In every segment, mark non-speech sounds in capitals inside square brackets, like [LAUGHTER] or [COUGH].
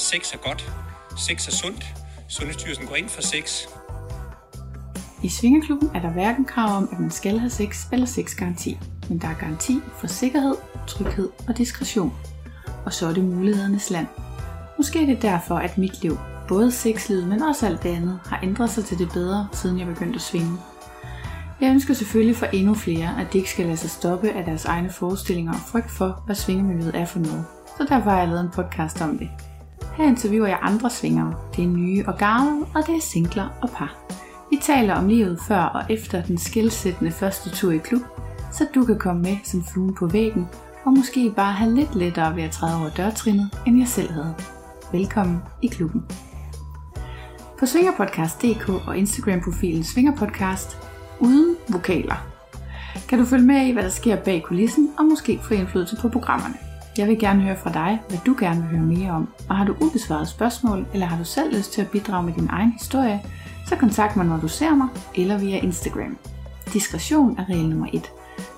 sex er godt, sex er sundt. Sundhedsstyrelsen går ind for sex. I Svingerklubben er der hverken krav om, at man skal have sex eller sexgaranti, men der er garanti for sikkerhed, tryghed og diskretion. Og så er det mulighedernes land. Måske er det derfor, at mit liv, både sexlivet, men også alt det andet, har ændret sig til det bedre, siden jeg begyndte at svinge. Jeg ønsker selvfølgelig for endnu flere, at de ikke skal lade sig stoppe af deres egne forestillinger og frygt for, hvad svingemiljøet er for noget. Så derfor har jeg lavet en podcast om det. Her interviewer jeg andre svingere. Det er nye og gamle, og det er singler og par. Vi taler om livet før og efter den skilsættende første tur i klub, så du kan komme med som fluen på væggen, og måske bare have lidt lettere ved at træde over dørtrinnet, end jeg selv havde. Velkommen i klubben. På svingerpodcast.dk og Instagram-profilen Svingerpodcast uden vokaler kan du følge med i, hvad der sker bag kulissen, og måske få indflydelse på programmerne. Jeg vil gerne høre fra dig, hvad du gerne vil høre mere om, og har du ubesvaret spørgsmål, eller har du selv lyst til at bidrage med din egen historie, så kontakt mig, når du ser mig, eller via Instagram. Diskretion er regel nummer 1,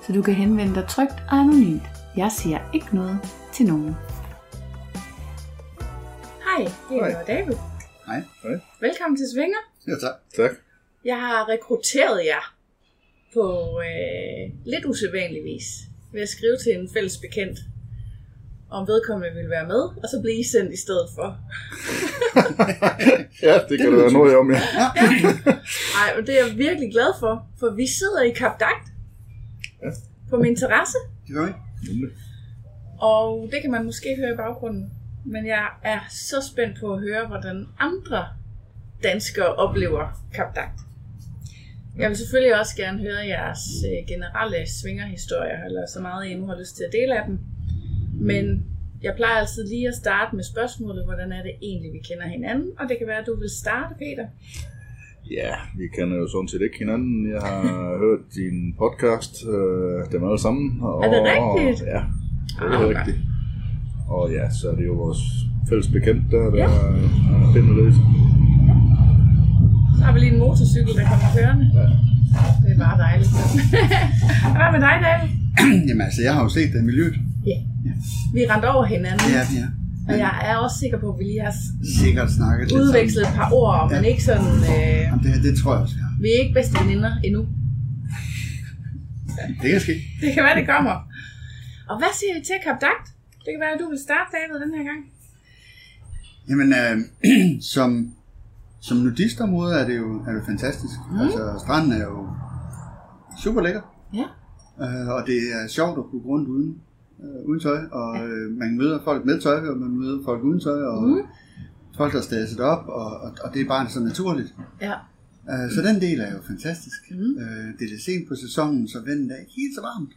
så du kan henvende dig trygt og anonymt. Jeg siger ikke noget til nogen. Hej, det er Hej. David. Hej. Hej. Velkommen til Svinger. Ja, tak. Tak. Jeg har rekrutteret jer på øh, lidt usædvanlig vis ved at skrive til en fælles bekendt, om vedkommende vil være med, og så blive I sendt i stedet for. [LAUGHS] ja, det kan der være noget om, ja. Nej, men det er jeg virkelig glad for, for vi sidder i Kap Dagt Ja. på min terrasse, Det gør vi. Nemlig. og det kan man måske høre i baggrunden. Men jeg er så spændt på at høre, hvordan andre danskere oplever Kap Dagt. Jeg vil selvfølgelig også gerne høre jeres øh, generelle svingerhistorier, eller så meget I nu har lyst til at dele af dem. Men jeg plejer altid lige at starte med spørgsmålet, hvordan er det egentlig, vi kender hinanden? Og det kan være, at du vil starte, Peter. Ja, vi kender jo sådan set ikke hinanden. Jeg har [LAUGHS] hørt din podcast, øh, dem alle sammen. Og, Er det rigtigt? Ja, det Ah, er okay. rigtigt. Og ja, så er det jo vores fælles bekendt, der, der Ja. finder lidt. Så har vi lige en motorcykel, der kommer kørende. Ja. Det er bare dejligt. [LAUGHS] Hvad med dig, David? [CLEARS THROAT] Jamen altså, jeg har jo set det i miljøet. Ja. Vi er rendt over hinanden, Ja, vi er. og jeg er også sikker på, at vi lige har Sikkert snakket udvekslet et par ord, men Ja. ikke sådan... Øh. Jamen, det, det tror jeg også, vi har. vi er ikke bedste veninder endnu. Det kan ske. Det kan være, det kommer. Og hvad siger vi til Kap Dagt? Det kan være, at du vil starte, David, den her gang. Jamen, øh, [CLEARS THROAT] som, som nudistområde er det jo er det fantastisk. Mm. Altså, stranden er jo super lækker. Ja. Øh, og det er sjovt at kunne gå rundt uden, øh, uden tøj. Og øh, man møder folk med tøj, og man møder folk uden tøj. Og Mm. folk, der er stadset op. Og, og, og det er bare så naturligt. Ja. Øh, så den del er jo fantastisk. Mm. Øh, det er lidt sent på sæsonen, så vandet er ikke helt så varmt.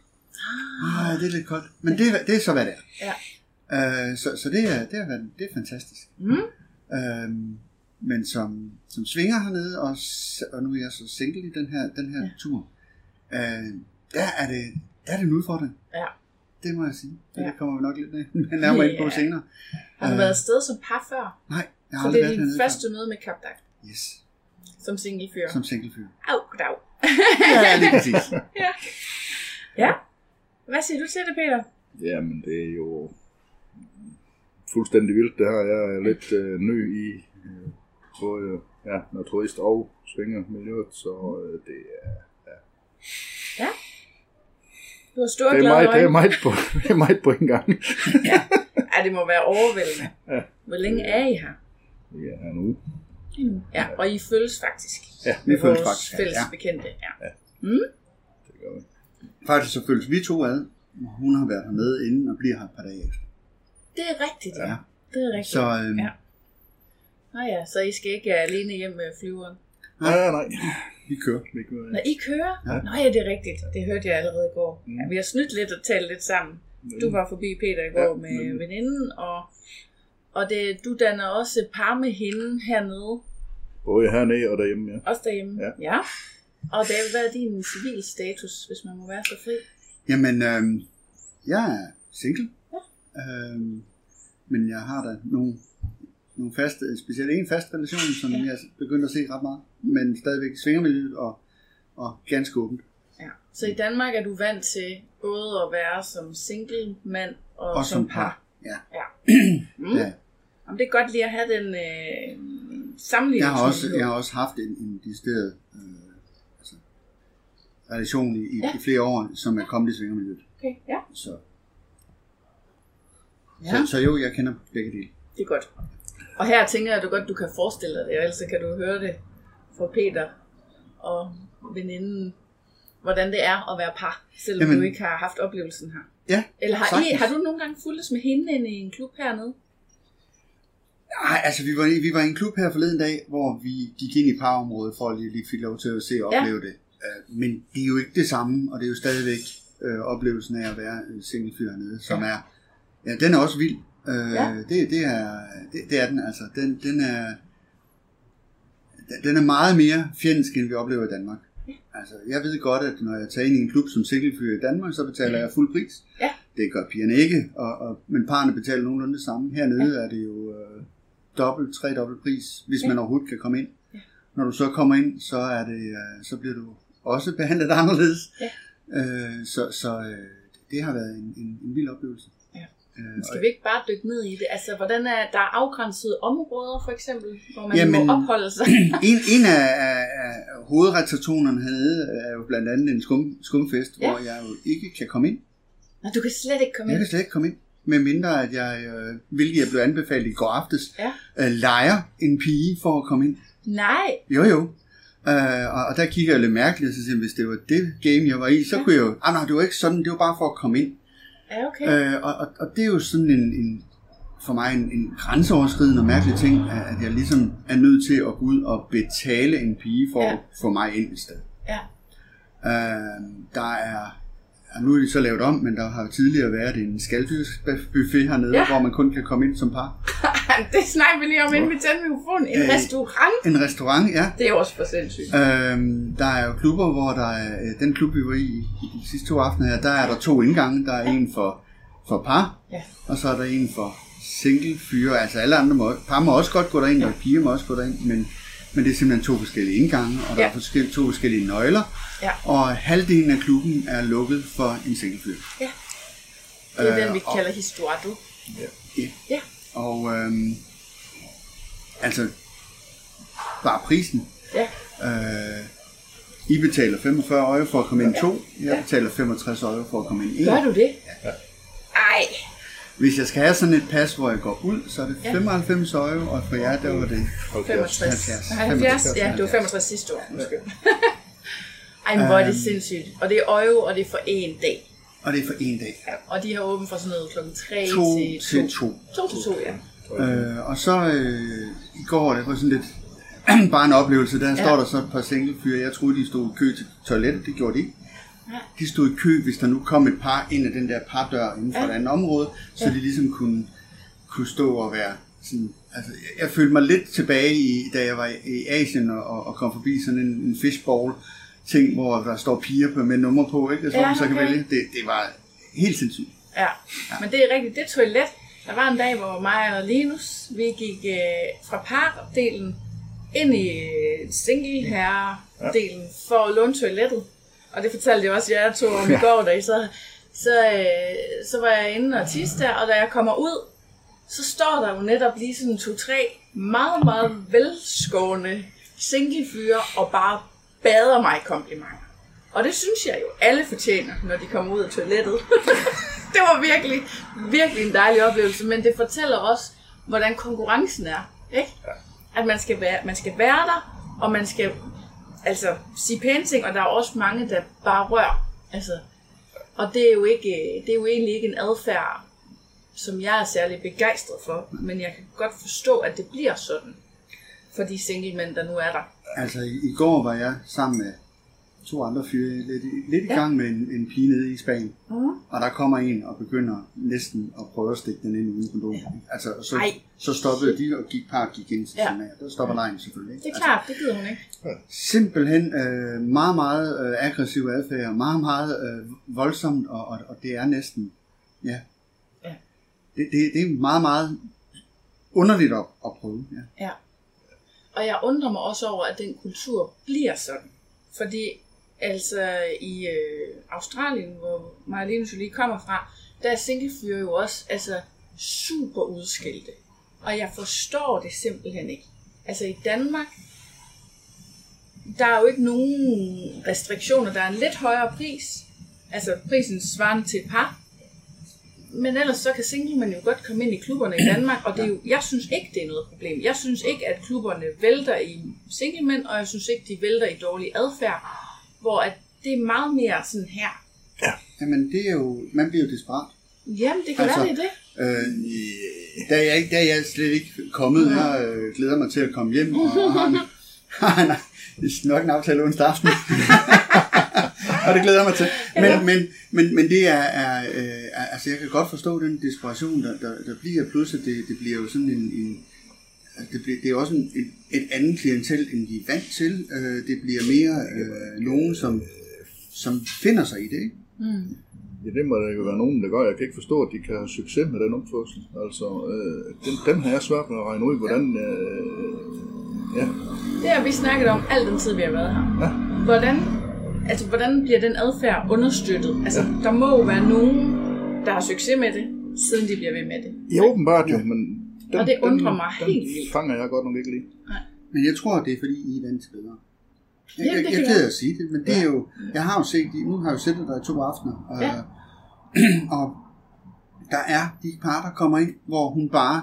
Ah, det er lidt koldt. Men det, er- det er så, hvad det er. Ja. Øh, så så det, er, det, er, det er fantastisk. Mm. Øh, men som, som svinger hernede, og, og nu er jeg så single i den her, den her ja. tur, øh, der, er det, der er det en udfordring. Ja. Det må jeg sige. Det, Ja. ja. det kommer vi nok lidt [LAUGHS] nærmere ind på Ja. senere. Har du Øh, været afsted som par før? Nej, jeg har Så aldrig det er været din første møde med Kap Dagt før. Yes, som singlefyr. som singlefyr. Au, goddag. [LAUGHS] Ja, lige præcis. [LAUGHS] Ja. Hvad siger du til det, Peter? Jamen, det er jo fuldstændig vildt. Det her jeg er lidt øh, ny i øh, både ja, naturist og svingermiljøet, så øh, det er Du har store Det er, glade meget, det, er øjne. meget på, [LAUGHS] det er meget på en gang. Ja, det må være overvældende. Ja. Hvor længe er I her? Ja, er nu. Ja, og I følges faktisk. Ja, Vi med følges faktisk, ja. fælles Ja. bekendte. Ja. det gør vi. Faktisk så følges vi to ad. og Hun har været hernede inden og bliver her et par dage efter. Det er rigtigt, ja. Ja. Det er rigtigt. Så øhm, Ja. Nå ja, så I skal ikke alene hjem med flyveren. Nej, nej, nej. Vi kører. Vi gør, Når I kører? Ja. Nå ja, det er rigtigt. Det hørte jeg allerede i går. Mm. Ja, vi har snydt lidt og talt lidt sammen. Du var forbi Peter i går Ja, med nemlig. veninden, og, og det, du danner også par med hende hernede. Både hernede og derhjemme, ja. Også derhjemme. Ja. ja. Og David, hvad er din civil status, hvis man må være så fri? Jamen, øhm, jeg er single. Ja. Øhm, men jeg har da nogle, nogle faste, specielt en fast relation, som Ja. ja. jeg er begyndt at se ret meget. Men stadigvæk svingermiljøet og, og ganske åbent. Ja. Så i Danmark er du vant til både at være som single mand og, Og som par. Ja. Ja. [CLEARS THROAT] Mm. Ja. Om det er godt lige at have den øh, sammenligning. Jeg har også, jeg har også haft en, en decideret øh, altså, relation i, Ja. i flere år, som er kommet i svingermiljøet. Okay, ja. Så, ja. så, så jo, jeg kender begge dele. Det er godt. Og her tænker jeg, at du godt du kan forestille dig det, og ellers kan du høre det fra Peter og veninden, hvordan det er at være par, selvom Jamen, du ikke har haft oplevelsen her. Ja, Eller har, I, har du nogle gange fulgtes med hende inde i en klub hernede? Nej, altså vi var, i- vi var i en klub her forleden dag, hvor vi gik ind i parområdet for at lige, lige fik lov til at se og Ja. opleve det. Uh, men det er jo ikke det samme, og det er jo stadigvæk uh, oplevelsen af at være en single fyr hernede, som er, ja, den er også vild. Uh, Ja. det, det, er, det, det er den altså. Den, den er, den er meget mere fjendsk, end vi oplever i Danmark. Altså, jeg ved godt, at når jeg tager ind i en klub som singlefyr i Danmark, så betaler jeg fuld pris. Ja. Det gør pigerne ikke, og, og, men parerne betaler nogenlunde det samme. Hernede ja. er det jo øh, dobbelt, tre dobbelt pris, hvis Ja. man overhovedet kan komme ind. Ja. Når du så kommer ind, så er det, øh, så bliver du også behandlet [LAUGHS] anderledes. Ja. Øh, så så øh, det har været en, en, en vild oplevelse. Øh, Skal vi ikke bare dykke ned i det? Altså, hvordan er der er afgrænsede områder, for eksempel, hvor man Jamen- må opholde sig? [CLEARS THROAT] en, en af, af, af hernede er jo blandt andet en skum, skumfest, Ja. hvor jeg jo ikke kan komme ind. Nå, du kan slet ikke komme Jeg ind. kan slet ikke komme ind. Med mindre at jeg, øh, hvilket jeg blev anbefalet i går aftes, Ja. øh, leger en pige for at komme ind. Nej, Jo jo. Øh, og, og der kigger jeg lidt mærkeligt, og så siger jeg, hvis det var det game, jeg var i, så Ja. kunne jeg jo... Ah, nej, det var ikke sådan, det var bare for at komme ind. Ja, okay. Øh, og, og, og det er jo sådan en, en for mig en, en grænseoverskridende og mærkelig ting, at jeg ligesom er nødt til at gå ud og betale en pige for Ja. at få mig ind et sted. Ja. Øh, der er, ja, nu er det så lavet om, men der har tidligere været en skalddyrsbuffet hernede, Ja. ja. hvor man kun kan komme ind som par. [LAUGHS] det snakker vi lige om, inden vi tænder mikrofonen. En Øh, restaurant? En restaurant, ja. Det er også for sindssygt. Øhm, der er jo klubber, hvor der er, øh, den klub, vi var i i de sidste to aftener her, der er der to indgange. Der er en for, for par, Ja. og så er der en for single fyre. Altså alle andre må, par må også godt gå derind, og piger må også gå derind, men, men det er simpelthen to forskellige indgange, og der Ja. er forskellige, to forskellige nøgler, Ja. og halvdelen af klubben er lukket for en single fyr. Ja. Det er Øh, den, vi og- kalder historie. Ja. Ja. Og øhm, altså, bare prisen. Ja. Øh, I betaler 45 euro for at komme ind to. Jeg betaler 65 euro for at komme ind en. Gør du det? Ej, Hvis jeg skal have sådan et pas, hvor jeg går ud, så er det Ja. 95 euro, og for jer, der var det 65. 70. 70. Ja, det var 65 sidste år. Undskyld. [LAUGHS] Ej, men hvor er det Øhm. sindssygt. Og det er øje, og det er for én dag. Og det er for en dag. Ja. Og de har åbent fra sådan noget klokken 3 To til til 2. to. 2 til 2, ja. Øh, og så øh, i går, det var sådan lidt [CLEARS THROAT] bare en oplevelse, der Ja. står der så et par singlefyre. Jeg troede, de stod i kø til toilettet, det gjorde de ikke. Ja. De stod i kø, hvis der nu kom et par ind ad den der pardør inden for Ja. et andet område, så Ja. de ligesom kunne, kunne stå og være sådan, altså jeg, jeg følte mig lidt tilbage i, da jeg var i, Asien og, og, kom forbi sådan en, en fishbowl ting, hvor der står piger på, med nummer på, ikke? Så Ja, man så kan okay. vælge. Det, det var helt sindssygt. Ja, men det er rigtigt. Det toilet, der var en dag, hvor mig og Linus, vi gik øh, fra pardelen ind i single herre-delen for at låne toilettet. Og det fortalte jeg også jer to om i går, da I så, så, øh, så var jeg inde og tisse der, og da jeg kommer ud, så står der jo netop lige sådan to-tre meget, meget velskående singlefyre og bare bader mig i komplimenter. Og det synes jeg jo, alle fortjener, når de kommer ud af toilettet. [LAUGHS] det var virkelig, virkelig en dejlig oplevelse, men det fortæller også, hvordan konkurrencen er. Ikke? At man skal, være, man skal være der, og man skal altså, sige pæne ting, og der er også mange, der bare rører. Altså, og det er, jo ikke, det er jo egentlig ikke en adfærd, som jeg er særlig begejstret for, men jeg kan godt forstå, at det bliver sådan for de single mænd, der nu er der. Altså, i, i går var jeg sammen med to andre fyre lidt, i- lidt i Ja. gang med en, en pige nede i Spanien. Mm. Og der kommer en og begynder næsten at prøve at stikke den ind uden kondom. Ja. Altså, så, Ej. så stoppede de og gik par gik ind til Ja. ja. sin Der stopper lejen selvfølgelig. Ikke? Det er klart, det gider hun ikke. Altså, simpelthen øh, meget, meget øh, aggressiv adfærd. Meget, meget øh, voldsomt. Og, og, og det er næsten... Ja. Ja. Det, det, det er meget, meget underligt at, at prøve. Ja. Ja. Og jeg undrer mig også over, at den kultur bliver sådan. Fordi altså i øh, Australien, hvor Marlene lige kommer fra, der er singlefyre jo også altså super udskilte. Og jeg forstår det simpelthen ikke. Altså i Danmark, der er jo ikke nogen restriktioner. Der er en lidt højere pris. Altså prisen svarende til et par. Men ellers så kan singlemænd jo godt komme ind i klubberne i Danmark, og det er jo, jeg synes ikke, det er noget problem. Jeg synes ikke, at klubberne vælter i singlemænd, og jeg synes ikke, de vælter i dårlig adfærd, hvor at det er meget mere sådan her. Jamen, det er jo, man bliver jo desperat. Jamen, det kan Altså, være, det er det. Øh, der, er jeg, ikke- der er jeg slet ikke kommet. Jeg øh, glæder mig til at komme hjem og, og har, en, [LAUGHS] har en, nok en aftale onsdag aften. [LAUGHS] og det glæder jeg mig til. Men, Ja. men, men, men det er, er, øh, er, altså jeg kan godt forstå den desperation, der, der, der bliver pludselig. Det, det bliver jo sådan en, en altså, det, bliver, det er også en, et, et andet klientel, end de er vant til. Øh, det bliver mere øh, nogen, som, som finder sig i det. Ikke? Mm. Ja, det må der jo være nogen, der gør. Jeg kan ikke forstå, at de kan have succes med den opførsel. Altså, øh, den, den har jeg svært ved at regne ud, hvordan... Øh, ja, Det har vi snakket om al den tid, vi har været her. Ja. Hvordan, altså, hvordan bliver den adfærd understøttet? Altså, der må jo være nogen, der har succes med det, siden de bliver ved med det. ja åbenbart jo, men... Den, Og det undrer mig den, helt den vildt. fanger jeg godt nok ikke lige. Men jeg tror, det er fordi, I er vant til bedre. Jeg, Jamen, jeg, det jeg, ked af være. at sige det, men det er jo, jeg har jo set, nu har jeg jo set der i to aftener, og, Ja. [CLEARS THROAT] og der er de par, der kommer ind, hvor hun bare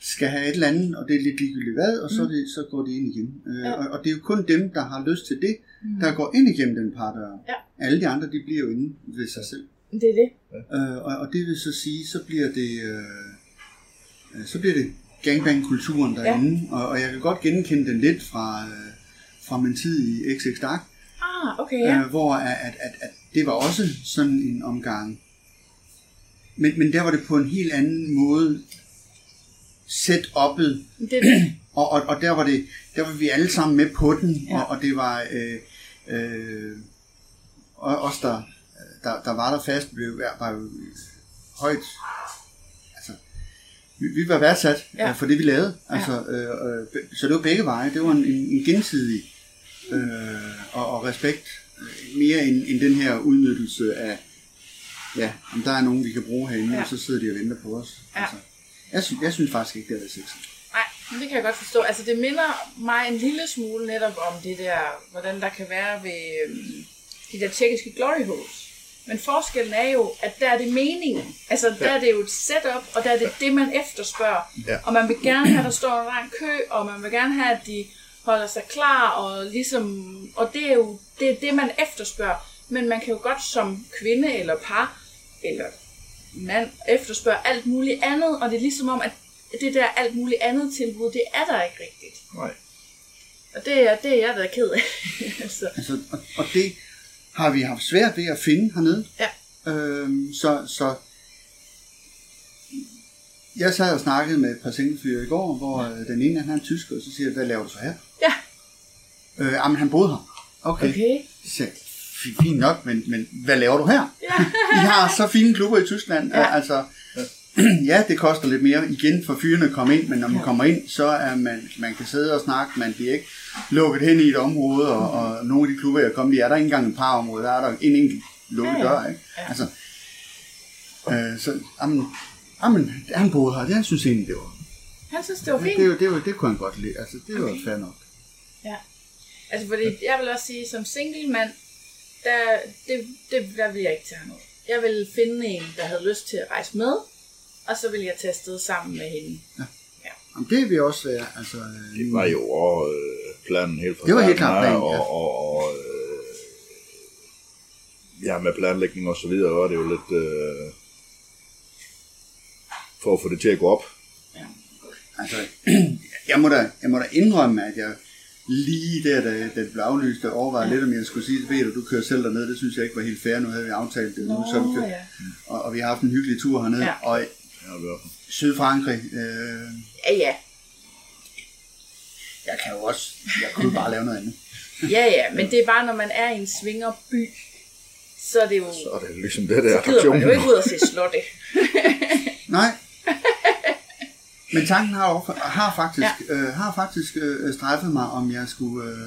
skal have et eller andet, og det er lidt ligegyldigt hvad, og så, er det, så går de ind igen. Øh, Mm. Ja. og, og det er jo kun dem, der har lyst til det, Mm. der går ind igennem den par der. Ja. Alle de andre, de bliver jo inde ved sig selv. Det er det. Øh, og, og det vil så sige, så bliver det, øh, så bliver det gangbang-kulturen derinde, ja. og, og jeg kan godt genkende den lidt fra, øh, fra min tid i XX Dark, Ah, okay, ja. øh, hvor at, at, at, at det var også sådan en omgang. Men, men der var det på en helt anden måde Det er det. [CLEARS THROAT] og, og, og der, var det, der var vi alle sammen med på den, Ja. og, og det var øh, øh, og os, der, der, der var der fast, blev, var jo højt, vi, vi var værdsat Ja. ja. for det, vi lavede. Altså, øh, øh, så det var begge veje. Det var en, en, en gensidig øh, og, og respekt, øh, mere end, end den her udnyttelse af, ja, om der er nogen, vi kan bruge herinde, Ja. ja. og så sidder de og venter på os. Ja. Altså, jeg, synes, jeg synes faktisk ikke, det er sexet. Nej, men det kan jeg godt forstå. Altså, det minder mig en lille smule netop om det der, hvordan der kan være ved øhm, de der tjekkiske glory holes. Men forskellen er jo, at der er det meningen. Altså, der er det jo et setup, og der er det det, man efterspørger. Ja. Og man vil gerne have, at der står en lang kø, og man vil gerne have, at de holder sig klar, og ligesom, og det er jo det, er det man efterspørger. Men man kan jo godt som kvinde eller par, eller mand, efterspørge alt muligt andet, og det er ligesom om, at det der alt muligt andet tilbud, det er der ikke rigtigt. Nej. Og det er, det er jeg da ked af. [LAUGHS] altså, Altså, og, og det har vi haft svært ved at finde hernede. Ja. Øhm, så, så jeg sad og snakkede med et par singlefyre i går, hvor øh, den ene han er en tysker, og så siger jeg, hvad laver du så her? ja, Øh, jamen, han boede her. Okay. okay. Så siger jeg, "Fi- fint nok, men, men hvad laver du her? Ja. [LAUGHS] I har så fine klubber i Tyskland. Ja. Ja. Altså, [CLEARS THROAT] ja, det koster lidt mere igen for fyrene at komme ind, men når man Ja. kommer ind, så er man, man kan sidde og snakke, man bliver ikke lukket hen i et område, og, og nogle af de klubber, jeg kommer i, er der ikke engang et par områder, der er der en enkelt lukket Ja, ja. dør, ikke? Ja. Altså, øh, så, jamen, jamen, han boede her, det han synes egentlig, det var, Han synes, det var det, fint. det, var- det, var, det kunne han godt lide, altså, det var Okay. fair nok. Ja. Altså, fordi jeg vil også sige, som single mand, der, det, det, der vil jeg ikke tage noget. Jeg vil finde en, der havde lyst til at rejse med, og så vil jeg tage afsted sammen med hende. Jamen, det vil også være, altså... øh, Det var jo også øh, planen helt fra Det var helt klart planen, ja. og, og, og øh, ja, med planlægning og så videre var det jo lidt øh, for at få det til at gå op. Altså, [CLEARS THROAT] jeg må, da, jeg må da indrømme, at jeg lige der, da, da det blev aflyst, og overvejede ja. lidt, om jeg skulle sige, ved du, du kører selv derned, det synes jeg ikke var helt fair, nu havde vi aftalt det, nu, så vi Nå, kørt, ja. og, og, vi har haft en hyggelig tur hernede, Ja. ja. og Ja, i hvert fald. Sydfrankrig, øh, Ja, ja. Jeg kan jo også, jeg kunne bare lave noget andet. [LAUGHS] Ja, ja, men det er bare, når man er i en svingerby, så er det jo... Så er det ligesom det der Så gider man jo ikke ud og se slotte. [LAUGHS] Nej. [LAUGHS] Men tanken har, har faktisk, ja. øh, har faktisk øh, strejfet mig, om jeg skulle... Øh,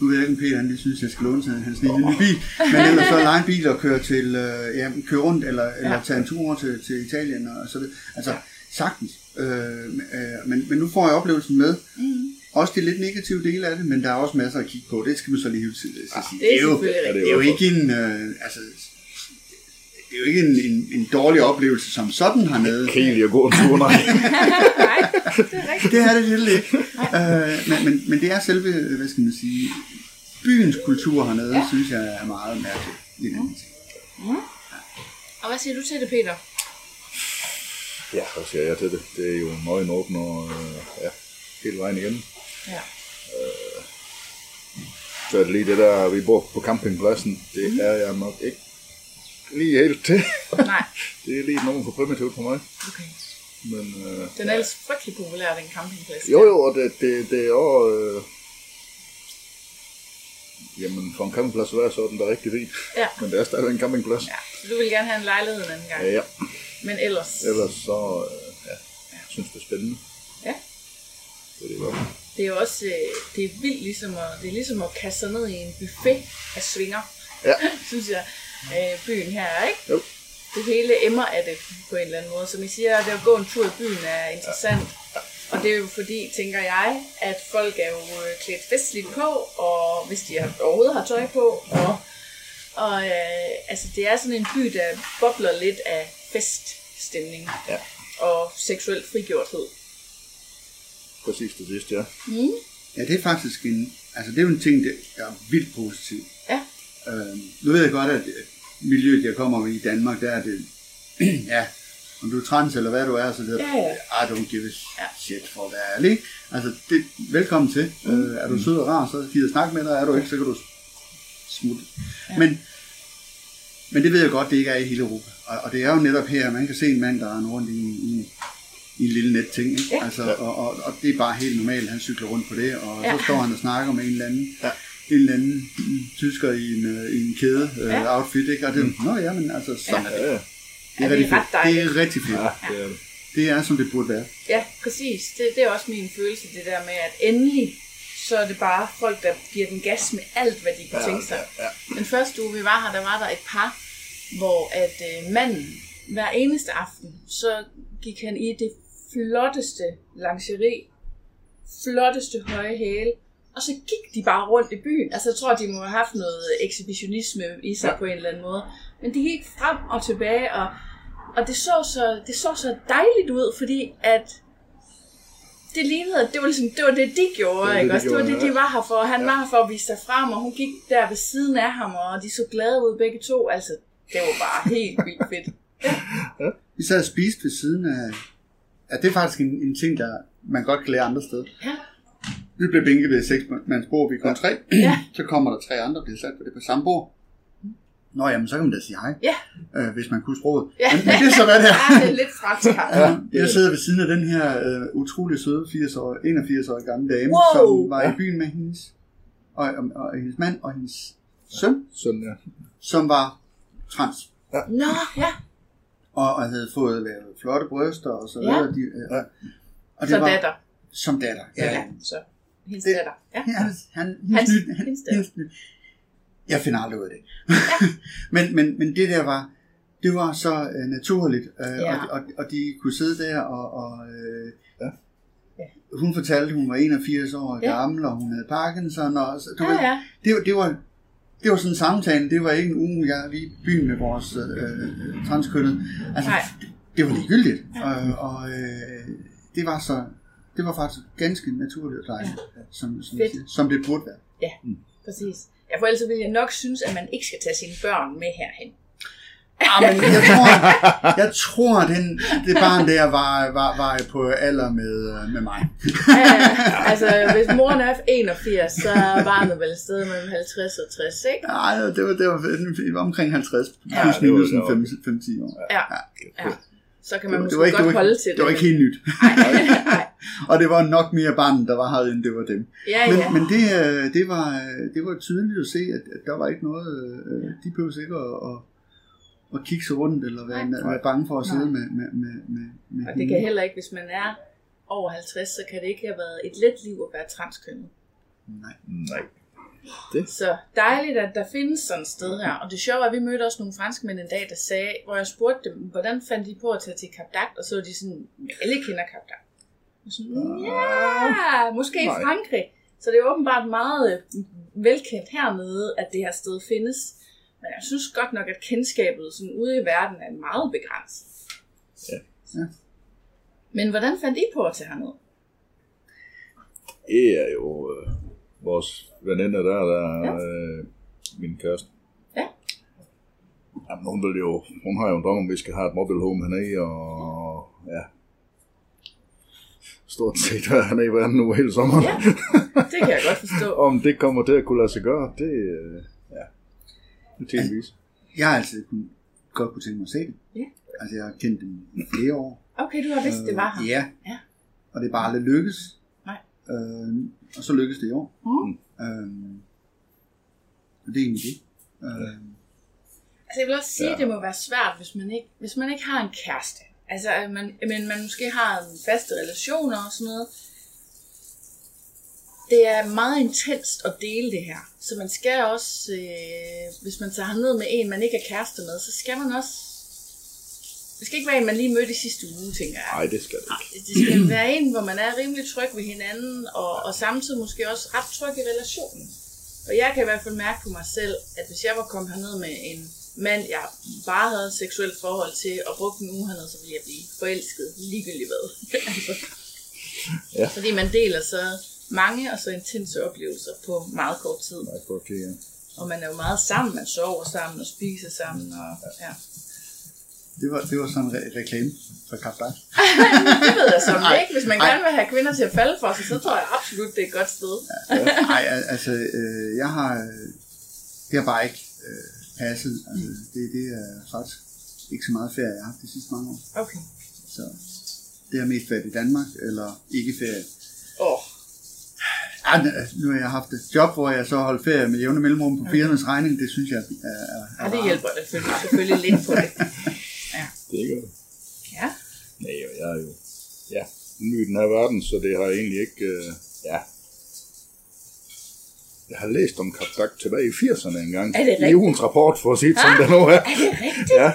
nu ved jeg ikke, om Peter han lige synes, jeg skal låne til hans lille nye bil. Men ellers så lege en bil og køre, til, øh, ja, køre rundt, eller, eller Ja. tage en tur over til, til Italien og så videre. Altså, sagtens. Øh, øh, men, men nu får jeg oplevelsen med. Mm. Også de lidt negative dele af det, men der er også masser at kigge på. Det skal man så lige huske. sige. Ah, Det er jo, det det er jo ikke en, øh, altså, det er jo ikke en, en, en dårlig oplevelse som sådan hernede. Helt at gå en tur, nej. [LAUGHS] Nej, det er rigtigt. Det er det virkelig ikke. Øh, men, men, men det er selve, hvad skal man sige, byens kultur hernede, Ja. synes jeg er meget mærkeligt. Det er det. Og hvad siger du til det, Peter? Ja, hvad siger jeg til det? Det er jo nøgen åben og øh, ja, hele vejen igen. Ja. Så er det lige det der, vi bor på campingpladsen, det Mhm. er jeg nok ikke lige helt til. [LAUGHS] Nej, det er lige nogen for primitivt for mig. okay. Men øh, Den er ellers frygtelig populær, den campingplads. jo jo, og det, det, det er også... Øh, jamen, for en campingplads at være, så er den da rigtig fint. Ja. Men det er stadig en campingplads. ja. Så du vil gerne have en lejlighed en anden gang. Ja, ja. Men ellers, Ellers så, øh, ja, jeg synes det er spændende. Ja. Det er det godt. Det er jo også øh, det er vildt ligesom at, det er ligesom at kaste sig ned i en buffet af svinger, Ja, [LAUGHS] synes jeg, øh, byen her er, ikke? jo. det hele emmer af det på en eller anden måde. Som I siger, det at gå en tur i byen er interessant. Og det er jo fordi, tænker jeg, at folk er jo øh, klædt festligt på, og hvis de har, overhovedet har tøj på, og, og øh, altså, det er sådan en by, der bobler lidt af feststemning Ja. og seksuel frigjorthed. Præcis det sidste, ja. Mm. Ja, det er faktisk en, altså det er jo en ting, der er vildt positiv. Ja. Øh, nu ved jeg godt, at øh, miljøet, jeg kommer i Danmark, der er det, [CLEARS THROAT] ja, om du er trans eller hvad du er, så det er, Ja, ja. I don't give a shit for at være ærlig. Altså, det, velkommen til. Mm. Øh, er du sød og rar, så gider snakke med dig. Er du ikke, så kan du smutte. Ja. Men, men det ved jeg godt, det ikke er i hele Europa. Og, og det er jo netop her, man kan se en mand, der er rundt i, i, i en lille net ting. Ikke? Ja. Altså, og, og, og, det er bare helt normalt, han cykler rundt på det. Og Ja. så står han og snakker med en eller anden, Ja. en eller anden mm, tysker i en, øh, i en kæde øh, Ja. outfit. Ikke? Og det, Nå ja, men altså, sådan Ja. er det. Ja. Det er, Ja, det er rigtig ret fedt. Det er rigtig fedt. ja det er det. Det er, som det burde være. Ja, præcis. Det, det er også min følelse, det der med, at endelig, så er det bare folk, der giver den gas med alt, hvad de kunne Ja, tænke sig. ja, ja. Den første uge, vi var her, der var der et par, hvor at øh, manden hver eneste aften, så gik han i det flotteste lingerie, flotteste høje hæle, og så gik de bare rundt i byen. Altså jeg tror, de må have haft noget ekshibitionisme i sig ja. Ja. på en eller anden måde. Men de gik frem og tilbage, og, og det, så så, det så så dejligt ud, fordi at det lignede, at det var, ligesom, det var det, de gjorde, Det var det, ikke de også? Det var det, de ja. var her for. Han var her for at vise sig frem, og hun gik der ved siden af ham, og de så glade ud begge to. Altså, det var bare helt vildt fedt. Vi sad og spiste ved siden af... Ja, det er faktisk en, en ting, der man godt kan lære andre steder. Ja. Vi blev bænket ved seks mands bord, vi kun tre. Ja. Så kommer der tre andre, bliver sat på det på samme bord. Nå jamen, så kan man da sige hej, Ja, øh, hvis man kunne sproget. Ja. Men, men det er så, hvad det er. [LAUGHS] ja det er lidt fransk her. Ja, jeg sidder ved siden af den her øh, utrolig søde 80 år, 81-årige gamle dame, Wow. som var i byen med hendes, og, og, og hendes mand og hendes søn, Sådan, ja. som var trans. Nå, ja. Og, og havde fået lavet flotte bryster og så Ja. videre. De, øh, og Så datter. Som datter, Ja, ja. ja. så. Hendes Det- datter. Ja. Ja, han, han, Hans- nyt, han, hendes datter. hendes. Jeg finder aldrig ud af det. [LAUGHS] men, men, men det der var, det var så uh, naturligt, uh, Ja. og, og, og de kunne sidde der, og, og uh, Ja. Ja. hun fortalte, at hun var 81 år Ja. gammel, og hun havde Parkinson, og så, du Ja, ved, ja. det, var- det var det var sådan en samtale, det var ikke en uge, jeg lige i byen med vores øh, transkønnet. Altså, Nej. det, det var ligegyldigt, og, og øh, det var så, det var faktisk ganske naturligt og dejligt, ja. som, som, Fedt. siger, som det burde være. Ja, præcis. Ja, for ellers vil jeg nok synes, at man ikke skal tage sine børn med herhen. Ja, men jeg tror, jeg tror den, det barn der var, var, var på alder med, øh, med mig. Ja, altså, hvis moren er 81, så er barnet vel et sted mellem 50 og 60, ikke? Nej, det var, det var, det var omkring 50, plus Ja, minus det var- sådan 5-10 år. Ja, ja. Så kan man Det, måske det, var ikke, godt det, var holde til det. det var ikke helt nyt. Nej, [LAUGHS] Og det var nok mere barnet, der var her, end det var dem. ja, Men, ja. men det, øh, det, var, øh, det var tydeligt at se, at, at der var ikke noget, de behøvede ikke at, at, kigge sig rundt, eller være, Nej. være bange for at sidde Nej. med, med, med, med, med Og det kan heller ikke, hvis man er over 50, så kan det ikke have været et let liv at være transkønnet. Nej. Nej. Det. Så dejligt, at der findes sådan et sted her. Og det sjove er, at vi mødte også nogle franskmænd en dag, der sagde, hvor jeg spurgte dem, hvordan fandt de på at tage til Cap d'Agde? Og så var de sådan, alle kender Cap d'Agde. Og sådan, ja, måske i. Frankrig. Så det er åbenbart meget øh, velkendt hernede, at det her sted findes. Men jeg synes godt nok, at kendskabet sådan ude i verden er meget begrænset. Ja. Ja. Men hvordan fandt I på at tage herned? Det er jo øh, vores veninde der, der er øh, min kæreste. Ja. Jamen, hun, vil jo, hun har jo en drøm om, at vi skal have et mobile home hernede, og ja, stort set være hernede hver anden uge hele sommeren. Ja. Det kan jeg godt forstå. [LAUGHS] om det kommer til at kunne lade sig gøre, det, øh, tilvis. Jeg har altid kun, godt kunne tænke mig at se det. Ja. Altså, jeg har kendt dem i flere år. Okay, du har vidst, det var her. Øh, Ja. Ja. Og det er bare aldrig lykkes. Nej. Øh, og så lykkes det i år. Mm. Øh, og det er egentlig det. Øh, Altså, jeg vil også sige, Ja. at det må være svært, hvis man ikke, hvis man ikke har en kæreste. Altså, at man, men man måske har en faste relationer og sådan noget. Det er meget intenst at dele det her. Så man skal også, øh, hvis man tager ned med en, man ikke er kæreste med, så skal man også... Det skal ikke være en, man lige mødte i sidste uge, tænker jeg. Nej, det skal det ikke. det- det skal [CLEARS THROAT] være en, hvor man er rimelig tryg ved hinanden, og, og samtidig måske også ret tryg i relationen. Og jeg kan i hvert fald mærke på mig selv, at hvis jeg var kommet herned med en mand, jeg bare havde et seksuelt forhold til, og brugt en uge hernede, så ville jeg blive forelsket ligegyldigt hvad. [LAUGHS] altså, Ja. Fordi man deler så mange og så intense oplevelser på meget kort tid. Nej, for okay, ja. Og man er jo meget sammen, man sover sammen og spiser sammen. Og, ja. det, var, det var sådan en re- reklame for Kap Dag. [LAUGHS] Det ved jeg så Nej, ikke. Hvis man nej. gerne vil have kvinder til at falde for sig, så tror jeg absolut, det er et godt sted. Nej, al- altså, øh, jeg har... Øh, det har bare ikke øh, passet. Altså, det, det er faktisk ikke så meget ferie, jeg har haft de sidste mange år. Okay. Så det har mest været i Danmark, eller ikke ferie. Åh, oh, Ja, nu har jeg haft et job, hvor jeg så holdt ferie med jævne mellemrum på firmaets regning. Det synes jeg er, er, er ja, det hjælper det selvfølgelig, selvfølgelig lidt på det. [LAUGHS] Det gør det. Ja. Nej, og jeg er jo ja, ny i den her verden, så det har egentlig ikke... Øh, ja. Jeg har læst om Kap Dak tilbage i 80'erne engang. Er det I rigtigt? ugens rapport, for at sige det, som det nu er. Er det rigtigt? Ja,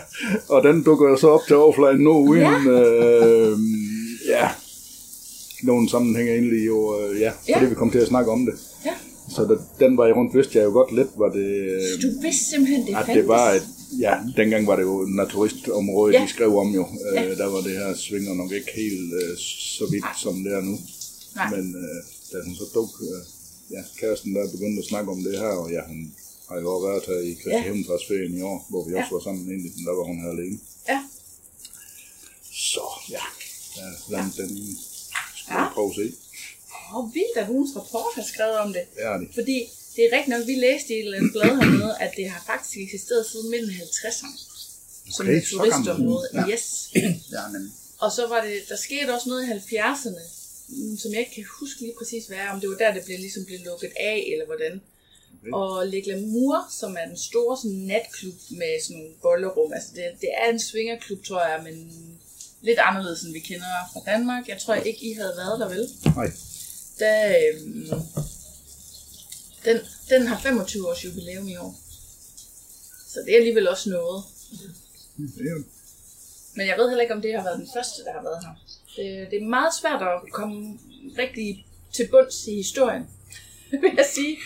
og den dukker jo så op til overfladen nu, uden... Øh, ja, nogen sammenhæng egentlig jo, øh, ja, fordi Ja. vi kom til at snakke om det. Ja. Så da, den var jeg rundt, vidste jeg jo godt lidt, var det... Øh, Så du vidste simpelthen, det at fandtes? det var et, ja, dengang var det jo et naturistområde, Ja. de skrev om jo. Ja. Øh, der var det her svinger nok ikke helt øh, så vidt, som det er nu. Nej. Men øh, da hun så duk, øh, ja, kæresten der begyndte at snakke om det her, og ja, hun har jo også været her i Kristi Ja. i år, hvor vi Ja. også var sammen egentlig, men der var hun her alene. Ja. Så ja, ja lad ja. den Ja. ja. prøve at se. Åh, vildt, at ugens rapport har skrevet om det. Er det. Fordi det er rigtigt nok, vi læste i et eller andet blad hernede, at det har faktisk eksisteret siden midten af 50'erne. Som Okay, et så gammelt. turistområde. Ja. Yes. [CLEARS THROAT] Ja, men Og så var det, der skete også noget i 70'erne, mm, som jeg ikke kan huske lige præcis hvad er, om det var der, det blev, ligesom blev lukket af, eller hvordan. Okay. Og Le Glamour, som er den store sådan, natklub med sådan nogle bollerum, altså det, det er en svingerklub, tror jeg, men lidt anderledes, end vi kender fra Danmark. Jeg tror ikke, I havde været der, vel? Nej. Der, øhm, den, den har 25 års jubilæum i år. Så det er alligevel også noget. Jo Men jeg ved heller ikke, om det har været den første, der har været her. Det, det er meget svært at komme rigtig til bunds i historien, [LAUGHS] vil jeg sige.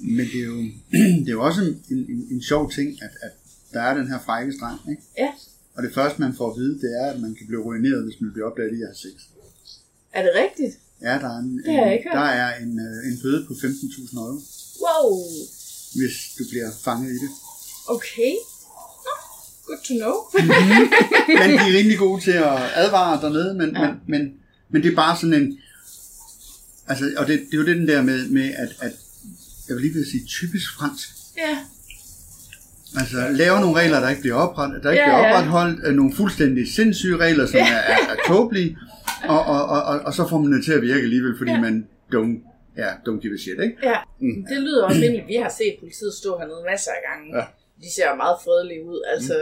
Men det er jo, [CLEARS THROAT] det er jo også en, en, en sjov ting, at, at der er den her frække strand, ikke? Ja, Og det første, man får at vide, det er, at man kan blive ruineret, hvis man bliver opdaget i at have sex. er det rigtigt? Ja, der er en, Det har jeg ikke en, der er en, øh, en bøde på 15.000 euro, Wow, hvis du bliver fanget i det. okay. Good to know. Men de er rimelig gode til at advare dernede, men, ja. men, men, men det er bare sådan en... Altså, og det, det er jo det den der med, med at, at, jeg vil lige vil sige, typisk fransk. ja, Altså, lave nogle regler, der ikke bliver, opret, der ikke Ja, bliver ja. opretholdt, øh, nogle fuldstændig sindssyge regler, som er, er, er tåbelige, og, og, og, og, og, så får man det til at virke alligevel, fordi Ja. ja. man don't, ja, don't give a shit, ikke? ja. Det lyder også rimeligt. Vi har set politiet stå hernede masser af gange. Ja. De ser meget fredelige ud. Altså,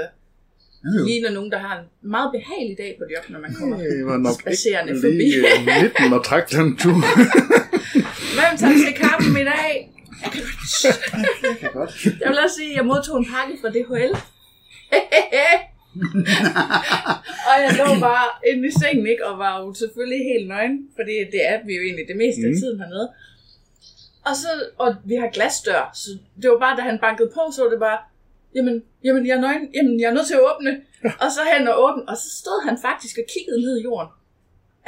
Ja, jo. ligner nogen, der har en meget behagelig dag på job, når man kommer. Det var nok Spacerende ikke forbi. lige øh, 19 at trække den tur. [LAUGHS] Hvem tager til kaffe i dag? Jeg kan godt. Jeg vil også sige, at jeg modtog en pakke fra DHL. [LAUGHS] og jeg lå bare inde i sengen, ikke? Og var jo selvfølgelig helt nøgen, fordi det er vi jo egentlig det meste af Mm. tiden hernede. Og så, og vi har glasdør, så det var bare, da han bankede på, så var det bare, jamen, jamen jeg er nøgen, jamen jeg er nødt til at åbne. [LAUGHS] og så hen og åbne, og så stod han faktisk og kiggede ned i jorden.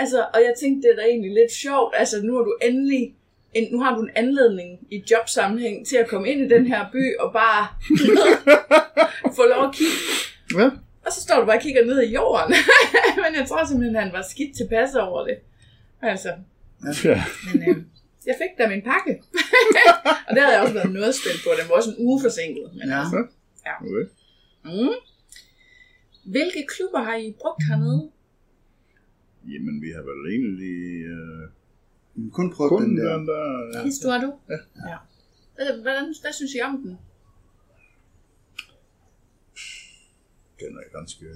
Altså, og jeg tænkte, det er da egentlig lidt sjovt, altså nu har du endelig, en, nu har du en anledning i jobsammenhæng til at komme ind i den her by og bare [LAUGHS] få lov at kigge. Ja. Og så står du bare og kigger ned i jorden. [LAUGHS] Men jeg tror simpelthen, at han var skidt tilpas over det. Altså, ja. men øh, jeg fik da min pakke. [LAUGHS] og det havde jeg også været noget spændt på. Den var også en uge forsinket. Men Ja. altså, Okay. mm. Hvilke klubber har I brugt hernede? Jamen, vi har vel egentlig øh, Kun prøv kun den der. den der... Ja. Hist, du? Ja. ja. Øh, Hvordan, hvad synes I om den? Den er ganske,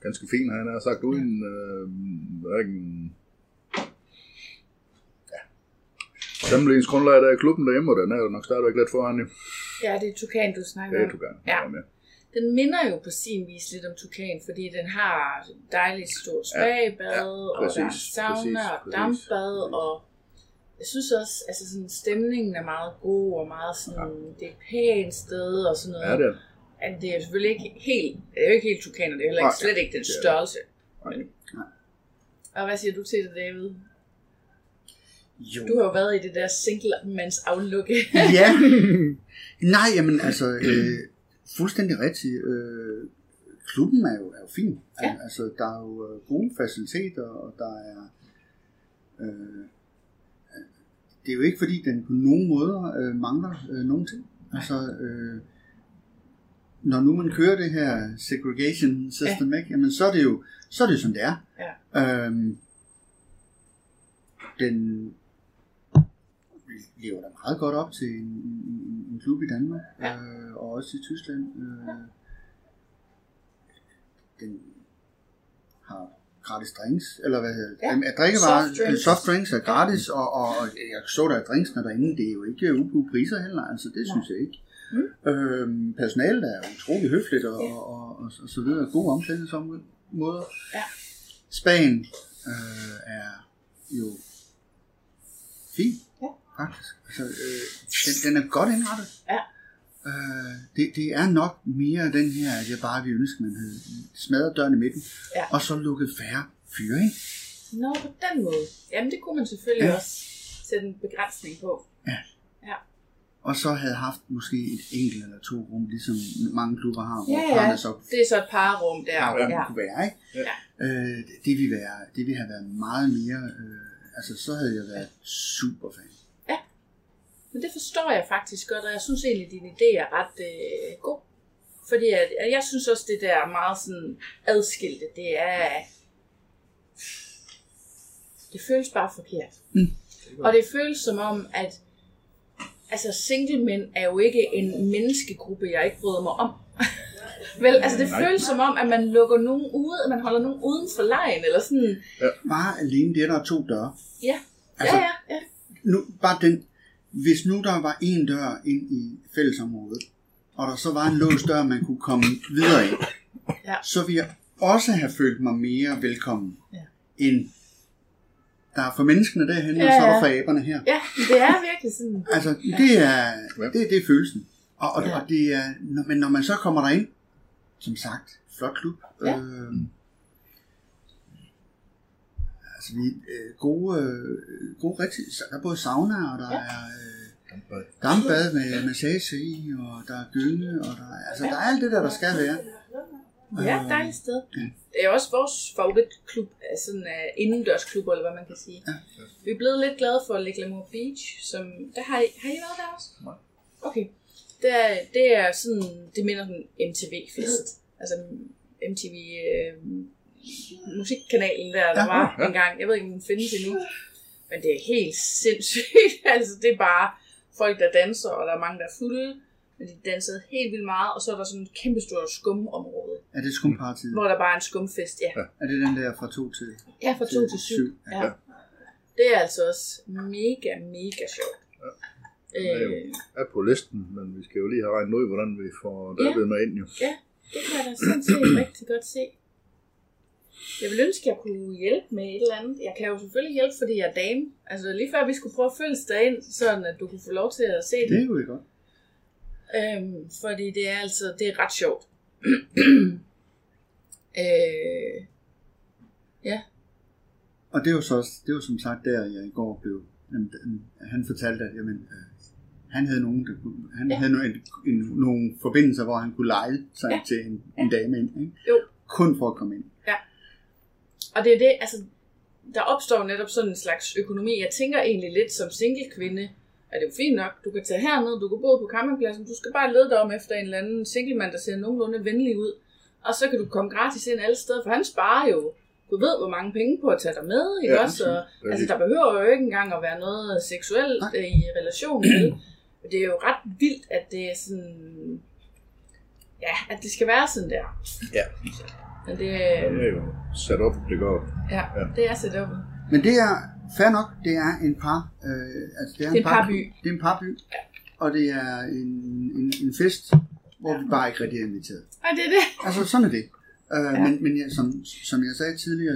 ganske fin, han har sagt, uden øh, hverken... Ja. Sammenligningsgrundlaget er i klubben derhjemme, og den er jo nok stadigvæk lidt foran. Ja, det er Tukan, du snakker Det om. er du gerne. Ja. Ja. Den minder jo på sin vis lidt om Tukan, fordi den har dejligt stort spabad, ja, ja, og der er sauna præcis, og dampbad, præcis. og jeg synes også, altså sådan, stemningen er meget god, og meget sådan, det er et pænt sted, og sådan noget. Ja, det er det. At det er selvfølgelig ikke helt, det er jo ikke helt Tukan, og det er heller ikke, Nej, slet ikke den størrelse. Nej. Men, og hvad siger du til det, David? Jo. Du har jo været i det der single-mands aflukke. Ja. [LAUGHS] Nej, jamen altså, øh, fuldstændig rigtigt. Øh, klubben er jo, er jo fin. Ja. Altså, der er jo øh, gode faciliteter, og der er... Øh, det er jo ikke fordi, den på nogen måder øh, mangler øh, nogen ting. Altså, øh, når nu man kører det her segregation system, ja. ikke, jamen, så er det jo så er det, jo, som det er. Ja. Øhm, den lever da meget godt op til en, en, en klub i Danmark, Ja. øh, og også i Tyskland. Øh, den har gratis drinks, eller hvad hedder det? Ja. Ja. Drikkevarer, Soft drinks. soft drinks er gratis, og, og, og jeg så der er drinksene derinde, det er jo ikke ubu priser heller, altså det synes jeg ikke. Mm. Øhm, personalet er utrolig høfligt og, og, og, og, og så videre. Gode omklædningsområder. Ja. Spagen øh, er jo fin, Ja. Faktisk. Altså, øh, den, den er godt indrettet. Ja. Øh, det, det er nok mere den her, at jeg bare ville ønske, man havde smadret døren i midten, Ja. og så lukket færre fyre, ikke? Nå, på den måde. Jamen, det kunne man selvfølgelig Ja. ja. også sætte en begrænsning på. Og så havde haft måske et enkelt eller to rum, ligesom mange klubber har, hvor Ja, ja. så Det er så et parrum der. ja, Ja. kunne være, ikke? Ja. Øh, det, ville være, det ville have været meget mere, øh, altså så havde jeg været super fan. Men det forstår jeg faktisk godt, og jeg synes egentlig, at din idé er ret øh, god. Fordi at, at jeg synes også, det der meget sådan adskilte, det er... Det føles bare forkert. Mm. Og det føles som om, at altså single mænd er jo ikke en menneskegruppe, jeg ikke bryder mig om. [LAUGHS] Vel, altså det føles som om, at man lukker nogen ude, at man holder nogen uden for lejen, eller sådan. Bare alene det, der er to døre. Ja, Altså, ja, ja, ja. Nu, bare den, hvis nu der var en dør ind i fællesområdet, og der så var en låst dør, man kunne komme videre ind, Ja. så ville jeg også have følt mig mere velkommen, Ja. end der er for menneskene derhen, Ja, og så er der ja. for aberne her. Ja, det er virkelig sådan. Altså, det er, Ja. det, det er følelsen. Og, og, Ja. og det er, når, men når man så kommer derind, som sagt, flot klub. Ja. Øh, altså, vi øh, gode, øh, gode rigtig, der er både sauna, og der Ja. ja. er øh, dampbad med massage i, og der er gynge, og der er, altså, der er alt det der, der skal være. Ja, Øh, dejligt sted. ja. Det er også vores favoritklub, altså sådan uh, indendørsklub, eller hvad man kan sige. Ja. Vi er blevet lidt glade for Le Glamour Beach, som, der har I, har I været der også? Nej. Okay. Det er, det er sådan, det minder sådan en MTV-fest. Altså MTV øh, musikkanalen der, der Ja, var ja. engang. Jeg ved ikke, om den findes endnu. Men det er helt sindssygt. [LAUGHS] altså det er bare folk, der danser, og der er mange, der er fulde. Men de dansede helt vildt meget, og så er der sådan et kæmpestort skumområde, Er det skumpartiet? hvor der bare er en skumfest. Ja, Er det den der fra 2 til? ja fra 2 Til til 7. syv, Ja. Det er altså også mega, mega sjovt. Det er jo er på listen, men vi skal jo lige have regnet ud, hvordan vi får dabbet med ind jo. ja, det kan jeg da sådan set rigtig godt se. Jeg vil ønske, at jeg kunne hjælpe med et eller andet. Jeg kan jo selvfølgelig hjælpe, fordi jeg er dame. Altså lige før vi skulle prøve at følge dig ind, sådan at du kunne få lov til at se det. Det er jo godt. Øhm, fordi det er altså, det er ret sjovt. [CLEARS THROAT] øh, ja, Og det er jo så også, det var som sagt der, jeg i går blev, jamen, han fortalte, at jamen, øh, han havde nogen, der kunne, han Ja. ja. havde nogle, en, nogle forbindelser, hvor han kunne lege sig Ja. ja. til en, en dame ind, ikke? Jo. Kun for at komme ind. Og det er det, altså, der opstår netop sådan en slags økonomi. Jeg tænker egentlig lidt som single kvinde, at det er jo fint nok, du kan tage herned, du kan bo på campingpladsen, du skal bare lede dig om efter en eller anden singlemand, der ser nogenlunde venlig ud, og så kan du komme gratis ind alle steder, for han sparer jo, du ved hvor mange penge på at tage dig med, ikke Ja, også? Og, altså, der behøver jo ikke engang at være noget seksuelt Nej. øh, i relation vel? Men Det er jo ret vildt, at det er sådan, ja, at det skal være sådan der. Ja. Men det, Det er jo sat op, det går. ja, Ja. det er sat op. Men det er fair nok, det er en par, øh, altså det er, Det er en parby. Det er en parby, og det er en, en, en fest, hvor vi bare ikke rigtig er inviteret. Nej, det er det. Altså sådan er det. Øh, Ja. ja. Men, men jeg, som, som jeg sagde tidligere,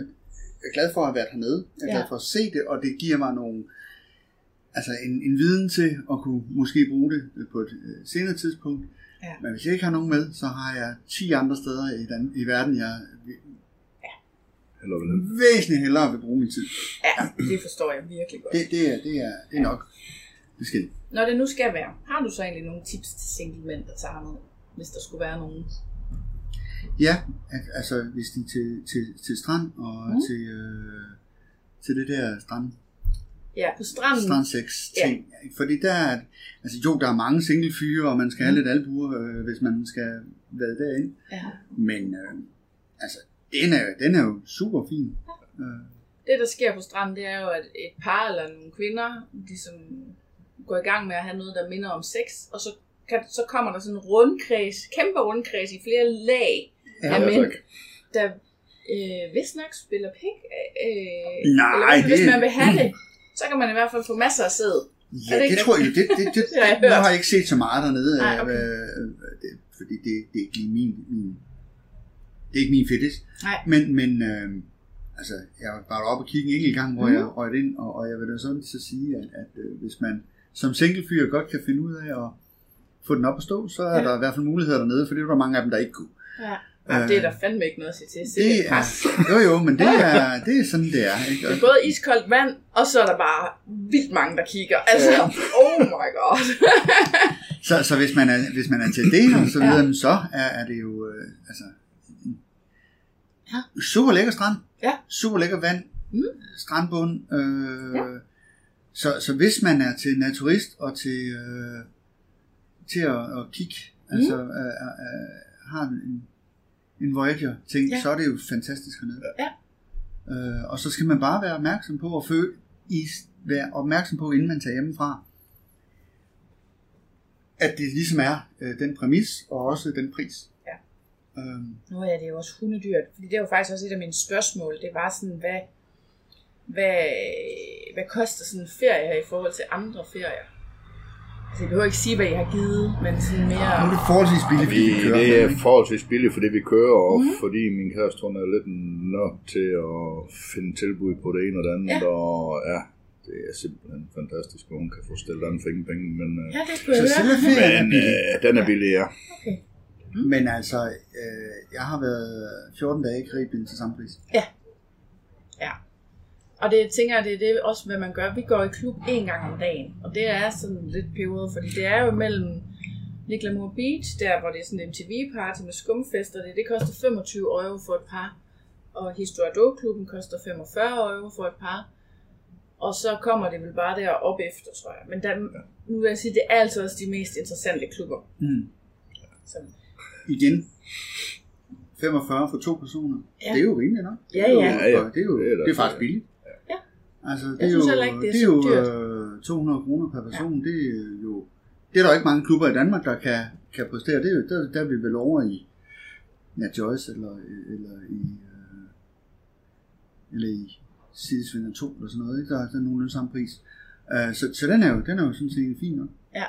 jeg er glad for at have været hernede. Jeg er Ja. glad for at se det, og det giver mig nogle, altså en, en viden til at kunne måske bruge det på et øh, senere tidspunkt. Ja. Men hvis jeg ikke har nogen med, så har jeg 10 andre steder i, den, i verden, jeg Eller hvordan? væsentligt hellere vil bruge min tid. Ja, det forstår jeg virkelig godt. Det, det, er, det, er, det er nok besked. Når det nu skal være, har du så egentlig nogle tips til single mænd, der tager med, hvis der skulle være nogen? Ja, at, altså hvis de er til, til, til strand og mm. til, øh, til det der strand, Ja, på stranden. strandsex ting. Ja. Fordi der er, altså jo, der er mange single fyre, og man skal have lidt albuer, øh, hvis man skal være derind. Ja. Men øh, altså, den er, den er jo super fin. Øh, Det, der sker på stranden, det er jo, at et par eller nogle kvinder, de som går i gang med at have noget, der minder om sex, og så, kan, så kommer der sådan en rundkreds, kæmpe rundkreds i flere lag Ja, af ja, mænd, der øh, vist nok spiller pik. Øh, Nej, eller hvis det- man vil have det, så kan man i hvert fald få masser af sæd. ja, det det, tror jeg, det, det, det, Det [LAUGHS] nu hørt. har jeg ikke set så meget dernede, Nej, øh, okay. øh, det, fordi det, det er ikke lige min, min det er ikke min fetish. Nej. Men, men øh, altså, jeg var bare oppe og kigge en enkelt gang, hvor mm. jeg røg ind, og, og jeg vil da sådan så sige, at, at øh, hvis man som single fyr godt kan finde ud af at få den op at stå, så er ja. der i hvert fald muligheder dernede, for det er der mange af dem, der ikke kunne. Ja. Det er der fandme ikke noget at sige til. Det er, jo jo, men det er, det er sådan, det er. Ikke? Det er både iskoldt vand, og så er der bare vildt mange, der kigger. Altså, oh my god. [LAUGHS] Så, så hvis, man er, hvis man er til det her, så, Ja. videre, så er, er det jo øh, altså, Ja. super lækker strand, Ja. super lækker vand, Mm. strandbund. Øh, Ja. så, så hvis man er til naturist og til, øh, til at, at kigge, Mm. altså øh, øh, har en, en Voyager-ting, Ja. så er det jo fantastisk hernede. Ja. Øh, og så skal man bare være opmærksom på at føle, i, være opmærksom på, inden man tager hjemmefra, at det ligesom er øh, den præmis, og også den pris. Ja. Øhm, Nu er det jo også hundedyrt, fordi det var faktisk også et af mine spørgsmål. Det var sådan, hvad, hvad, hvad koster sådan en ferie her i forhold til andre ferier? Altså, jeg behøver ikke sige, hvad I har givet, men sådan mere... nu er det forholdsvis billigt, fordi Vi, vi kører. det er forholdsvis billigt, fordi vi kører, og mm. fordi min kæreste hun er lidt nok til at finde tilbud på det ene og det andet, Ja. ja. og ja, det er simpelthen fantastisk, at hun kan få stillet an for ingen penge, men, øh, Ja, det kunne Så jeg høre. er men billig. øh, den er billig, ja. Okay. Men altså, øh, jeg har været 14 dage i Karibien til samme pris. Og det tænker jeg, det er det også, hvad man gør. Vi går i klub en gang om dagen, og det er sådan lidt peberet, fordi det er jo mellem Niklamour Beach, der hvor det er sådan en MTV-party med skumfester, det, det koster 25 euro for et par, og Historiador-klubben koster 45 euro for et par, og så kommer det vel bare der op efter, tror jeg. Men der, nu vil jeg sige, det er altså også de mest interessante klubber. Mm. Så, Igen, 45 for to personer. Ja. Ja. Det er jo rimeligt nok. Ja, Det er jo- ja. Ja, ja. Det er jo er det er faktisk billigt. Ja. Altså, det Jeg er synes jo, ikke, det er det er jo dyrt. øh, 200 kroner per person. Ja. Det er jo det er der jo ikke mange klubber i Danmark, der kan, kan præstere. Det er jo, der, der er vi vel over i Nat Joyce eller, eller i øh, eller i Sidesvinger 2 eller sådan noget. Ikke? Der, er- der er nogenlunde samme pris. Øh, så, så den er jo, den er jo sådan set fin nok. Ja.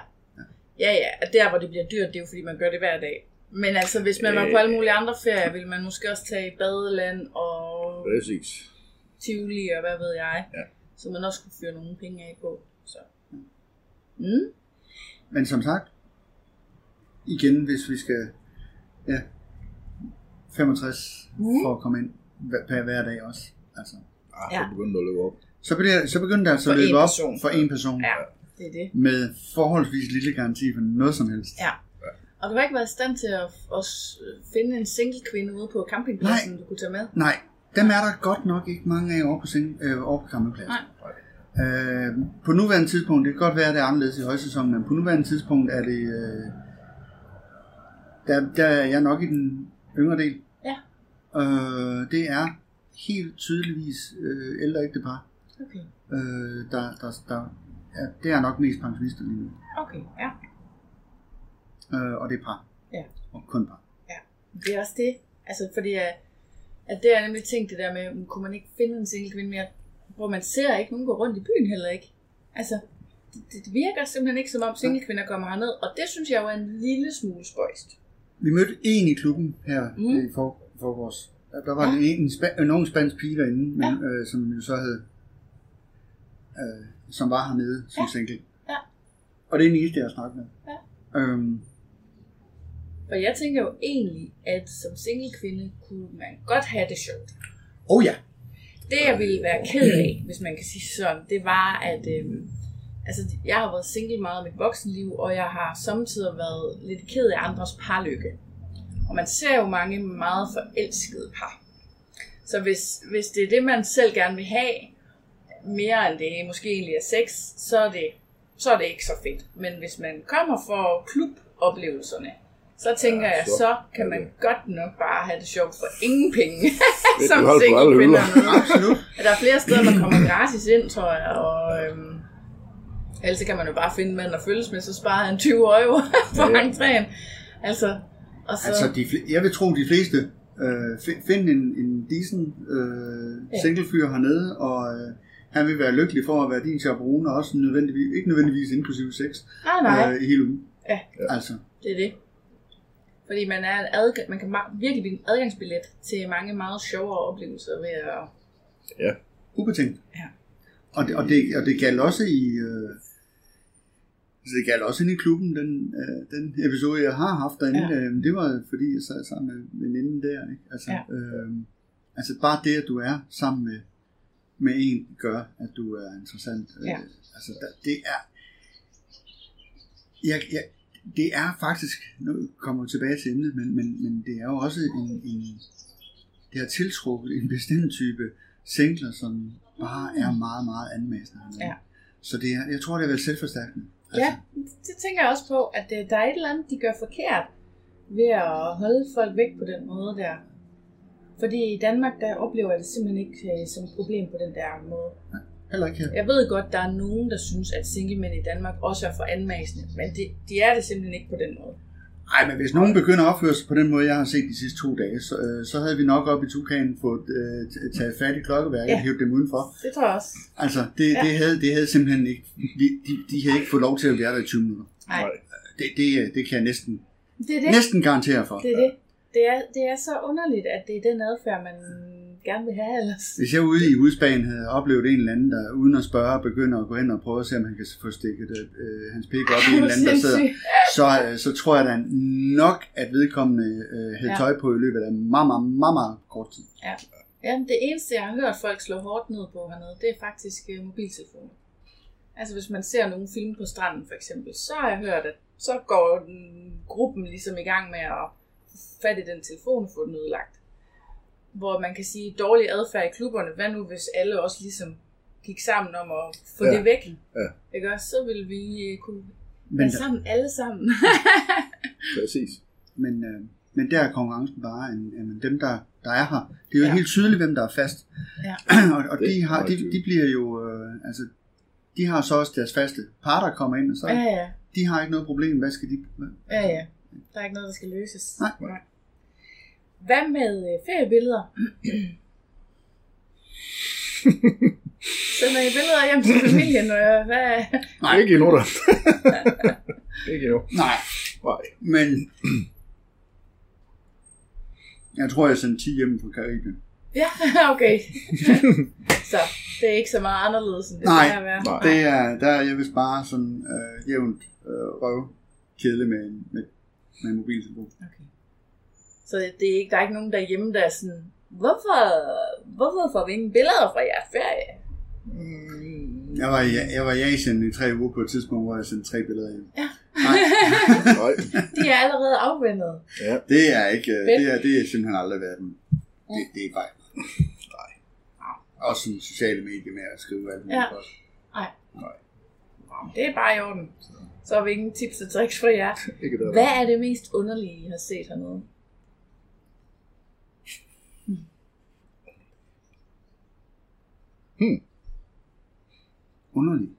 Ja, ja. og Der, hvor det bliver dyrt, det er jo fordi, man gør det hver dag. Men altså, hvis man var på alle mulige andre ferier, ville man måske også tage i badeland og Præcis. Tivoli og hvad ved jeg. Ja. Så man også kunne fyre nogle penge af på. Så. Mm. Men som sagt, igen, hvis vi skal, ja, 65 Mhm. for at komme ind hver- hver dag også. Altså. Ah, Ja. så begynder det at løbe op. Så begynder, så begynder det altså For at løbe op person. for en person. Ja, det er det. Med forholdsvis lille garanti for noget som helst. Ja. Og du har ikke været i stand til at, at finde en single kvinde ude på campingpladsen, Nej. du kunne tage med? Nej, dem er der godt nok ikke mange af over på, seng, øh, over på campingpladsen. Nej. Øh, på nuværende tidspunkt, det kan godt være, at det er anderledes i højsæsonen, men på nuværende tidspunkt er det, øh, der, der er jeg nok i den yngre del. Ja. Øh, det er helt tydeligvis øh, ældre ægtepar, Okay. øh, der, der, der er, det er nok mest pensionister lige nu. Okay, ja. Øh, og det er par. Ja. Og kun par. Det er også det. Altså, fordi at, det er nemlig tænkt det der med, kunne man ikke finde en single kvinde mere, hvor man ser ikke nogen gå rundt i byen heller ikke. Altså, det, det virker simpelthen ikke som om single kvinder kommer herned, og det synes jeg jo er en lille smule spøjst. Vi mødte en i klubben her Mm. i for, for vores. Der var Ja. en, en, spa, en ung spansk pige derinde, men, Ja. øh, som jo så havde, øh, som var hernede som Ja. single. Ja. Og det er den eneste, jeg har snakket med. Ja. Øhm, For jeg tænker jo egentlig, at som single kvinde kunne man godt have det sjovt. oh ja, Det jeg ville være ked af, hvis man kan sige sådan, det var, at øhm, altså, jeg har været single meget af mit voksenliv, og jeg har samtidig været lidt ked af andres parlykke. Og man ser jo mange meget forelskede par. Så hvis, hvis det er det, man selv gerne vil have, mere end det måske egentlig er sex, så er det, så er det ikke så fedt. Men hvis man kommer for kluboplevelserne, så tænker Ja, jeg, så- så kan man godt nok bare have det sjovt for ingen penge. [LAUGHS] Som på single absolut. Der er flere steder, man kommer gratis ind, tror jeg, og øhm, ellers så kan man jo bare finde en mand at følges med, så sparer han 20 euro [LAUGHS] for Ja. entréen. Altså, og så, altså, de, fl- jeg vil tro, de fleste øh, fi- find en, en decent øh, Ja. single fyr hernede, og øh, han vil være lykkelig for at være din chaperone, og også nødvendigvis, ikke nødvendigvis inklusive sex nej, nej, øh, i hele ugen. Ja. Altså, det er det. Fordi man, er en adgang, man kan virkelig blive en adgangsbillet til mange meget sjovere oplevelser ved at... ubetinget. Ja. Og det, og det, og det galt også i... Øh, altså det galt også inde i klubben, den, øh, den episode, jeg har haft derinde. Ja. Ja. Øh, det var fordi, jeg sad sammen med veninden der. Ikke? Altså, Ja. øh, altså bare det, at du er sammen med, med en, gør, at du er interessant. Øh, Ja. Altså der, det er... Jeg, jeg, det er faktisk, nu kommer vi tilbage til emnet, men, men, men det er jo også en, en det har tiltrukket en bestemt type singler, som bare er meget, meget anmæsende. Ja. Så det er, jeg tror, det er vel selvforstærkende. Ja, det tænker jeg også på, at øh, der er et eller andet, de gør forkert ved at holde folk væk på den måde der. Fordi i Danmark, der oplever jeg det simpelthen ikke øh, som et problem på den der måde. Heller ikke her. Jeg ved godt, der er nogen, der synes, at singlemænd i Danmark også er for anmasende, men de, de er det simpelthen ikke på den måde. Nej, men hvis nogen begynder at opføre sig på den måde, jeg har set de sidste to dage, så, øh, så havde vi nok op i tukanen fået øh, taget fat i klokkeværket Ja. og hævet dem udenfor. Det tror jeg også. Altså, det, Ja. ja. det, havde, det havde simpelthen ikke, de, de, de havde ikke fået lov til at være der i 20 minutter. Nej, Det, det, øh, det kan jeg næsten, det er det. næsten garantere for. Det er det. Det er, det er så underligt, at det er den adfærd, man gerne vil have ellers. Hvis jeg ude i udspagen havde oplevet en eller anden, der uden at spørge, begynder at gå hen og prøve at se, om han kan få stikket øh, hans pik op i en [LAUGHS] eller anden, der sidder, så, øh, så tror jeg da nok, at vedkommende øh, havde Ja. tøj på i løbet af meget, meget, meget, meget kort tid. Ja, det eneste, jeg har hørt folk slå hårdt ned på hernede, det er faktisk uh, mobiltelefoner. Altså hvis man ser nogle film på stranden for eksempel, så har jeg hørt, at så går den, gruppen ligesom i gang med at fatte den telefon og få den ødelagt. Hvor man kan sige, dårlig adfærd i klubberne, hvad nu hvis alle også ligesom gik sammen om at få Ja. det væk? Ja. Ikke også? Så vil vi øh, kunne Men, være sammen alle sammen. [LAUGHS] Præcis. men, øh, men der er konkurrencen bare, en, en, dem der, der er her, det er jo Ja. helt tydeligt, hvem der er fast. Ja. [CLEARS THROAT] og og de, har, de, de bliver jo, øh, altså, de har så også deres faste par, der kommer ind, og så ja, ja. de har ikke noget problem. Hvad skal de? Ja, ja. Der er ikke noget, der skal løses. Nej. Hvad med øh, feriebilleder? [LAUGHS] Sender I billeder hjem til familien? Og hvad? Nej. Ikke endnu, [LAUGHS] da. ikke endnu. Nej, Nej. men jeg tror, jeg sendte 10 hjem fra Karibien. Ja, [LAUGHS] okay. så det er ikke så meget anderledes, end det Nej, at være. nej. Det er, der er jeg vist bare sådan øh, jævnt øh, røv kedelig med, med, med en mobiltelefon. Okay. Så det er ikke, der er ikke nogen derhjemme, der er sådan, hvorfor, hvorfor får vi ingen billeder fra jeres ferie? Jeg var, i, jeg var i Asien i tre uger på et tidspunkt, hvor jeg sendte tre billeder hjem. Ja. Nej, [LAUGHS] Nej. De er allerede afvendet. Ja. det er ikke, øh, det er, det er simpelthen aldrig været en, det, det er fejl. Nej. Også sådan sociale medier med at skrive alt muligt. Ja. også. Det er bare i orden. Så har vi ingen tips og tricks for jer. [LAUGHS] Hvad er det mest underlige, I har set hernede? Underligt.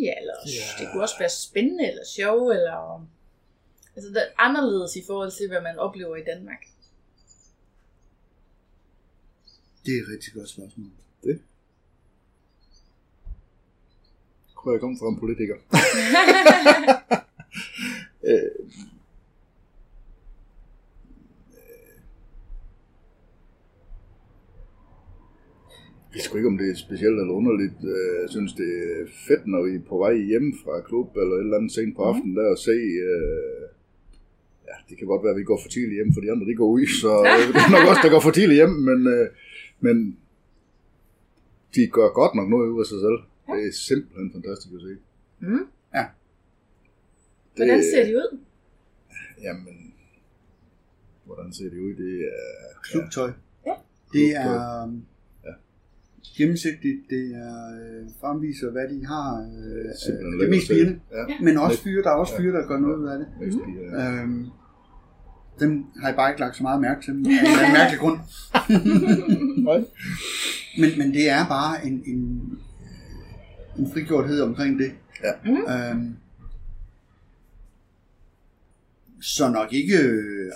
Ja, eller det kunne også være spændende eller sjov, eller... Altså, det er anderledes i forhold til, hvad man oplever i Danmark. Det er et rigtig godt spørgsmål. Kunne jeg komme fra en politiker? [LAUGHS] øh, ved sgu ikke, om det er specielt eller underligt. Øh, Jeg synes, det er fedt, når vi er på vej hjem fra klub eller et eller andet sent på aftenen, der at se... Øh, ja, det kan godt være, at vi går for tidligt hjem, for de andre de går ud, så [LAUGHS] øh, det er nok også, der går for tidligt hjem, men, øh, men de gør godt nok noget ud af sig selv. Det er simpelthen fantastisk at se. Mm. Ja. Hvordan ser de ud? Jamen, hvordan ser det ud? Det er... Klubtøj. Ja. Det er Ja. Gennemsigtigt, det er øh, fremviser, hvad de har. Øh, øh, det er mest pigerne, Ja, men også fyre. Der er også fyre, der gør noget ud af det. ja. Øhm, dem har jeg bare ikke lagt så meget mærke til, af en [LAUGHS] mærkelig grund. Men, men det er bare en, en, en frigjorthed omkring det. Ja. Øhm, så nok ikke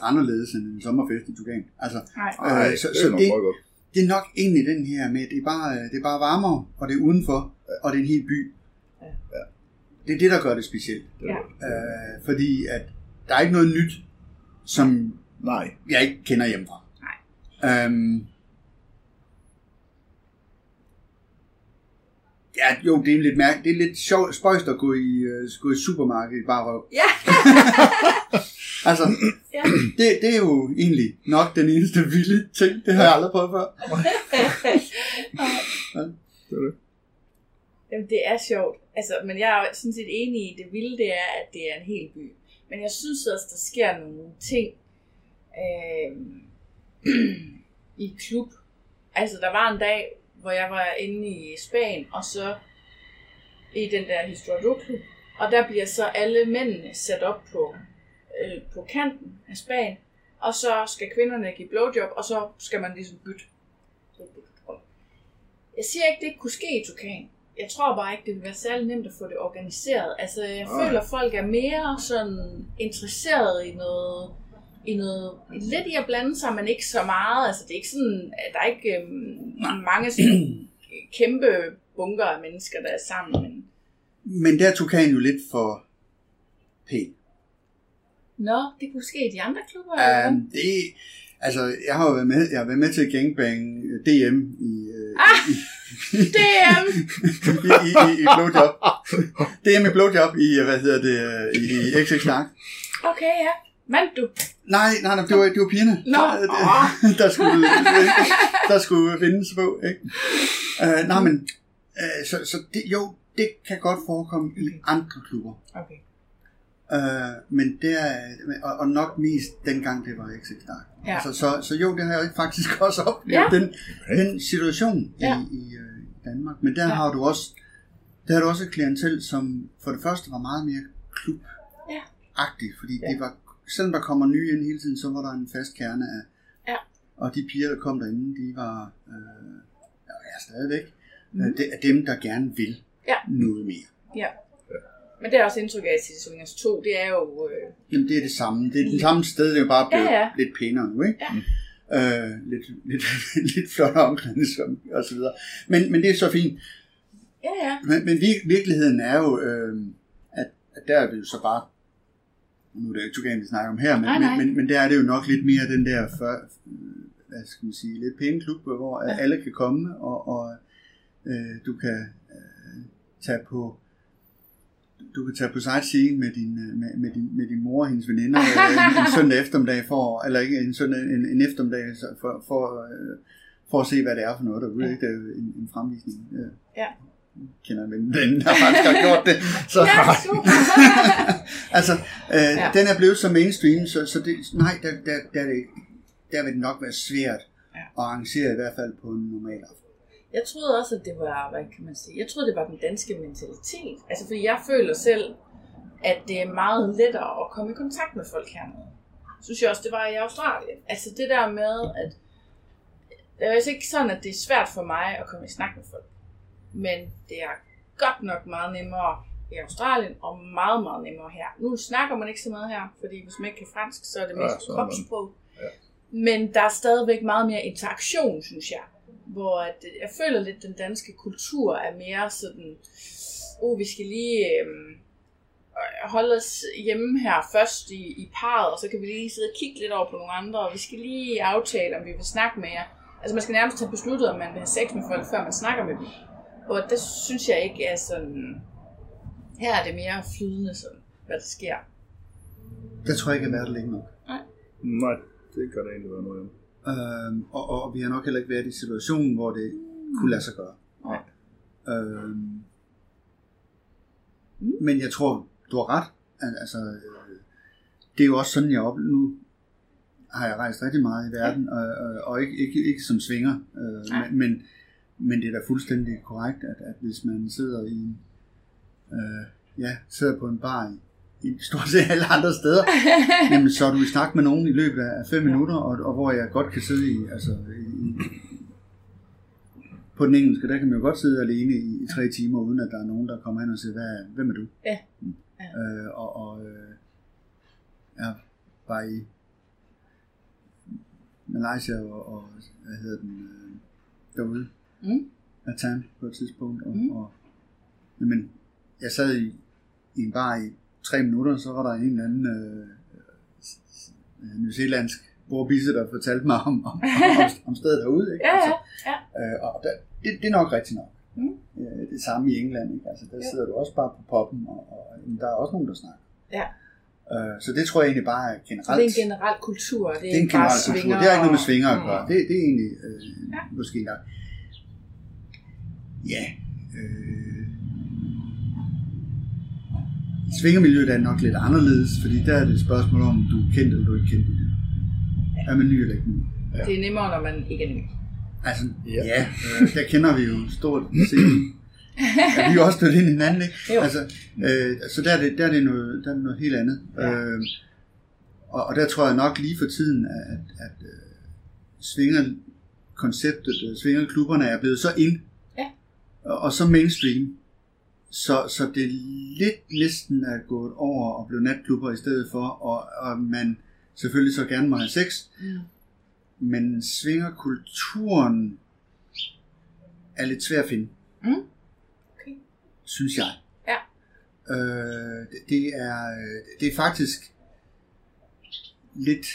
anderledes end en sommerfest i Tugan. Altså, Nej. Øh, så, det så er nok det, meget godt. Det er nok egentlig den her med, det er bare, det er bare varmere, og det er udenfor, og det er en hel by. Ja. Det er det, der gør det specielt. Ja. Øh, fordi at der er ikke noget nyt, som Nej, jeg ikke kender hjemmefra. Nej. Øhm, ja, jo, det er lidt mærke. Det er lidt sjovt, spøjst at gå i, uh, gå i supermarked i bare røv. Ja. [LAUGHS] [LAUGHS] Altså, ja. [CLEARS THROAT] det, det er jo egentlig nok den eneste vilde ting. Det har jeg aldrig prøvet før. [LAUGHS] det er det. Jamen, det er sjovt. Altså, men jeg er sådan set enig i, det vilde det er, at det er en hel by. Men jeg synes også, der sker nogle ting øh, [CLEARS THROAT] i klub. Altså, der var en dag, hvor jeg var inde i Spanien, og så i den der historieklub. Og der bliver så alle mændene sat op på, øh, på kanten af Spanien. Og så skal kvinderne give blowjob, og så skal man ligesom bytte. Jeg siger ikke, det ikke kunne ske i Tukan. Jeg tror bare ikke, det vil være særlig nemt at få det organiseret. Altså, jeg Nej. føler, at folk er mere sådan interesseret i noget, i noget, lidt i at blande sig, men ikke så meget. Altså, det er ikke sådan, at der er ikke øhm, mange sådan, [CLEARS THROAT] kæmpe bunker af mennesker, der er sammen. Men... Men der tog Kagen jo lidt for pæn. Nå, det kunne ske i de andre klubber? Um, det, altså, jeg har jo været med, jeg har været med til gangbang øh, DM i, øh, Ah! i, DM! [LAUGHS] i, i, i, i blowjob. DM i blowjob i, hvad hedder det, øh, i, i XX Dark. Okay, ja. Vandt du? Nej, nej, nej, det var, det var pigerne. Nå, Der, [LAUGHS] der, skulle, der skulle findes på, ikke? Uh, nej, men, uh, så, så det, jo, det kan godt forekomme i andre klubber. Okay. Uh, men det er, og, og nok mest dengang det var XX Dark. Ja. Altså, så, så jo, det har jeg faktisk [LAUGHS] også oplevet, Ja. den, den situation Ja. i, i, øh, Danmark. Men der Ja. har du også, der har du også et klientel, som for det første var meget mere klub-agtigt, fordi Ja. det var, selvom der kommer nye ind hele tiden, så var der en fast kerne af, Ja. og de piger, der kom derinde, de var, øh, ja, er stadigvæk, mm. det er dem, der gerne vil Ja. noget mere. Ja. Men det er også indtryk af til Swingers 2, det er jo... Øh, Jamen, det er det samme. Det er den samme sted, det er bare blevet Ja, ja, lidt pænere nu, ikke? Ja. Øh, lidt, lidt, [LAUGHS] lidt flot omklædningsrum og så videre. Men, men det er så fint. Ja, ja. Men, men vir- virkeligheden er jo, øh, at, at der er det jo så bare, nu er det ikke Tugan, vi snakker om her, men, Nej, nej. men, men, men der er det jo nok lidt mere den der, for, hvad skal man sige, lidt pæne klub, hvor ja. alle kan komme, og, og øh, du kan øh, tage på du kan tage på sightseeing med din, øh, med, med din, med din mor og hendes veninder øh, en, en [LAUGHS] søndag eftermiddag for, eller ikke en søndag, en, en eftermiddag for, for, øh, for at se, hvad det er for noget derude. Ja. Ikke? Det er en, en fremvisning. Ja. kender en den der faktisk har gjort det. Så, Ja, super. [LAUGHS] altså, øh, Ja. den er blevet så mainstream, så, så det, nej, der, der, der, er det, der vil det nok være svært Ja. at arrangere i hvert fald på en normal aften. Jeg troede også, at det var, hvad kan man sige, jeg troede, det var den danske mentalitet. Altså, fordi jeg føler selv, at det er meget lettere at komme i kontakt med folk hernede. Synes jeg også, det var i Australien. Altså det der med, at det er altså ikke sådan, at det er svært for mig at komme i snak med folk. Men det er godt nok meget nemmere i Australien, og meget, meget nemmere her. Nu snakker man ikke så meget her, fordi hvis man ikke kan fransk, så er det Ja, mest man- kropssprog. Men der er stadigvæk meget mere interaktion, synes jeg. Hvor at, øh, jeg føler lidt, at den danske kultur er mere sådan, oh, vi skal lige øhm, øh, holde os hjemme her først i, i parret, og så kan vi lige sidde og kigge lidt over på nogle andre, og vi skal lige aftale, om vi vil snakke med jer. Altså man skal nærmest have besluttet, om man vil have sex med folk, før man snakker med dem. Og det synes jeg ikke er sådan... Her er det mere flydende, sådan, hvad der sker. Der tror jeg ikke, at været længe nok. Nej, det kan der egentlig være noget. Øhm, og, og vi har nok heller ikke været i situationen, hvor det kunne lade sig gøre. Nej. Øhm, men jeg tror, du har ret. Al- Altså, øh, det er jo også sådan, jeg oplever nu. Har jeg rejst rigtig meget i verden, og, og, og ikke, ikke, ikke som svinger. Øh, Nej. men, men, men det er da fuldstændig korrekt, at, at hvis man sidder i øh, ja, sidder på en bar i, i stort set alle andre steder, [LAUGHS] jamen, så er du i snak med nogen i løbet af fem minutter, og, og hvor jeg godt kan sidde i, altså, i, på den engelske, der kan man jo godt sidde alene i, i tre timer, uden at der er nogen, der kommer hen og siger, Hvad, hvem er du? Ja. Mm. Øh, og og øh, jeg var i Malaysia og, og hvad hedder den, øh, derude, Mm. Atan på et tidspunkt, og, Mm. og jamen, jeg sad i, i en bar i tre minutter, så var der en eller anden øh, øh, newzealandsk bordbisse, der fortalte mig om, om, om, om stedet derude. Ikke? Ja, Altså, ja, ja. Øh, og der, det, det er nok rigtigt nok. Mm. Øh, det samme i England. Ikke? Altså, der Ja. sidder du også bare på poppen, og, og der er også nogen, der snakker. Ja. Øh, så det tror jeg egentlig bare er Så generelt. det er en generel kultur, det er, det er en generel kultur. svinger Det har ikke noget med svinger at Mm. gøre. Det, det er egentlig øh, Ja. måske nok. Ja. Øh, svingermiljøet er nok lidt anderledes, fordi der er det et spørgsmål om, du er kendt eller du er ikke kendt i det. Er man ny eller ikke ny? Det er nemmere, når man ikke er ny. Altså, Ja. ja, øh, der kender vi jo stort set. [LAUGHS] Ja, vi er jo også stødt ind i hinanden, ikke? Jo. Altså, øh, så der er, det, der, er det noget, der er det noget helt andet. Ja. Øh, og, og der tror jeg nok lige for tiden, at, at øh, svinger konceptet, øh, svingerklubberne er blevet så ind, Ja. og, og så mainstream, så, så det lidt næsten er gået over og blevet natklubber i stedet for, og, og man selvfølgelig så gerne må have sex, Mm. men svingerkulturen er lidt svær at finde, Mm. Okay. synes jeg. Ja. Øh, det, det, er, øh, det er faktisk lidt...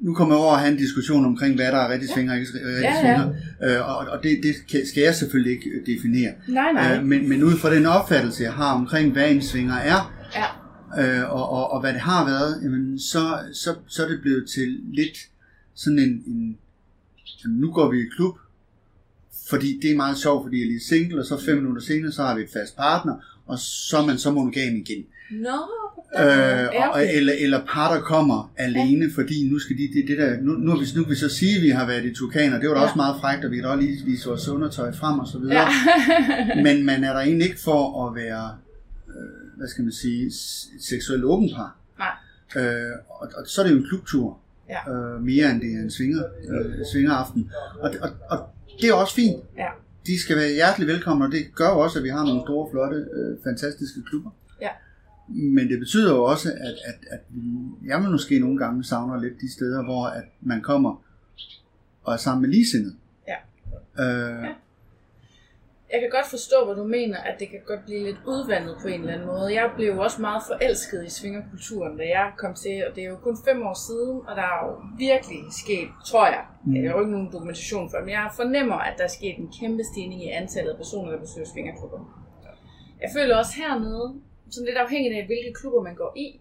Nu kommer jeg over at have en diskussion omkring, hvad der er rigtig svinger og ikke rigtig Ja, ja. svinger. Øh, og og det, det skal jeg selvfølgelig ikke øh, definere. Nej, nej. Øh, men, men ud fra den opfattelse, jeg har omkring, hvad en svinger er, Ja. øh, og, og, og hvad det har været, jamen, så, så, så er det blevet til lidt sådan en, en jamen, nu går vi i klub, fordi det er meget sjovt, fordi jeg er lige single, og så fem minutter senere, så har vi et fast partner, og så er man så monogam igen. Nå, Øh, og, okay. eller, eller par, der kommer alene, ja. fordi nu skal de, det, det der, nu, nu, har vi, nu kan vi så sige, at vi har været i Turkaner, det var da Ja. også meget frækt, og vi kan da lige vise vores undertøj frem og så videre. Ja. Men man er der egentlig ikke for at være, øh, hvad skal man sige, et seksuelt åbent par. Nej. Øh, og, og så er det jo en klubtur, Ja. øh, mere end det er en svinger, øh, svingeraften. Og, og, og det er også fint. Ja. De skal være hjertelig velkomne, og det gør jo også, at vi har nogle store, flotte, øh, fantastiske klubber. Ja. Men det betyder jo også, at, at, at jeg måske nogle gange savner lidt de steder, hvor at man kommer og er sammen med ligesindede. Ja. Øh, Ja. Jeg kan godt forstå, hvad du mener, at det kan godt blive lidt udvandet på en eller anden måde. Jeg blev jo også meget forelsket i svingerkulturen, da jeg kom til, og det er jo kun fem år siden, og der er jo virkelig sket, tror jeg, Mm. jeg har jo ikke nogen dokumentation for, men jeg fornemmer, at der er sket en kæmpe stigning i antallet af personer, der besøger svingerklubber. Jeg føler også hernede, sådan lidt afhængigt af, hvilke klubber man går i,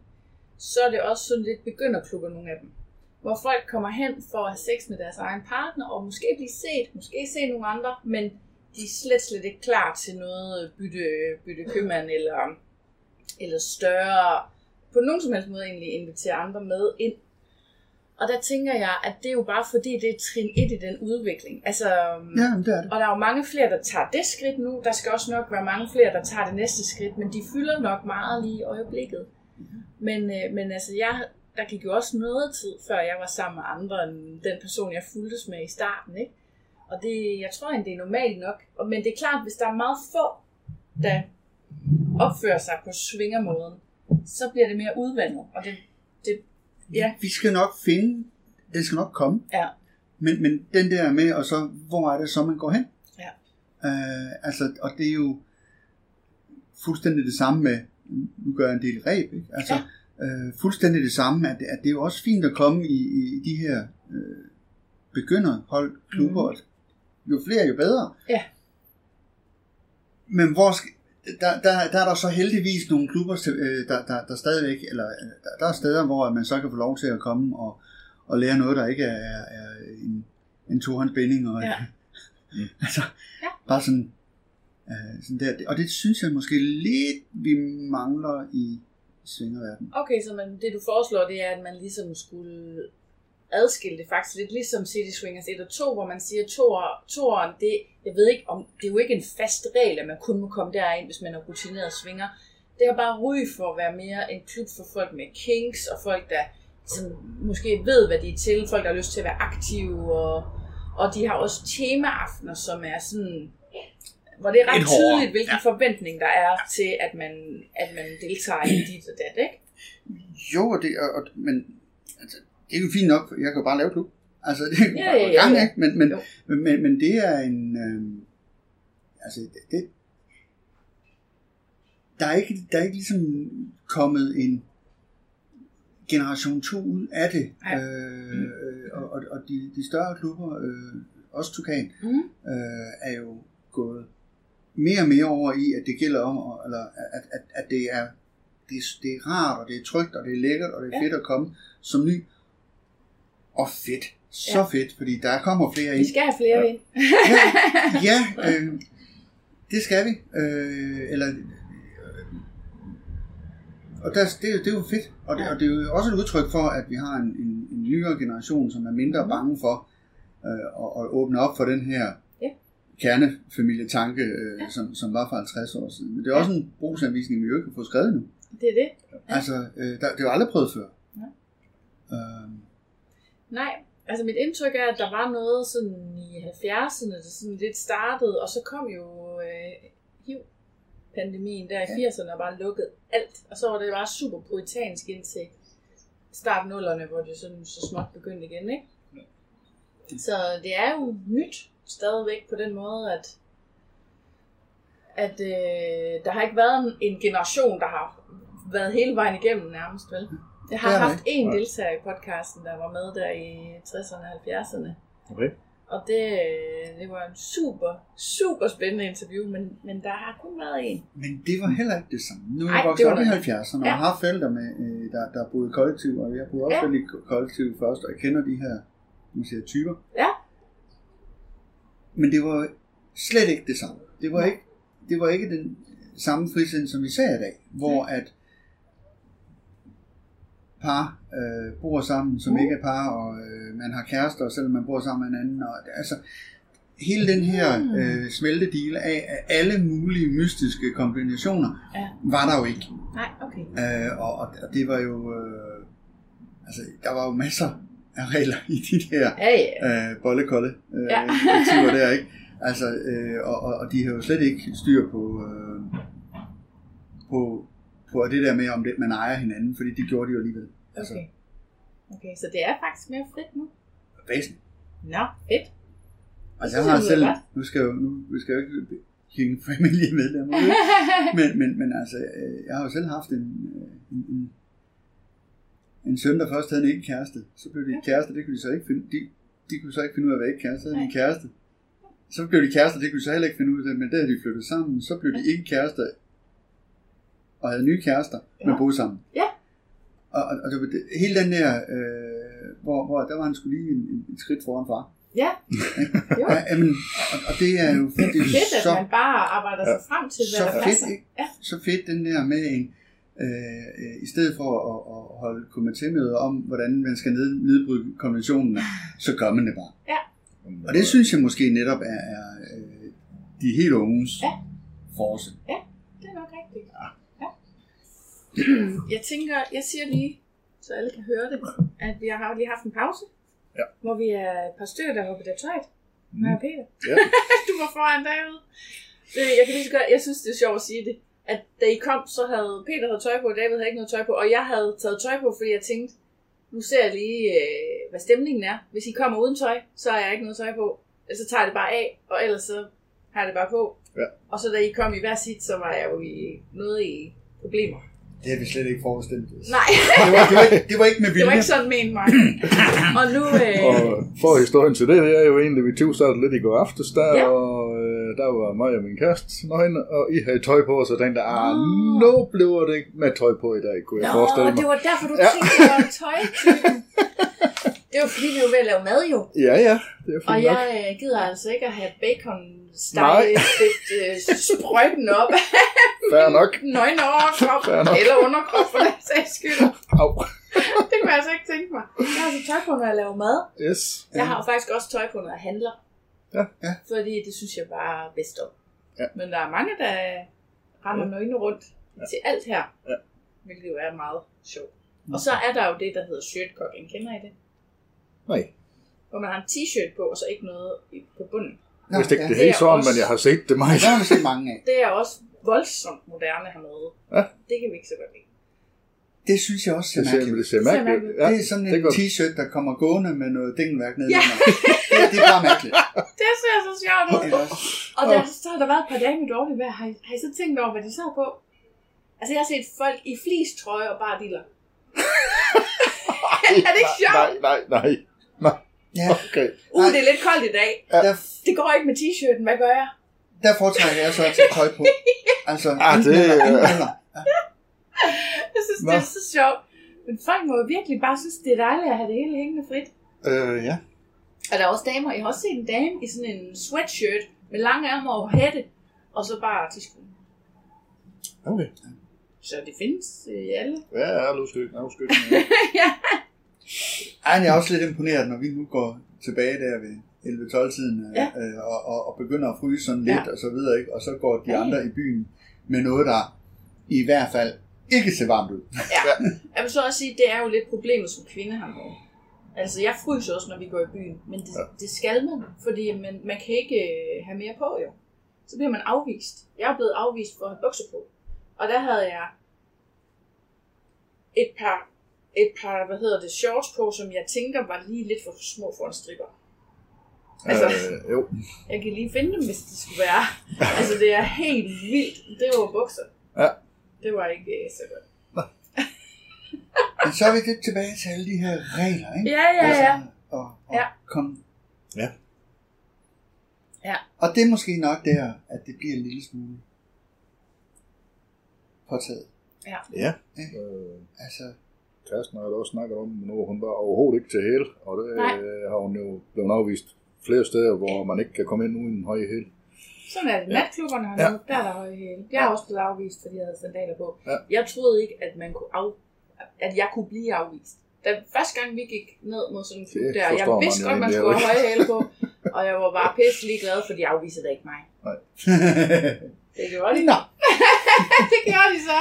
så er det også sådan lidt begynderklubber, nogle af dem. Hvor folk kommer hen for at have sex med deres egen partner, og måske blive set, måske se nogle andre, men de er slet, slet ikke klar til noget bytte, bytte købmand eller, eller større, på nogen som helst måde egentlig invitere andre med ind. Og der tænker jeg, at det er jo bare fordi, det er trin 1 i den udvikling. Altså, ja, men det er det. og der er jo mange flere, der tager det skridt nu. Der skal også nok være mange flere, der tager det næste skridt, men de fylder nok meget lige i øjeblikket. Men, øh, men altså, jeg, der gik jo også noget tid, før jeg var sammen med andre end den person, jeg fulgtes med i starten. Ikke? Og det, jeg tror egentlig, det er normalt nok. Og- Men det er klart, hvis der er meget få, der opfører sig på svingermåden, så bliver det mere udvandet. Og det, det ja, Vi skal nok finde, det skal nok komme. ja, Men, men den der med, og så, hvor er det så, man går hen? Ja. Øh, altså, og det er jo fuldstændig det samme med, nu gør jeg en del ræb, ikke? Altså, ja. øh, fuldstændig det samme, at, at det er jo også fint at komme i, i de her øh, begynderhold, klubber, mm. jo flere, jo bedre. Ja. Men hvor skal, der, der, der er der så heldigvis nogle klubber, øh, der, der, der stadigvæk, eller øh, der, der er steder, hvor man så kan få lov til at komme og, og lære noget, der ikke er, er, en, en tohåndsbinding. Og, Ja. [LAUGHS] altså, Ja. bare sådan, øh, sådan der. Og det synes jeg måske lidt, vi mangler i svingerverdenen. Okay, så man, det du foreslår, det er, at man ligesom skulle adskille det faktisk lidt ligesom City Swingers 1 og 2, hvor man siger, toer, toeren, det, jeg ved ikke om, det er jo ikke en fast regel, at man kun må komme derind, hvis man er rutineret svinger. Det har bare ry for at være mere en klub for folk med kinks, og folk, der som måske ved, hvad de er til, folk, der har lyst til at være aktive, og, og de har også temaaftener, som er sådan, hvor det er ret tydeligt, hvilken ja. forventning der er til, at man, at man deltager i dit og dat, ikke? Jo, og det, og, og, men altså, det er jo fint nok, jeg kan jo bare lave klub. Altså, det er jo Ja, bare ja, gang, ja. ikke? Men, men, men, men, men det er en... Øh, altså, det, det, der, er ikke, der er ikke ligesom kommet en generation 2 ud af det. Nej. Øh, og, og, og de, de større klubber, øh, også Tukan, Mm. øh, er jo gået mere og mere over i, at det gælder om, at- eller at, at, at det, er, det, er, det er rart, og det er trygt, og det er lækkert, og det er Ja. fedt at komme som ny. Og fedt. Så Ja. fedt, fordi der kommer flere Vi ind. skal have flere ind. [LAUGHS] Ja, øh, det skal vi. Øh, eller, øh, og der, det, det er jo fedt. Og det, Ja. og det er jo også et udtryk for, at vi har en, en, en nyere generation, som er mindre Mhm. bange for øh, at, at åbne op for den her Ja. kernefamilietanke, øh, som, som var for 50 år siden. Men det er også en brugsanvisning, vi jo ikke har fået skrevet nu. Det er det. Altså, øh, der, det er jo aldrig prøvet før. Ja. Øh, Nej, altså mit indtryk er, at der var noget sådan i 70'erne, der sådan lidt startede, og så kom jo øh, HIV-pandemien der i 80'erne og bare lukkede alt. Og så var det bare super puritansk indtil start nullerne, hvor det sådan så småt begyndte igen, ikke? Så det er jo nyt stadigvæk på den måde, at at øh, der har ikke været en, en generation, der har været hele vejen igennem nærmest, vel? Jeg har haft en deltager i podcasten, der var med der i 60'erne og 70'erne. Okay. Og det, det var en super, super spændende interview, men, men der har kun været en. Men det var heller ikke det samme. Nu er jeg vokset var op i noget 70'erne og Ja. har forældre, med, øh, der, der boede i kollektiv, og jeg boede også Ja. ja. i kollektiv først, og jeg kender de her nu siger typer. Ja. Men det var slet ikke det samme. Det var ikke, det var ikke den samme frisind, som vi ser i dag, hvor at par øh, bor sammen, som Mm. ikke er par, og øh, man har kærester, selvom man bor sammen med en anden. Og, altså, hele den her Mm. øh, smeltedil af, af alle mulige mystiske kombinationer, Ja. var der jo ikke. Nej, okay. Øh, og, og, det var jo... Øh, altså, der var jo masser af regler i de der Ja, ja. øh, bollekolde øh, Ja. der, ikke? Altså, øh, og, og, og de har jo slet ikke styr på, øh, på, på på det der med, om det, man ejer hinanden, fordi det gjorde de jo alligevel. Altså, Okay. Okay, så det er faktisk mere frit nu? væsentligt. Nå, fedt. Altså, jeg har selv, nu skal jeg jo, nu, vi skal jo ikke hænge familiemedlemmer ud, [LAUGHS] men, men, men altså, øh, jeg har jo selv haft en, øh, en, en, en søn, der først havde en ikke kæreste. Så blev de kærester, det kunne de så ikke finde, de, de kunne så ikke finde ud af at være ikke kæreste, så havde de en kæreste. Så blev de kærester, det kunne de så heller ikke finde ud af, men der havde de flyttet sammen, så blev de ikke kærester, og havde nye kærester, ja. men boede sammen. Ja. Og, og, og det, hele den der, øh, hvor, hvor der var han skulle lige en, en, et skridt foran far. Ja, [LAUGHS] jo. Ja, jamen, og, og det er jo det er Fedt, at så, man bare arbejder sig frem til, hvad så der fedt, passer. Ja. så fedt den der med en, øh, i stedet for at, at holde komitémøder om, hvordan man skal ned, nedbryde konventionen, så gør man det bare. Og det synes jeg måske netop er, er øh, de helt unges Ja. force. Det er nok rigtigt. Ja. [CLEARS THROAT] Jeg tænker, jeg siger lige, så alle kan høre det, at vi har lige haft en pause, Ja. hvor vi er et par stykker, der var på Detroit. Mig og Peter. Ja. [LAUGHS] du var foran David. Jeg kan lige så godt, jeg synes, det er sjovt at sige det. At da I kom, så havde Peter havde tøj på, og David havde ikke noget tøj på. Og jeg havde taget tøj på, fordi jeg tænkte, nu ser jeg lige, øh, hvad stemningen er. Hvis I kommer uden tøj, så har jeg ikke noget tøj på. Ellers så tager jeg det bare af, og ellers så har jeg det bare på. Ja. Og så da I kom i hver sit, så var jeg jo i noget i problemer. Det har vi slet ikke forestillet os. Nej, Det var, det, var ikke, det var ikke med det var vilje. ikke sådan ment mig. [CLEARS THROAT] og nu... Øh, Og for historien til det, det er jo egentlig, vi to startede lidt i går aftes, der, Ja. og øh, der var mig og min kæreste nøgne, og I havde tøj på, og så tænkte jeg, ah, nu bliver det ikke med tøj på i dag, kunne jeg forestille Nå, mig. det var derfor, du Ja. tænkte, det var tøjtypen. [LAUGHS] Det var fordi, vi var ved at lave mad jo. Ja, ja, det er Og fint jeg nok. øh, gider altså ikke at have bacon Nej. stegt øh, sprøjten op [LAUGHS] af nok. nøgne overkrop, [LAUGHS] eller underkrop for den sags skyld. Au. [LAUGHS] Det kunne jeg altså ikke tænke mig. Jeg har altså tøj på, når jeg laver mad. Yes. Jeg har faktisk også tøj på, når jeg handler. Ja. Ja. Fordi det synes jeg bare er bedst om. Ja. Men der er mange, der render nøgne rundt til alt her. Ja. Hvilket jo er meget sjovt. Og så er der jo det, der hedder shirtcocking. Kender I det? Nej, Hvor man har en t-shirt på, og så ikke noget på bunden. Nå, hvis det ikke ja. det Det helt er sådan, også- men jeg har set det meget. Der har vi set mange af. Det er også voldsomt moderne hernede. Ja. Det kan vi ikke så godt lide. Det synes jeg også ser Det ser, mærkeligt. det ser mærkeligt. Ja, det er sådan det en godt. t-shirt, der kommer gående med noget dængelværk ned. Ja. Det, det er bare mærkeligt. [LAUGHS] Det ser så sjovt ud. Og der, så har der været et par dage med dårligt vejr. Har I, har I så tænkt over, hvad de sad på? Altså, jeg har set folk i fleecetrøje og bare diller. [LAUGHS] er det ikke sjovt? Nej, nej, nej. nej. Ja, Okay. Uh, det er lidt koldt i dag. der, Det går ikke med t-shirten. Hvad gør jeg? der foretrækker jeg så at tage tøj på. [LAUGHS] Altså, Ah, det- eller, enten eller. Jeg synes, Nå. det er så sjovt. Men folk må jo virkelig bare synes, det er dejligt at have det hele hængende frit. Øh, ja. Og der er også damer. Jeg har også set en dame i sådan en sweatshirt med lange ærmer og hætte. Og så bare t-shirt. Okay. Så det findes øh, i alle. Ja, ja, nu skal [LAUGHS] ja. Ej, jeg er også lidt imponeret, når vi nu går tilbage der ved 11-12-tiden øh, Ja. øh, og, og, og begynder at fryse sådan lidt Ja. og så videre, ikke? og så går de Ja, ja. andre i byen med noget, der i hvert fald ikke ser varmt ud. ja. Jeg vil så også sige, det er jo lidt problemet som kvinde her Altså, jeg fryser også, når vi går i byen. Men det, Ja. det skal man, fordi man, man kan ikke øh, have mere på, jo. Så bliver man afvist. Jeg er blevet afvist for at have bukser på. Og der havde jeg et par, et par, hvad hedder det, shorts på, som jeg tænker var lige lidt for små for en stripper. Altså, Øh, jo. jeg kan lige finde dem, hvis det skulle være. altså, det er helt vildt. Det var bukser. Ja. Det var ikke øh, så godt. Men så er vi lidt tilbage til alle de her regler, ikke? Ja, ja, ja. Og, og Ja. kom. Ja. Ja. Og det er måske nok der, at det bliver en lille smule påtaget. Ja. Ja. Ikke? Øh, Altså, Kæresten har jeg også snakket om, nu hun var overhovedet ikke til hæl, og det Nej. øh, har hun jo blevet afvist flere steder, hvor man ikke kan komme ind uden en høj hæl. Sådan er det. Natklubberne har Ja. ja. der er der høje hæle. Jeg er også blevet afvist, fordi jeg havde sandaler på. Ja. Jeg troede ikke, at man kunne af, at jeg kunne blive afvist. Da første gang vi gik ned mod sådan en klub der, jeg vidste godt, man skulle have høje hæle på, og jeg var bare pisselig glad, for de afvisede da ikke mig. [LAUGHS] Det gjorde de. Nå. [LAUGHS] det gjorde de så.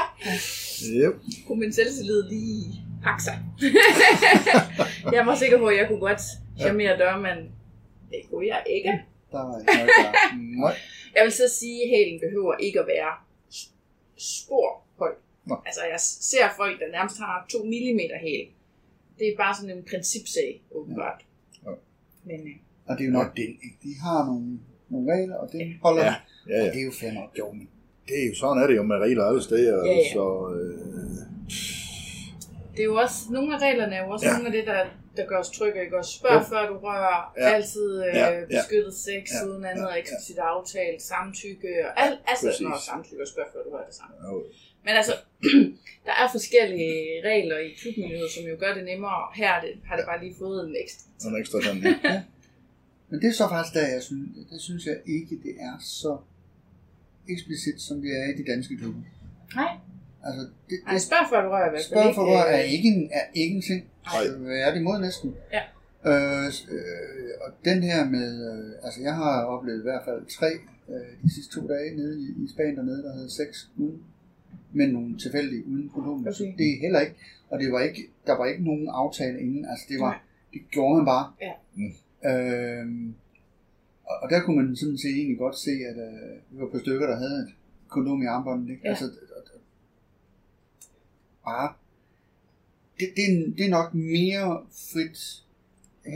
Yep. Kunne min selvtillid lige pakke sig. [LAUGHS] jeg var sikker på, at jeg kunne godt charmere dørmanden. Det kunne jeg ikke. klar. Nej. Jeg vil så sige, at hælen behøver ikke at være spor høj. Nå. Altså, jeg ser folk, der nærmest har 2 mm hæl. Det er bare sådan en principsag, åbenbart. Ja. Men øh, Og det er jo nok det. Ikke? De har nogle, nogle regler, og det holder Ja, ja, Og ja. det er jo fair nok. Jo, det er jo sådan er det jo med regler alle steder. Ja, ja. Så, øh, det er jo også, nogle af reglerne er jo også Ja. ja. nogle af det, der, der gør os trygge. Ikke? Og spørg Jo. før du rører, Ja. ja. altid øh, Ja, ja. ja. beskyttet sex, Ja. ja. uden andet Ja, ja. ja. eksplicit aftalt, samtykke, og alt, altså Præcis. sådan noget samtykke, og spørg før du rører det samme. jo, Men altså, [CLEARS THROAT] der er forskellige regler i klubmiljøet, som jo gør det nemmere. Her er det, har det bare lige fået en ekstra. en ekstra sådan. [LAUGHS] Men det er så faktisk der, jeg synes, det synes jeg ikke, det er så eksplicit, som det er i de danske klubber. Nej, Altså, det, Ej, det spørg før du rører i hvert fald. spørg for rør er øh, ikke en, er ikke en ting. Nej. Altså, er det imod næsten? Ja. Øh, øh, og den her med, øh, altså jeg har oplevet i hvert fald tre øh, de sidste to dage nede i, i Spanien dernede, der havde sex uden, men nogle tilfældige uden kondom. Okay. Det er heller ikke, og det var ikke, der var ikke nogen aftale inden, altså det var, det gjorde man bare. Ja. Mm. Øhm, og, og der kunne man sådan set egentlig godt se, at øh, vi var på stykker, der havde et kondom i armbåndet. Ikke? Ja. Altså, bare, det, det, er, det er nok mere frit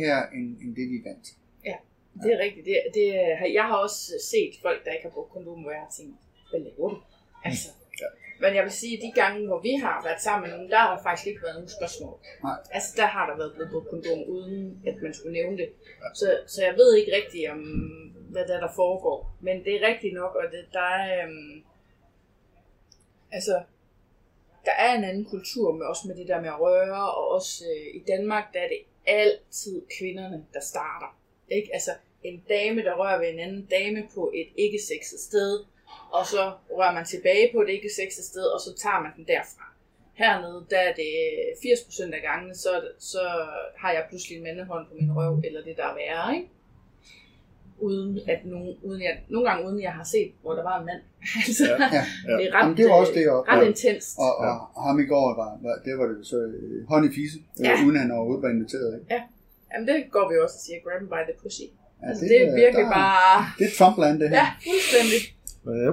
her, end, end det vi er vant til. Det er rigtigt. Det, det, har- jeg har også set folk, der ikke har brugt kondom, hvor jeg har tænkt, hvad laver du? Altså. Ja. Men jeg vil sige, at de gange, hvor vi har været sammen med nogen, der har der faktisk ikke været nogen spørgsmål. Nej. Altså, der har der været blevet brugt kondom, uden at man skulle nævne det. Så, så jeg ved ikke rigtigt, om, hvad der, der foregår. Men det er rigtigt nok, og det, der er... Øhm, altså, der er en anden kultur med også med det der med at røre, og også øh, i Danmark, der er det altid kvinderne, der starter. Ikke? Altså, en dame, der rører ved en anden dame på et ikke-sexet sted, og så rører man tilbage på et ikke-sexet sted, og så tager man den derfra. Hernede, der er det øh, 80% af gangene, så, så har jeg pludselig en mandehånd på min røv, eller det der er værre, ikke? Uden at nogen, uden jeg, nogle gange uden jeg har set, hvor der var en mand. [LAUGHS] altså, Ja. Ja. Ja. det er ret, Jamen, det var også det, jeg øh, ret intenst. Og, og, og ham i går, var, var, det var det så øh, hånd i fise, øh, Ja. uden han overhovedet var inviteret. Ikke? Jamen, det går vi også og siger, grab him by the pussy. Ja, Altså, det, er øh, virkelig der, bare... Det er Trumpland, det her. Ja, fuldstændig. Ja.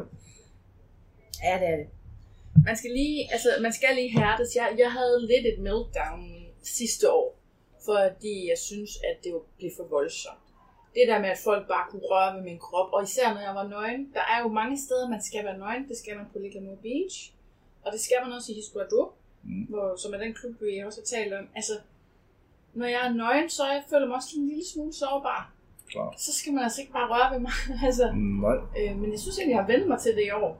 Ja, det er det. Man skal lige, altså, man skal lige hærdes. Jeg, jeg havde lidt et meltdown sidste år, fordi jeg synes, at det blev for voldsomt. Det der med, at folk bare kunne røre ved min krop, og især når jeg var nøgen. Der er jo mange steder, man skal være nøgen. Det skal man på Liglamore Beach, og det skal man også i Hisquadro, Mm. hvor, som er den klub, vi også har talt om. Altså, når jeg er nøgen, så jeg føler mig også en lille smule sårbar. Klart. Så skal man altså ikke bare røre ved mig. [LAUGHS] altså, Nej. Øh, men jeg synes egentlig, jeg har vendt mig til det i år.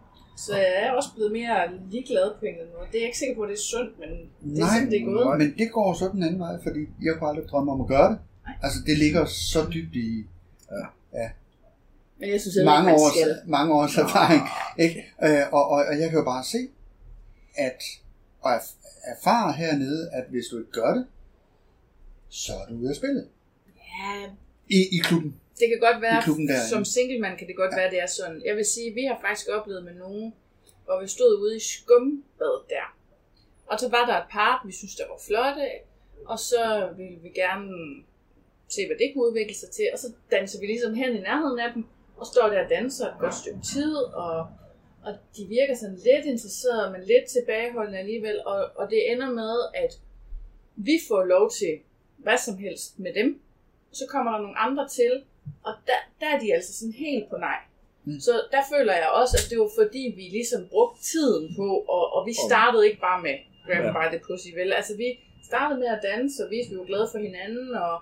Så jeg er også blevet mere ligeglad på en eller anden måde. Det er jeg ikke sikker på, at det er sundt, men det er Nej, sådan, det er gået. Men det går så den anden vej, fordi jeg kunne aldrig drømme om at gøre det. Altså, det ligger så dybt i Men jeg synes mange man års, skal. mange års erfaring. Ikke? Øh, og, og, og jeg kan jo bare se, at og erf- erfare hernede, at hvis du ikke gør det, så er du ude af spillet. Ja, I, i klubben. det kan godt være, der, som ja. single man kan det godt være, det er sådan. Jeg vil sige, vi har faktisk oplevet med nogen, hvor vi stod ude i skumbad der. Og så var der et par, vi synes, der var flotte, og så ville vi gerne se, hvad det kunne udvikle sig til, og så danser vi ligesom hen i nærheden af dem, og står der og danser et godt stykke tid, og, og de virker sådan lidt interesserede, men lidt tilbageholdende alligevel, og, og det ender med, at vi får lov til hvad som helst med dem, så kommer der nogle andre til, og der, der er de altså sådan helt på nej. Mm. Så der føler jeg også, at det var fordi, vi ligesom brugte tiden på, og, og vi startede ikke bare med Grab Ja. by the pussy, vel? Altså vi startede med at danse, og vi var glade for hinanden, og,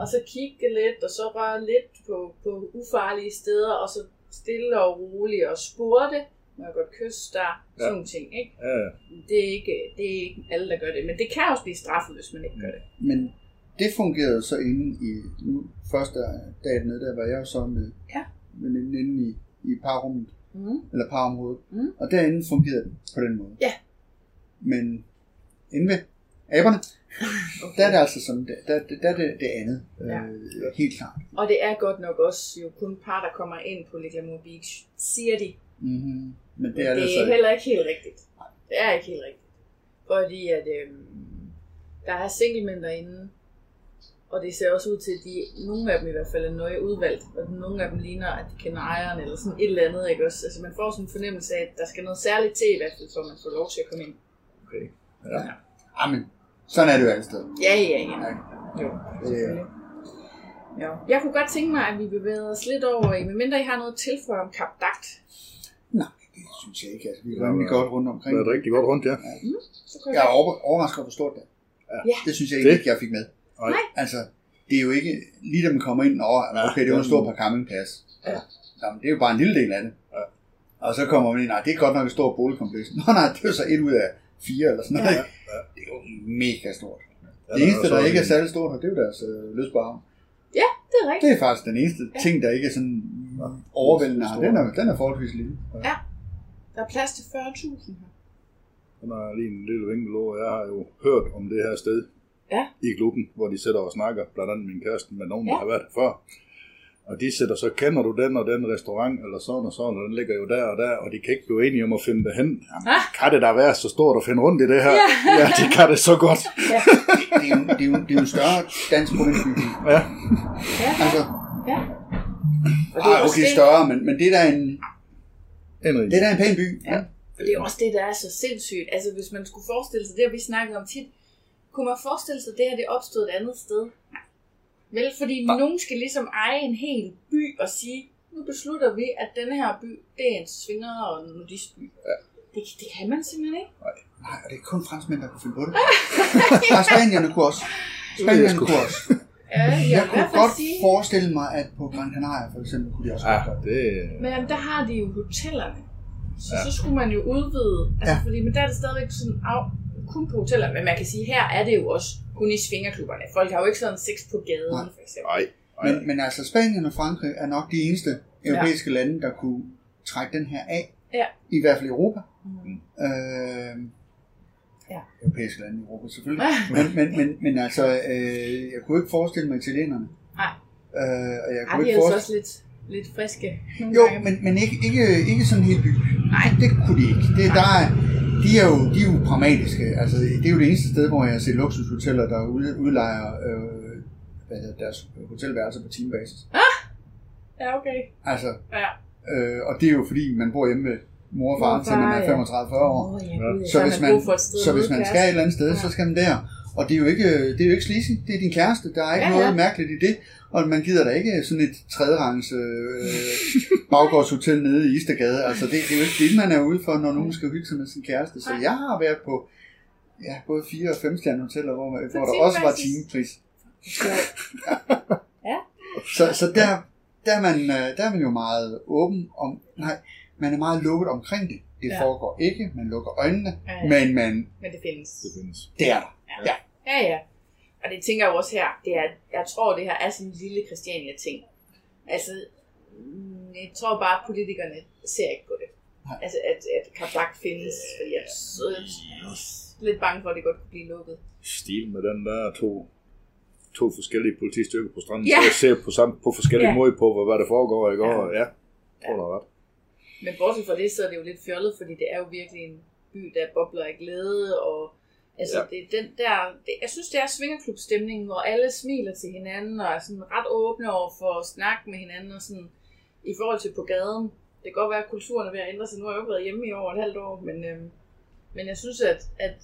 og så kigge lidt, og så røre lidt på, på ufarlige steder, og så stille og roligt og spurgte, må jeg godt kysse dig, sådan Ja. nogle ting, ikke? Ja, ja. Det er ikke, det er ikke alle, der gør det, men det kan også blive straffet, hvis man ikke gør det. Men det fungerede så inde i, nu første dag dernede, der var jeg jo så med, Ja. med inde i, i parrummet, Mm. eller parområdet. Mm. Og derinde fungerede det på den måde. Ja. Men inde ved aberne, Okay. [LAUGHS] der er det altså sådan, der, der, der er det, det andet. Ja. Øh, helt klart. Og det er godt nok også jo kun par, der kommer ind på Le Glamour Beach, siger de. Mm-hmm. Men det er er, det det så er heller ikke helt rigtigt. Det er ikke helt rigtigt. Fordi at øhm, der er singlemænd derinde, Og det ser også ud til, at de, nogle af dem i hvert fald er nøje udvalgt, og nogle af dem ligner, at de kender ejeren eller sådan et eller andet, ikke også? Altså man får sådan en fornemmelse af, at der skal noget særligt til i hvert fald, for man får lov til at komme ind. Okay. Amen. Sådan er det jo alle steder. Ja, ja, ja. Ja. Jo, Det er, selvfølgelig. Ja. Jeg kunne godt tænke mig, at vi bevægede os lidt over i, medmindre I har noget til for om Kap Dagt. nej, det synes jeg ikke. Altså, vi er rimelig godt rundt omkring. Det er rigtig godt rundt, ja. Så kunne Jeg jeg er over, overrasket over, hvor stort det er. Ja. Det synes jeg Det- ikke, jeg fik med. Nej. Altså, det er jo ikke, lige da man kommer ind, over, okay, det var en stor par campingplads. Ja. Jamen, det er jo bare en lille del af det. Ja. Og så kommer man ind, nej, det er godt nok et stort boligkompleks. Nå nej, det er jo så et ud af fire eller sådan noget. Ja, ja. Det er jo mega stort. Ja, Det eneste, der er ikke er det- særlig stort, det er jo deres øh, løsbare. Ja, det er rigtigt. Det er faktisk den eneste ting, der ikke er sådan overvældende her. Den er, den er forholdsvis lille. Der er plads til 40.000 her. Han har lige en lille vinkel over. Jeg har jo hørt om det her sted Ja. i klubben, hvor de sætter og snakker, blandt andet min kæreste, med nogen, der Ja. har været her før. Og de sætter så, kender du den og den restaurant, eller sådan og sådan, og den ligger jo der og der, og de kan ikke blive enige om at finde det hen. Jamen, Ah. kan det da være så stort at finde rundt i det her? Ja. ja det kan det så godt. [LAUGHS] Ja, Det er jo, det er jo, det er jo en større dansk provinsby. Ja, ja, Altså, ja. Og det er ah, også okay, det, større, men, men det er da en, Henrik. det er da en pæn by. Ja. Og det er også det, der er så sindssygt. Altså, hvis man skulle forestille sig, det har vi snakket om tit, kunne man forestille sig, at det her det opstod et andet sted? Nej. Vel, fordi Nej. nogen skal ligesom eje en hel by og sige, nu beslutter vi, at denne her by, det er en svinger- og en nudistby. Ja. Det, det kan man simpelthen ikke. Nej, og det er kun franskmænd, der kunne finde på det. Og spanierne kunne også. Spanierne kunne også. Ja, jeg, Jeg kunne godt sige, forestille mig, at på Gran Canaria for eksempel, kunne de også Ja, godt det men jamen, der har de jo hotellerne. Så, Ja. så skulle man jo udvide. Altså, Ja. fordi, men der er det stadigvæk sådan af, kun på hotellerne. Men man kan sige, her er det jo også kun i svingerklubberne. Folk har jo ikke sådan sex på gaden, Nej. for eksempel. Nej, Men, men altså, Spanien og Frankrig er nok de eneste europæiske lande, der kunne trække den her af. Ja. I hvert fald i Europa. Mm. Øh, Ja. Europæiske lande i Europa, selvfølgelig. men, men, men, men altså, øh, jeg kunne ikke forestille mig italienerne. Nej. Øh, og jeg Ej, kunne de er ikke altså forestille også lidt, lidt friske nogle Jo, gange. men, men ikke, ikke, ikke sådan en hel by. Nej. Det kunne de ikke. Det, der er, de, er jo, de er jo pragmatiske. Altså, det er jo det eneste sted, hvor jeg har set luksushoteller, der ud- udlejer øh, hvad hedder, deres hotelværelser på timebasis. Ja, okay. Altså, Ja. øh, og det er jo fordi, man bor hjemme med mor og far, Mor og til man er ja. 35-40 år. Åh, ja, Så hvis man, brug for et sted så hvis man skal et eller andet sted, Ja. så skal man der. Og det er jo ikke, det er jo ikke sleazy, det er din kæreste. Der er ikke Ja, ja, noget ja. mærkeligt i det. Og man gider da ikke sådan et tredjerangs øh, baggårdshotel nede i Istergade. Altså det, det er jo ikke det, man er ude for, når nogen skal hygge sig med sin kæreste. Så jeg har været på ja, både fire og fem stjerne hoteller, hvor, hvor For der også var timepris. Ja. Så, så der, der, er man, øh, der er man jo meget åben om, nej, man er meget lukket omkring det. Det Ja. ja. foregår ikke, man lukker øjnene, Ja, ja. men man, Men det findes. det findes. det er der. Ja, ja. Og det tænker jeg også her. Det er, jeg tror, det her er sådan en lille Christiania-ting. Altså, mm, jeg tror bare, at politikerne ser ikke på det. Nej. Altså, at, at Kabak findes. Fordi jeg er så- lidt bange for, at det godt kunne blive lukket. Stil med den der to, to forskellige politistykker på stranden, Ja. så jeg ser på, samme, på forskellige Ja. ja. måder på, hvad, hvad der foregår i går. Ja. Ja, ja. tror har ret. Men bortset fra det, så er det jo lidt fjollet, fordi det er jo virkelig en by, der bobler af glæde, og altså, Ja. det er den der, det, jeg synes, det er svingerklubstemningen, hvor alle smiler til hinanden, og er sådan ret åbne over for at snakke med hinanden, og sådan, i forhold til på gaden. Det kan godt være, at kulturen er ved at ændre sig. Nu har jeg jo ikke været hjemme i over et halvt år, men, øhm, men jeg synes, at, at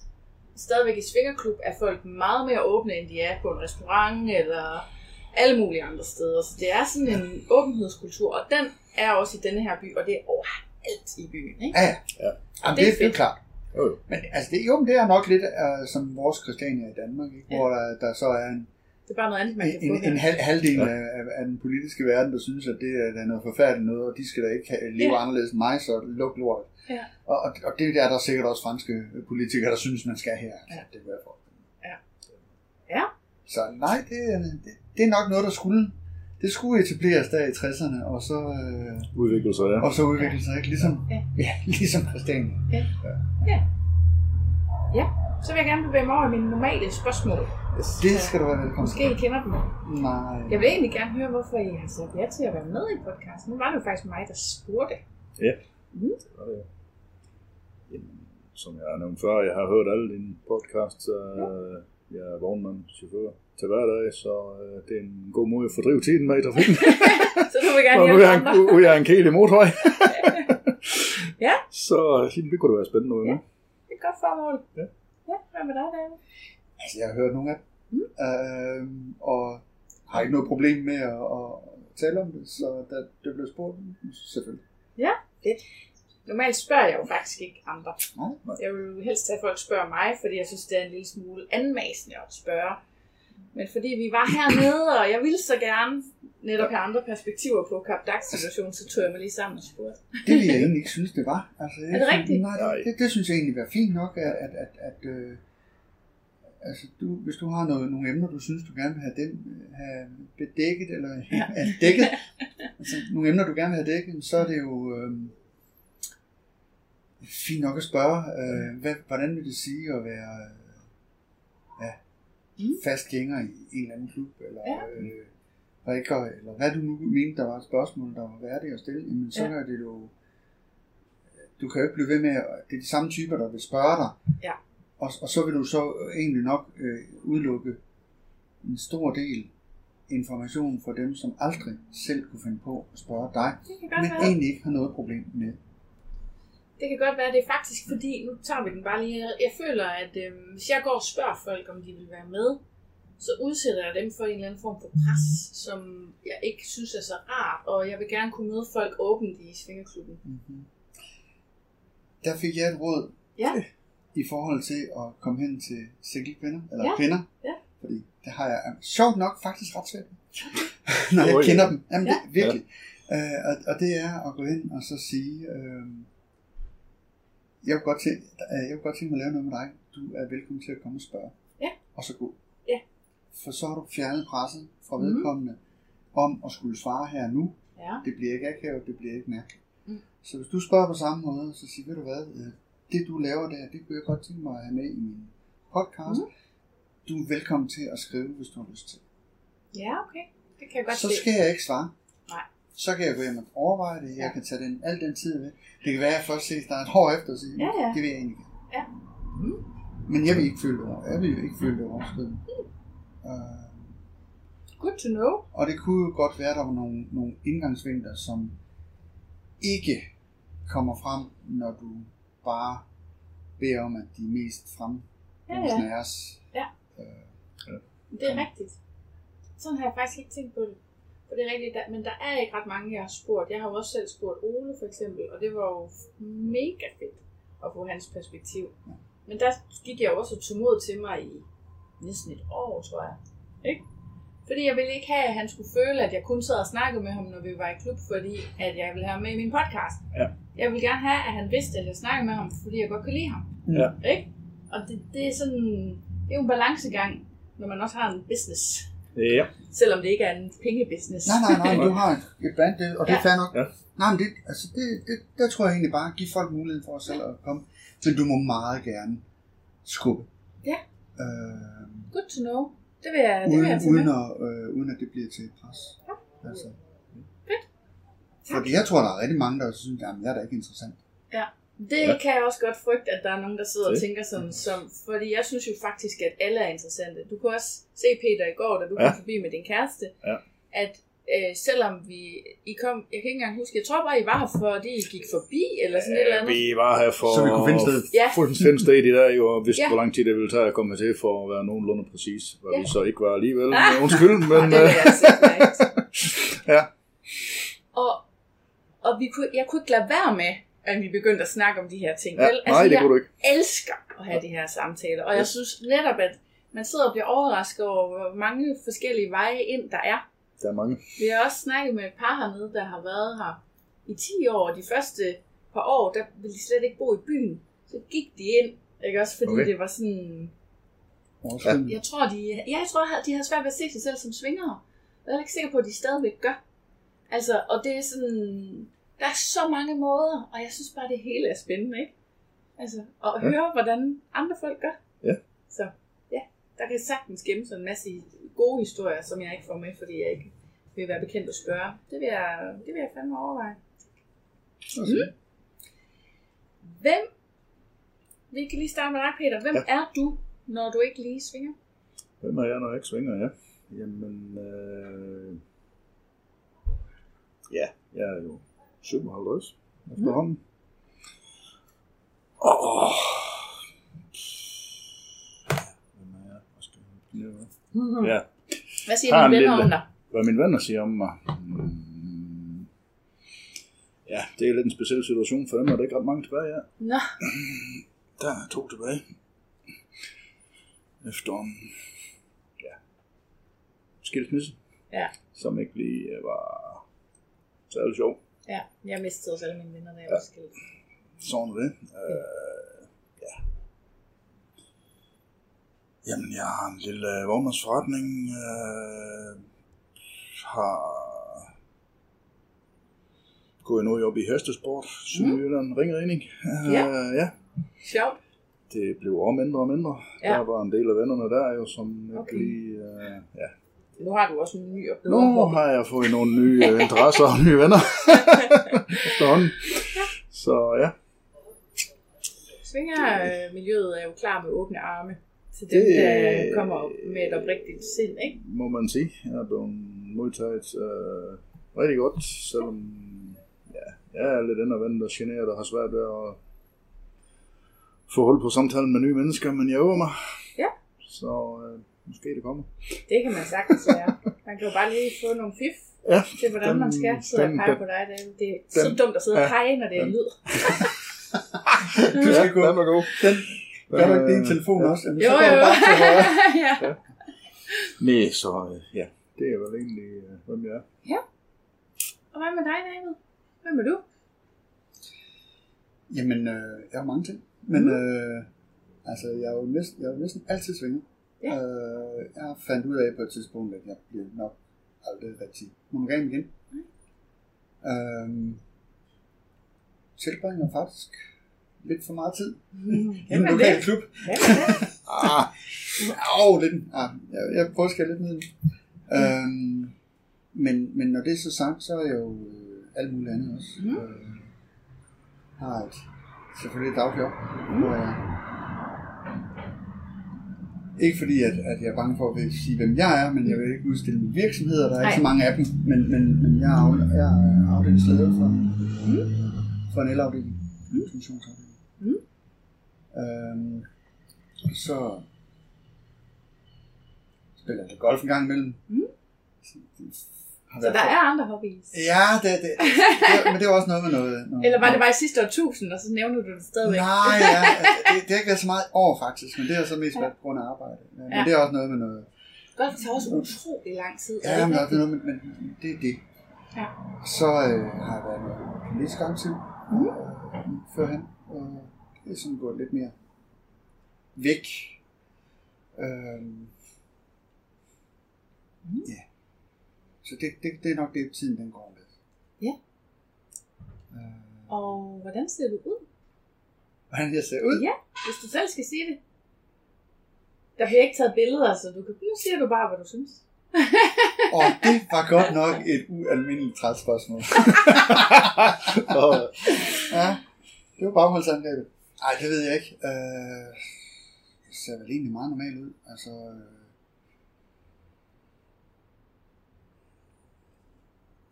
stadigvæk i svingerklub er folk meget mere åbne, end de er på en restaurant, eller alle mulige andre steder. Så det er sådan en åbenhedskultur, og den er også i denne her by, og det er overalt i byen. Ikke? Ja, ja. Ja. Jamen, Det det, er det er klart. Jo, jo. Men altså, det, jo, men det er nok lidt uh, som vores Christiania i Danmark, ikke? Ja. hvor der, der så er en, Det er bare noget andet, man kan en, en her. halv, halvdel Ja. af, af, den politiske verden, der synes, at det er, er noget forfærdeligt noget, og de skal da ikke have, leve Ja. anderledes end mig, så luk lort. Ja. Og, og, og det er der sikkert også franske politikere, der synes, man skal her. Ja. det jeg for. Ja. Ja. Så nej, det, er- det, det er nok noget, der skulle det skulle etableres der i 60'erne, og så, øh, Udvikler sig, ja. og så udvikle sig, ikke? Ligesom, Ja. ja, [LAUGHS] ligesom Christiania. Ja, så vil jeg gerne bevæge mig over i mine normale spørgsmål. Det skal du være velkommen Måske I kender dem. Nej. Jeg vil egentlig gerne høre, hvorfor I har sagt ja til at være med i podcasten. Nu var det jo faktisk mig, der spurgte. Ja, det var det. Jamen, som jeg har nævnt før, jeg har hørt alle dine podcasts. Øh, jeg er vognmand, chauffør, til hverdag, så øh, det er en god måde at fordrive tiden med i trafikken. [LAUGHS] Så du vil gerne Og nu er hjælpe jeg, andre. en, kæle motorvej. Ja. [LAUGHS] Så det kunne da være spændende være med. Det er et godt formål. Ja. Ja, hvad med dig, David? Altså, jeg har hørt nogle af dem, mm. øh, og har ikke noget problem med at, at tale om det, så da det blev spurgt, selvfølgelig. Normalt spørger jeg jo faktisk ikke andre. Nej. Jeg vil jo helst have, at folk spørger mig, fordi jeg synes, det er en lille smule anmasende at spørge. Men fordi vi var hernede, og jeg ville så gerne netop have andre perspektiver på Kap situationen så tog jeg mig lige sammen og spurgte. Det ville jeg egentlig ikke synes, det var. Altså, jeg Er det synes- rigtigt? Nej, det, det, det, synes jeg egentlig var fint nok, at, at, at, at øh, altså, du, hvis du har noget, nogle emner, du synes, du gerne vil have, den, øh, have bedækket, eller ja. [LAUGHS] dækket, altså, nogle emner, du gerne vil have dækket, så er det jo øh, fint nok at spørge, øh, hvad, hvordan vil det sige at være øh, Mm. fast gænger i en eller anden klub, eller Ja. øh, rækker, eller hvad du nu mente, der var et spørgsmål, der var værdigt at stille, jamen så Ja. er det jo, du kan jo ikke blive ved med, at det er de samme typer, der vil spørge dig, Ja. og, og så vil du så egentlig nok øh, udelukke en stor del information fra dem, som aldrig selv kunne finde på at spørge dig, men være. egentlig ikke har noget problem med. Det kan godt være, det er faktisk fordi, nu tager vi den bare lige, jeg føler, at øh, hvis jeg går og spørger folk, om de vil være med, så udsætter jeg dem for en eller anden form for pres, som jeg ikke synes er så rart, og jeg vil gerne kunne møde folk åbent i Svingerklubben. Mm-hmm. Der fik jeg et råd Ja. i forhold til at komme hen til single-kvinder, eller Ja. kvinder, Ja. fordi det har jeg sjovt nok faktisk ret svært [LAUGHS] når jeg kender dem. Jamen, Ja. det, virkelig. Øh, og, og det er at gå hen og så sige, øh, jeg, vil godt tænke, øh, jeg vil godt tænke mig at lave noget med dig. Du er velkommen til at komme og spørge. Ja. Og så gå. Ja. For så har du fjernet presset fra Mhm. vedkommende om at skulle svare her nu. Ja. Det bliver ikke akavet, det bliver ikke mærkeligt. Mm. Så hvis du spørger på samme måde, så sig, ved du hvad, øh, det du laver der, det kunne jeg godt tænke mig at have med i min podcast. Mhm. Du er velkommen til at skrive, hvis du har lyst til. Ja, okay. Det kan jeg godt Så se. skal jeg ikke svare. Nej. Så kan jeg gå hjem og overveje det. Jeg Ja. kan tage den, al den tid ved. Det kan være, at jeg først ses der et år efter og sige, Ja, ja. det vil jeg egentlig. Ja. Mm. Men jeg vil ikke føle det over. Jeg vil ikke føle det overskridende. Uh, Good to know. Og det kunne jo godt være, at der var nogle, nogle indgangsvinkler, som ikke kommer frem, når du bare beder om, at de mest frem Ja, ja. os. Ja. Øh, Det er rigtigt. Sådan har jeg faktisk ikke tænkt på det. For det er rigtigt, der, men der er ikke ret mange, jeg har spurgt. Jeg har jo også selv spurgt Ole for eksempel, og det var jo mega fedt at få hans perspektiv. Men der gik jeg jo også og tog mod til mig i næsten et år, tror jeg. Ikke? Fordi jeg ville ikke have, at han skulle føle, at jeg kun sad og snakkede med ham, når vi var i klub, fordi at jeg ville have ham med i min podcast. Ja. Jeg ville gerne have, at han vidste, at jeg snakkede med ham, fordi jeg godt kan lide ham. Ja. Ikke? Og det, det er sådan, det er jo en balancegang, når man også har en business. Ja. Selvom det ikke er en pengebusiness. nej, nej, nej, du [LAUGHS] har et, et brand, det, og det er Ja. fair nok. Ja. Nej, men det, altså det, det, der tror jeg egentlig bare, give folk mulighed for selv at komme. Men du må meget gerne skubbe. Ja. Øh, Good to know. Det vil jeg, det vil uden, jeg uden, at, øh, uden at det bliver til et pres. Ja. Altså. Fedt. Fordi jeg tror, der er rigtig mange, der synes, at jeg er da ikke interessant. Det Ja. kan jeg også godt frygte, at der er nogen, der sidder og Det. tænker sådan, som, fordi jeg synes jo faktisk, at alle er interessante. Du kunne også se Peter i går, da du Ja. kom forbi med din kæreste, Ja. at øh, selvom vi, I kom, jeg kan ikke engang huske, jeg tror bare, I var her, fordi I gik forbi, eller sådan et eller andet. Vi var her for Så vi kunne finde sted. Ja. Finde sted i der jo, og vidste, Ja. hvor lang tid det ville tage at komme til for at være nogenlunde præcis. Hvad Ja. vi så ikke var alligevel. Ah. Undskyld, [LAUGHS] men... Og det vil øh, jeg altså. [LAUGHS] Ja. Og, og vi kunne, jeg kunne ikke lade være med, at vi begyndte at snakke om de her ting. Ja, vel? Altså, nej, det jeg kunne du ikke. elsker at have de her samtaler, og jeg synes netop, at man sidder og bliver overrasket over, hvor mange forskellige veje ind der er. Der er mange. Vi har også snakket med et par hernede, der har været her i 10 år, og de første par år, der ville de slet ikke bo i byen. Så gik de ind, ikke også, fordi Okay. det var sådan... Overskridende. Jeg tror, de, ja, jeg tror, de har svært ved at se sig selv som svingere. Jeg er ikke sikker på, at de stadigvæk gør. Altså, og det er sådan... Der er så mange måder, og jeg synes bare, det hele er spændende, ikke? Altså, at Ja. høre, hvordan andre folk gør. Ja. Så, ja, der kan sagtens gemme sig en masse gode historier, som jeg ikke får med, fordi jeg ikke vil være bekendt at spørge. Det vil jeg, det vil jeg fandme overveje. Altså, Hvem, vi kan lige starte med dig, Peter. Hvem ja. er du, når du ikke lige svinger? Hvem er jeg, når jeg ikke svinger, ja? Jamen, øh... ja, jeg er jo 57 efterhånden. Åh. Hvem er jeg? Hvad skal jeg af? Ja, Hvad siger dine en venner om dig? hvad mine venner siger om mig. Mm. Ja, det er lidt en speciel situation for dem, og der er ikke ret mange tilbage, ja. Nå, Der er to tilbage. Efter en, ja, skilsmisse, ja. som ikke lige øh, var særlig sjov. Ja, jeg mistede også alle mine venner, da jeg Ja. var skilt. Sådan er det. Øh, ja. Jamen, jeg har en lille øh, vognmandsforretning. Øh, har gået noget op i hestesport, Sydjylland, mm. ringredning. Ja. Øh, ja. Sjovt. Det blev også mindre og mindre. Ja. Der var en del af vennerne der jo, som Okay. lige... Øh, ja. Nu har du også en ny bedre Nu har jeg fået nogle nye øh, [LAUGHS] interesser og nye venner [LAUGHS] efterhånden. Så ja, Svingermiljøet er jo klar med åbne arme til dem, Det- der kommer med et oprigtigt sind, ikke? må man sige. Jeg er blevet modtaget øh, rigtig godt, selvom ja, jeg er lidt ind og generet og har svært ved at få hold på samtalen med nye mennesker, men jeg øver mig. Ja. Så øh, måske det kommer. Det kan man sagtens være. Man kan jo bare lige få nogle fif Ja, til, hvordan Den- man skal sidde og den- pege den- på dig. Det, det er så den- dumt at sidde og ja, pege, når det er den- lyd. [LAUGHS] Du skal gå. den er god. Den, du ikke Øh, din telefon også? Jamen, Jo, så jo. til højre. [LAUGHS] ja. Nej, så øh, ja, det er vel egentlig, øh, hvem jeg er. Og hvad med dig, David? Hvem er du? Jamen, øh, jeg har mange ting. Men mm. øh, altså, jeg er jo næsten, jeg er jo næsten altid svinger. Ja. Øh, jeg fandt ud af på et tidspunkt, at jeg bliver nok aldrig rigtig monogam igen. Mm. Øh, tilbringer faktisk lidt for meget tid i Hvem en lokal klub. Det? Ah, Åh, lidt. Ah, jeg, jeg prøver at skære lidt ned. Øhm, men, men når det er så sagt, så er jeg jo øh, alt muligt andet også. Mm. Øh, har et, selvfølgelig et dagjob, mm. hvor jeg ikke fordi, at, at jeg er bange for at sige, hvem jeg er, men jeg vil ikke udstille mine virksomheder. Der er ikke så mange af dem, men, men, men jeg er, jeg er afdelingsleder for, for en elafdeling. Mm. Mm. Øhm, så spiller jeg golf en gang imellem. Mm. Så der er andre hobbies. Ja, det, det, det, men det er også noget med noget. noget Eller var det bare i sidste årtusind, og så nævner du det stadigvæk? Nej, ja, [LAUGHS] det, det har ikke været så meget over faktisk, men det har så mest været på grund af arbejde. Men Ja. det er også noget med noget. Golf tager også utrolig lang tid. er Ja, det men ikke også noget med, men det er det. Ja. Så øh, har jeg været noget politisk aktiv Mm. førhen. Og det er sådan gået lidt mere væk. Øh, ja. Så det, det, det er nok det, tiden den går med. Ja. Øh, Og hvordan ser du ud? hvordan jeg ser ud? Ja, hvis du selv skal sige det. Der bliver ikke taget billeder, så du kan, nu siger du bare, hvad du synes. Og det var godt nok et ualmindeligt træt spørgsmål. [LAUGHS] og, ja, det var bagholdsangrebet. Nej, det ved jeg ikke. Øh, det ser vel egentlig meget normalt ud. Altså, øh,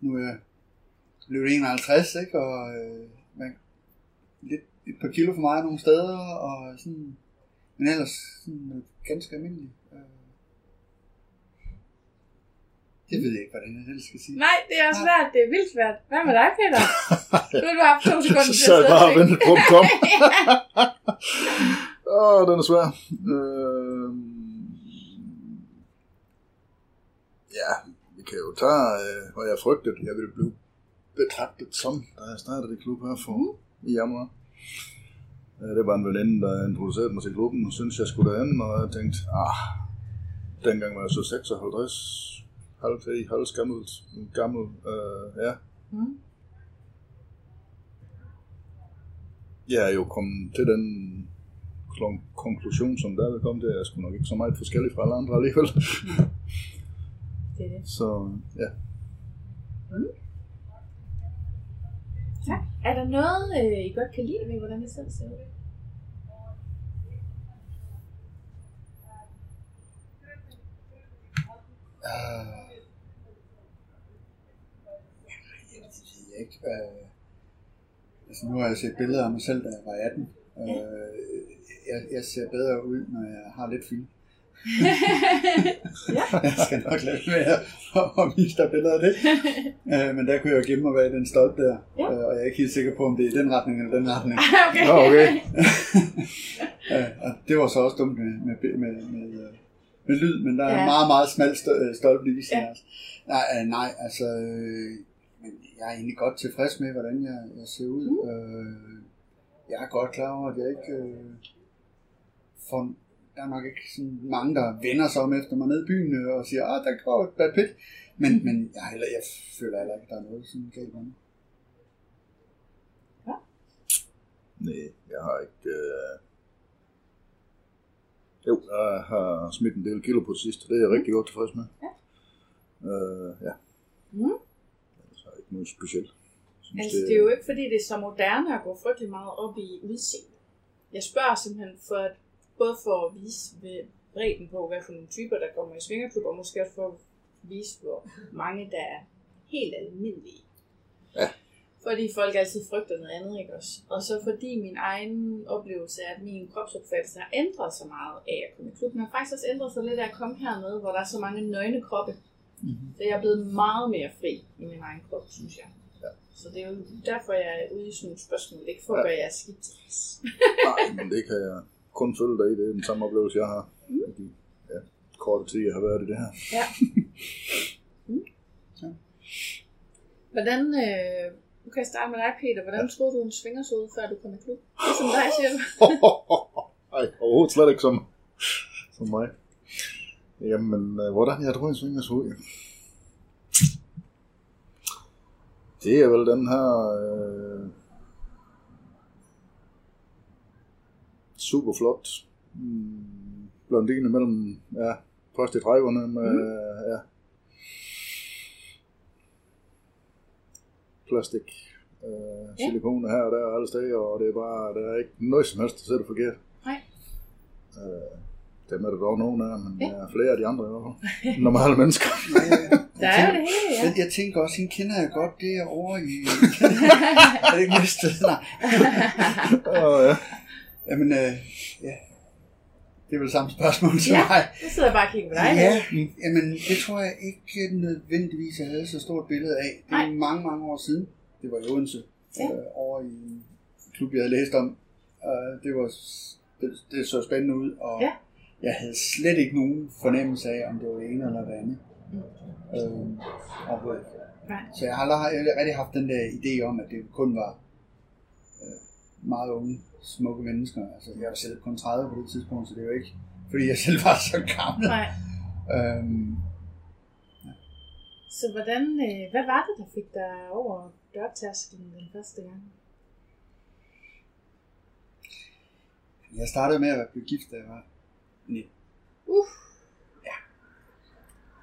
nu er jeg blevet 51, ikke? Og øh, man, lidt et par kilo for meget nogle steder, og sådan, men ellers sådan noget ganske almindeligt. Øh, det ved jeg ikke, hvordan jeg selv skal sige. Nej, det er svært. Det er vildt svært. Hvad med dig, Peter? Nu [LAUGHS] har du haft to sekunder til at jeg bare og sidde vente på, kom. [LAUGHS] Åh, den er svær. Øh, ja, kan jo tage, øh, hvad jeg frygtede, jeg ville blive betragtet som, da jeg startede i klub her for mm. i januar. Øh, Det var en veninde, der introducerede mig til klubben, og syntes, jeg skulle derhen, og jeg tænkte, ah, dengang var jeg så 56, halv til halv gammel, gammel øh, ja. Mm. Jeg er jo kommet til den konklusion, som der vil komme til, at jeg skulle nok ikke så meget forskellig fra alle andre alligevel. Det er det. Så ja. Tak. Er der noget, øh, I godt kan lide ved, hvordan I selv ser ud? Uh, jeg ved ikke. Uh, altså nu har jeg set billeder af mig selv, da jeg var 18. Uh, jeg, jeg ser bedre ud, når jeg har lidt film. [LAUGHS] jeg skal nok lade være at, vise dig billeder af det. Uh, [LAUGHS] men der kunne jeg jo gemme mig bag den stolt der. Ja. Uh, og jeg er ikke helt sikker på, om det er i den retning eller den retning. [LAUGHS] okay. Nå, okay. Ja, og det var så også dumt med, med, med, med, øh, med lyd, men der er Ja. en meget, meget smal stø- øh, stolpe Ja. ja. altså. nej, øh, nej, altså, øh, men jeg er egentlig godt tilfreds med, hvordan jeg, jeg ser ud. Mm. Øh, jeg er godt klar over, at jeg ikke øh, får, der er nok ikke sådan mange, der vender sig om efter mig ned i byen øh, og siger, ah, der går et Brad Pitt. Men, men jeg, er heller, jeg føler heller ikke, at der er noget sådan galt med mig. Nej, jeg har ikke... Øh... Jo, jeg har smidt en del kilo på det sidste. Det er jeg rigtig godt tilfreds med. Ja. Øh, ja. Mm. Altså, ikke noget specielt. Synes, Altså, det er jo ikke fordi, det er så moderne at gå frygtelig meget op i udseende. Jeg spørger simpelthen for at, både for at vise ved bredden på, hvad for nogle typer, der kommer i svingerklub, og måske også for at vise, hvor mange, der er helt almindelige. Ja. Fordi folk altid frygter noget andet, ikke også? Og så fordi min egen oplevelse er, at min kropsopfattelse har ændret sig meget af at komme i klubben, har faktisk også ændret sig lidt af at komme hernede, hvor der er så mange nøgne kroppe. Mhm. Så jeg er blevet meget mere fri i min egen krop, synes jeg. Ja. Så det er jo derfor, jeg er ude i sådan nogle spørgsmål. Ikke for at Ja. gøre jer skidt. Nej, men det kan jeg kun følge dig i. Det er den samme oplevelse, jeg har. Mm. De ja, korte tid, jeg har været i det her. Ja. [LAUGHS] Mm. Ja. Hvordan, øh, nu kan jeg starte med dig, Peter. Hvordan troede du, en svinger så ud, før du kom i klub? Ligesom dig, siger du. [LAUGHS] Ej, overhovedet slet ikke som, som mig. Jamen, øh, hvordan jeg tror, en svinger så ud? Det er vel den her øh, super flot mm, blondine mellem ja, først i 30'erne med mm. ja, plastik øh, Ja. silikone her og der og alle steder, og det er bare, der er ikke noget som helst, der sætter forkert. Nej. Øh, dem er der dog nogen af, men Ja. ja. flere af de andre i hvert fald. Normale mennesker. [LAUGHS] Der er jo det hele, ja. Jeg, jeg tænker også, hende kender jeg godt, det er over i... [LAUGHS] [LAUGHS] er det ikke næste? Nej. Åh, ja. Jamen, øh, ja. Det er vel samme spørgsmål til Ja. mig. Nu sidder jeg bare og kigger på dig. Ja, jamen, det tror jeg ikke nødvendigvis, jeg havde så stort billede af. Det er Nej. mange, mange år siden. Det var i Odense, Ja. øh, over i en klub, jeg havde læst om. Uh, det, var, det, det så spændende ud, og Ja. jeg havde slet ikke nogen fornemmelse af, om det var det ene eller det andet. Mm. Øh. Nej. Så jeg har aldrig, jeg har rigtig haft den der idé om, at det kun var øh, meget unge, smukke mennesker. Altså, jeg var selv kun 30 på det tidspunkt, så det var ikke, fordi jeg selv var så gammel. Nej. Øhm, Så hvordan, øh, hvad var det, der fik dig over dørtærskelen den første gang? jeg startede med at blive gift, da jeg var 19. Uh. Ja.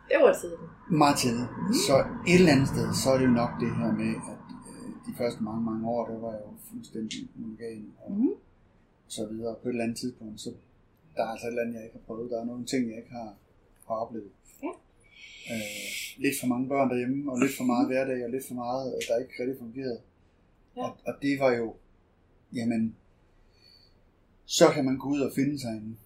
Det var tidligt. Meget tidligt. Så et eller andet sted, så er det jo nok det her med, at de første mange, mange år, der var jeg jo fuldstændig monogam og Mhm. så videre. På et eller andet tidspunkt, så der er altså et eller andet, jeg ikke har prøvet. Der er nogle ting, jeg ikke har, har oplevet. Ja. Øh, lidt for mange børn derhjemme, og lidt for meget hverdag, og lidt for meget, øh, der ikke rigtig fungerede. Ja. Og, og det var jo, jamen, så kan man gå ud og finde sig en,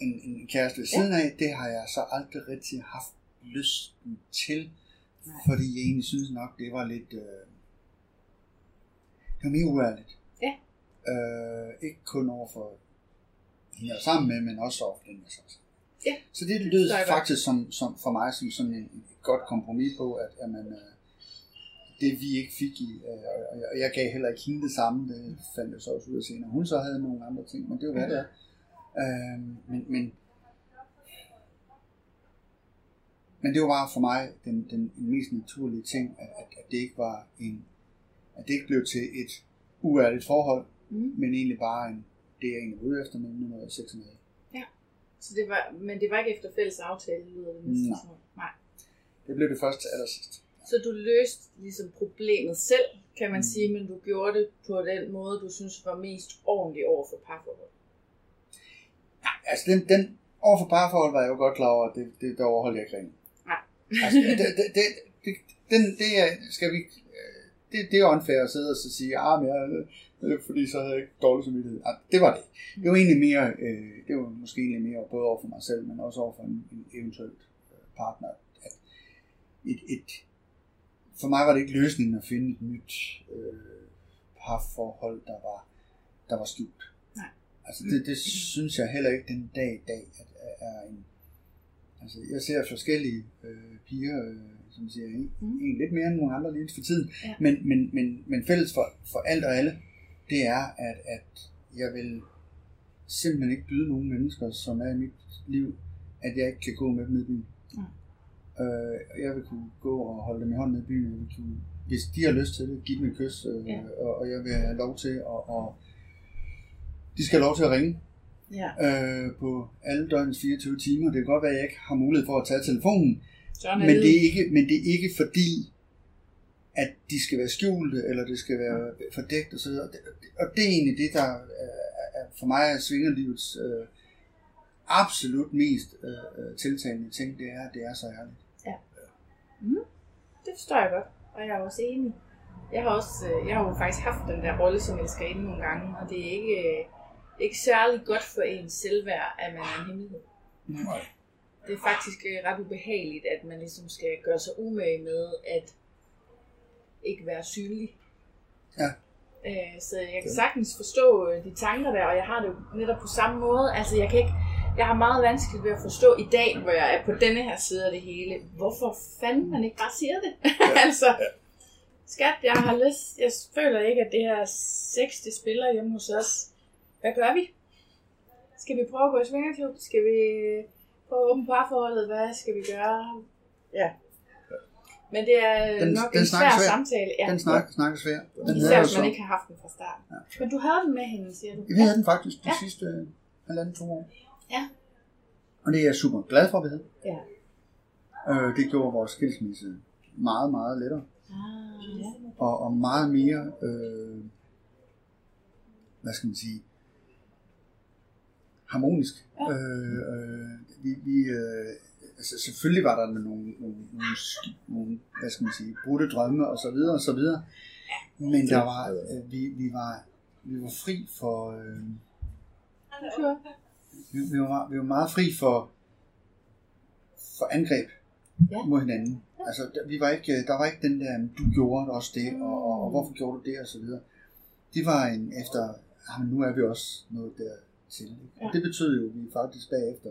en, en kæreste ved siden af. Det har jeg så aldrig rigtig haft lysten til, Nej. fordi jeg egentlig synes nok, det var lidt, øh, det var mere uærligt. Ja. Øh, ikke kun over for hende, jeg sammen med, men også over for den, jeg så sammen. Ja. Så det lød godt. faktisk som, som, for mig som sådan en, et godt kompromis på, at jamen, øh, det vi ikke fik i, øh, og- jeg, gav heller ikke hende det samme, det fandt jeg så også ud af senere. Hun så havde nogle andre ting, men det var hvad det er. Øh, men, men, men det var bare for mig den, den, den mest naturlige ting, at, at, at det ikke var en, at det ikke blev til et uærligt forhold, Mm. men egentlig bare en, det jeg egentlig var ude efter, nemlig noget sex og noget. Så det var, men det var ikke efter fælles aftale, lyder det næsten Nej. Nej. Det blev det først til allersidst. Så du løste ligesom problemet selv, kan man Mm. sige, men du gjorde det på den måde, du synes var mest ordentlig over for parforhold. Altså den, den over for parforhold var jeg jo godt klar over, at det, det, der overholdt jeg ikke rent. Nej. altså, det, det, det, det, den, det er, skal vi, det, det er unfair at sidde og så sige, ah, men jeg, øh, fordi så havde jeg ikke dårlig samvittighed. Ah, det var det. Det var egentlig mere, øh, det var måske egentlig mere både over for mig selv, men også over for en, en eventuelt øh, partner. At et, et, for mig var det ikke løsningen at finde et nyt øh, parforhold, der var, der var skjult. Nej. Altså det, det synes jeg heller ikke den dag i dag at, er en... Altså jeg ser forskellige øh, piger, øh, som siger, en, Mm. en lidt mere end nogle andre lige for tiden, Ja. men, men, men, men fælles for, for alt og alle, det er, at, at jeg vil simpelthen ikke byde nogen mennesker, som er i mit liv, at jeg ikke kan gå med dem i byen. Mm. Øh, jeg vil kunne gå og holde dem i hånden i byen, jeg vil kunne, hvis de har lyst til det, give dem et kys, øh, Ja. og, og jeg vil have lov til at, og de skal have lov til at ringe Ja. øh, på alle døgnets 24 timer. Det kan godt være, at jeg ikke har mulighed for at tage telefonen, men det, er ikke, men det er ikke fordi, at de skal være skjulte, eller det skal være fordækt osv. Og det, og det er egentlig det, der er, for mig er svingerlivets øh, absolut mest øh, øh, tiltalende ting, det er, at det er så ærligt. Det forstår jeg godt, og jeg er også enig. Jeg har, også, øh, jeg har jo faktisk haft den der rolle som elskerinde nogle gange, og det er ikke, øh, ikke særlig godt for ens selvværd, at man er en hemmelighed. Nej. Det er faktisk øh, ret ubehageligt, at man ligesom skal gøre sig umage med at ikke være synlig. Ja. Øh, så jeg kan sagtens forstå øh, de tanker der, og jeg har det jo netop på samme måde. Altså jeg kan ikke, jeg har meget vanskeligt ved at forstå i dag, hvor jeg er på denne her side af det hele, hvorfor fanden man ikke bare siger det. [LAUGHS] altså, skat, jeg har lyst, jeg føler ikke, at det her sex, det spiller hjemme hos os. Hvad gør vi? Skal vi prøve at gå i svingerklub? Skal vi at åbne parforholdet? Hvad skal vi gøre? Ja. Men det er Den- nok den en snak svær er svær. samtale. Ja. Den snak, snakker svært. Den Især er hvis man så- ikke har haft den fra starten. Ja. Men du havde den med hende, siger du? Vi havde den faktisk de Ja. sidste øh, halvanden to år. Ja. Og det er jeg super glad for, at vi havde. Ja. Øh, det gjorde vores skilsmisse meget, meget lettere. Ah, ja. Og, og meget mere, øh, hvad skal man sige, harmonisk. Ja. Øh, øh, vi, vi, øh, altså selvfølgelig var der nogle, nogle, nogle, nogle, hvad skal man sige, brudte drømme og så videre og så videre. Men der var, øh, vi, vi var, vi var fri for, øh, vi, vi, var, vi var meget fri for, for angreb Ja. mod hinanden. Altså, der, vi var ikke, der var ikke den der, du gjorde også det, og, og, og hvorfor gjorde du det, og så videre. Det var en efter, ah, men nu er vi også nået der til. Ikke? Ja. Og det betød jo, at vi faktisk bagefter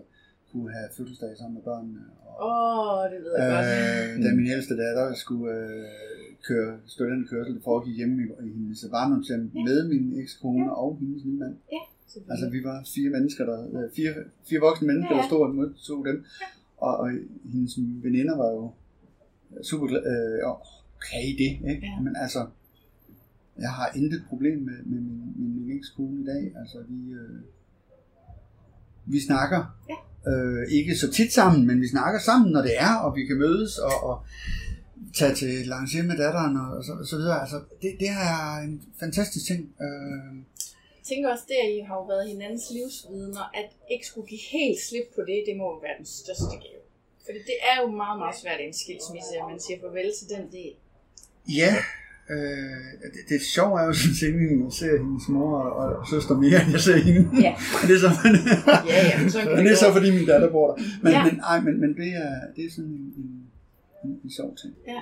kunne have fødselsdag sammen med børnene. Og, Åh, oh, det ved jeg godt. øh, da min ældste datter skulle øh, køre studenterkørsel, det foregik hjemme i, i hendes barndomshjem Ja. med min ekskone og hendes nye mand. Selvfølgelig. Altså, vi var fire mennesker, der, øh, fire, fire voksne mennesker, Ja, der ja. stod og modtog dem. Og, og hendes veninder var jo super glade. Øh, og okay, det, ikke? Ja. Men altså, jeg har intet problem med, med min, min, min ekskone i dag. Altså, vi, øh, vi snakker. Ja. Øh, ikke så tit sammen, men vi snakker sammen, når det er, og vi kan mødes og, og tage til lancier med datteren og, og så, så videre. Altså, det, det er en fantastisk ting. Øh, Jeg tænker også, der I har jo været hinandens livsvidner, at ikke skulle give helt slip på det, det må jo være den største gave. Fordi det er jo meget, meget svært i en skilsmisse, at man siger farvel til den del. Ja, øh, det, det sjove er jo sådan set, at jeg ser hendes mor og, og søster mere, end jeg ser hende. Ja. [LAUGHS] det er så, Ja, ja, men [LAUGHS] kan men det er så fordi min datter bor der. Men, Ja. men, ej, men, men det, er, det er sådan en, en, en, en sjov ting. Ja.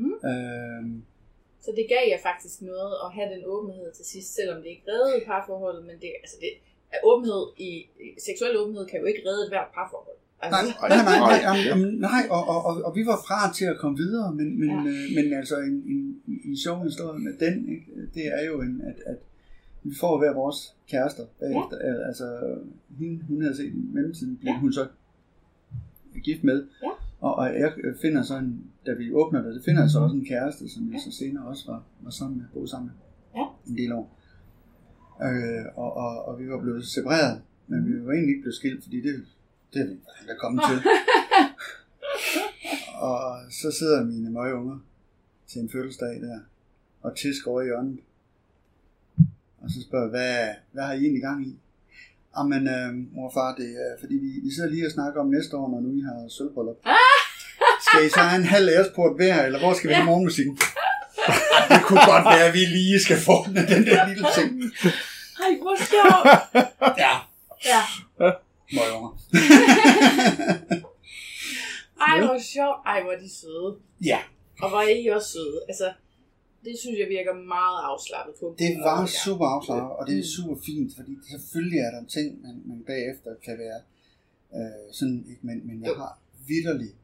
Mm. Øh, Så det gav jer faktisk noget at have den åbenhed til sidst, selvom det ikke reddede parforholdet, men det, altså det, åbenhed i, seksuel åbenhed kan jo ikke redde et hvert parforhold. Altså, nej, nej, nej, nej, nej, jamen, nej og, og, og, og vi var fra til at komme videre, men, men, Ja. øh, men altså en, en, en sjov historie med den, ikke? det er jo en, at, at vi får hver vores kærester bagefter. Ja. Altså, hende, hun havde set i mellemtiden, blev Ja. ja. hun så gift med. Ja. Og, og jeg finder så en, da vi åbner det, det finder jeg så også en kæreste, som jeg så senere også var, var sammen med, boede sammen med Ja. en del år. Øh, og, og, og vi var blevet separeret, men vi var egentlig ikke blevet skilt, fordi det, det er vi aldrig kommet til. [LAUGHS] og så sidder mine møgeunger til en fødselsdag der, og tisk over i hjørnet. Og så spørger jeg, hvad, hvad har I egentlig gang i? Jamen, øh, mor og far, det er, fordi vi, vi sidder lige og snakker om næste år, når nu I har sølvbryllup. [LAUGHS] Skal I så have en halv æresport hver, eller hvor skal vi have morgenmusikken? Ej, det kunne godt være, at vi lige skal få den, der lille ting. Ej, hvor sjovt. [LAUGHS] Ja, Ja. møger. [LAUGHS] Ej, hvor sjovt. Ej, hvor de søde. Ja, Og er I også søde. Altså, det synes jeg virker meget afslappet på. det var Ja. super afslaget, og det er super fint, fordi selvfølgelig er der ting, man, man bagefter kan være øh, sådan, ikke, men, men jeg har vidderligt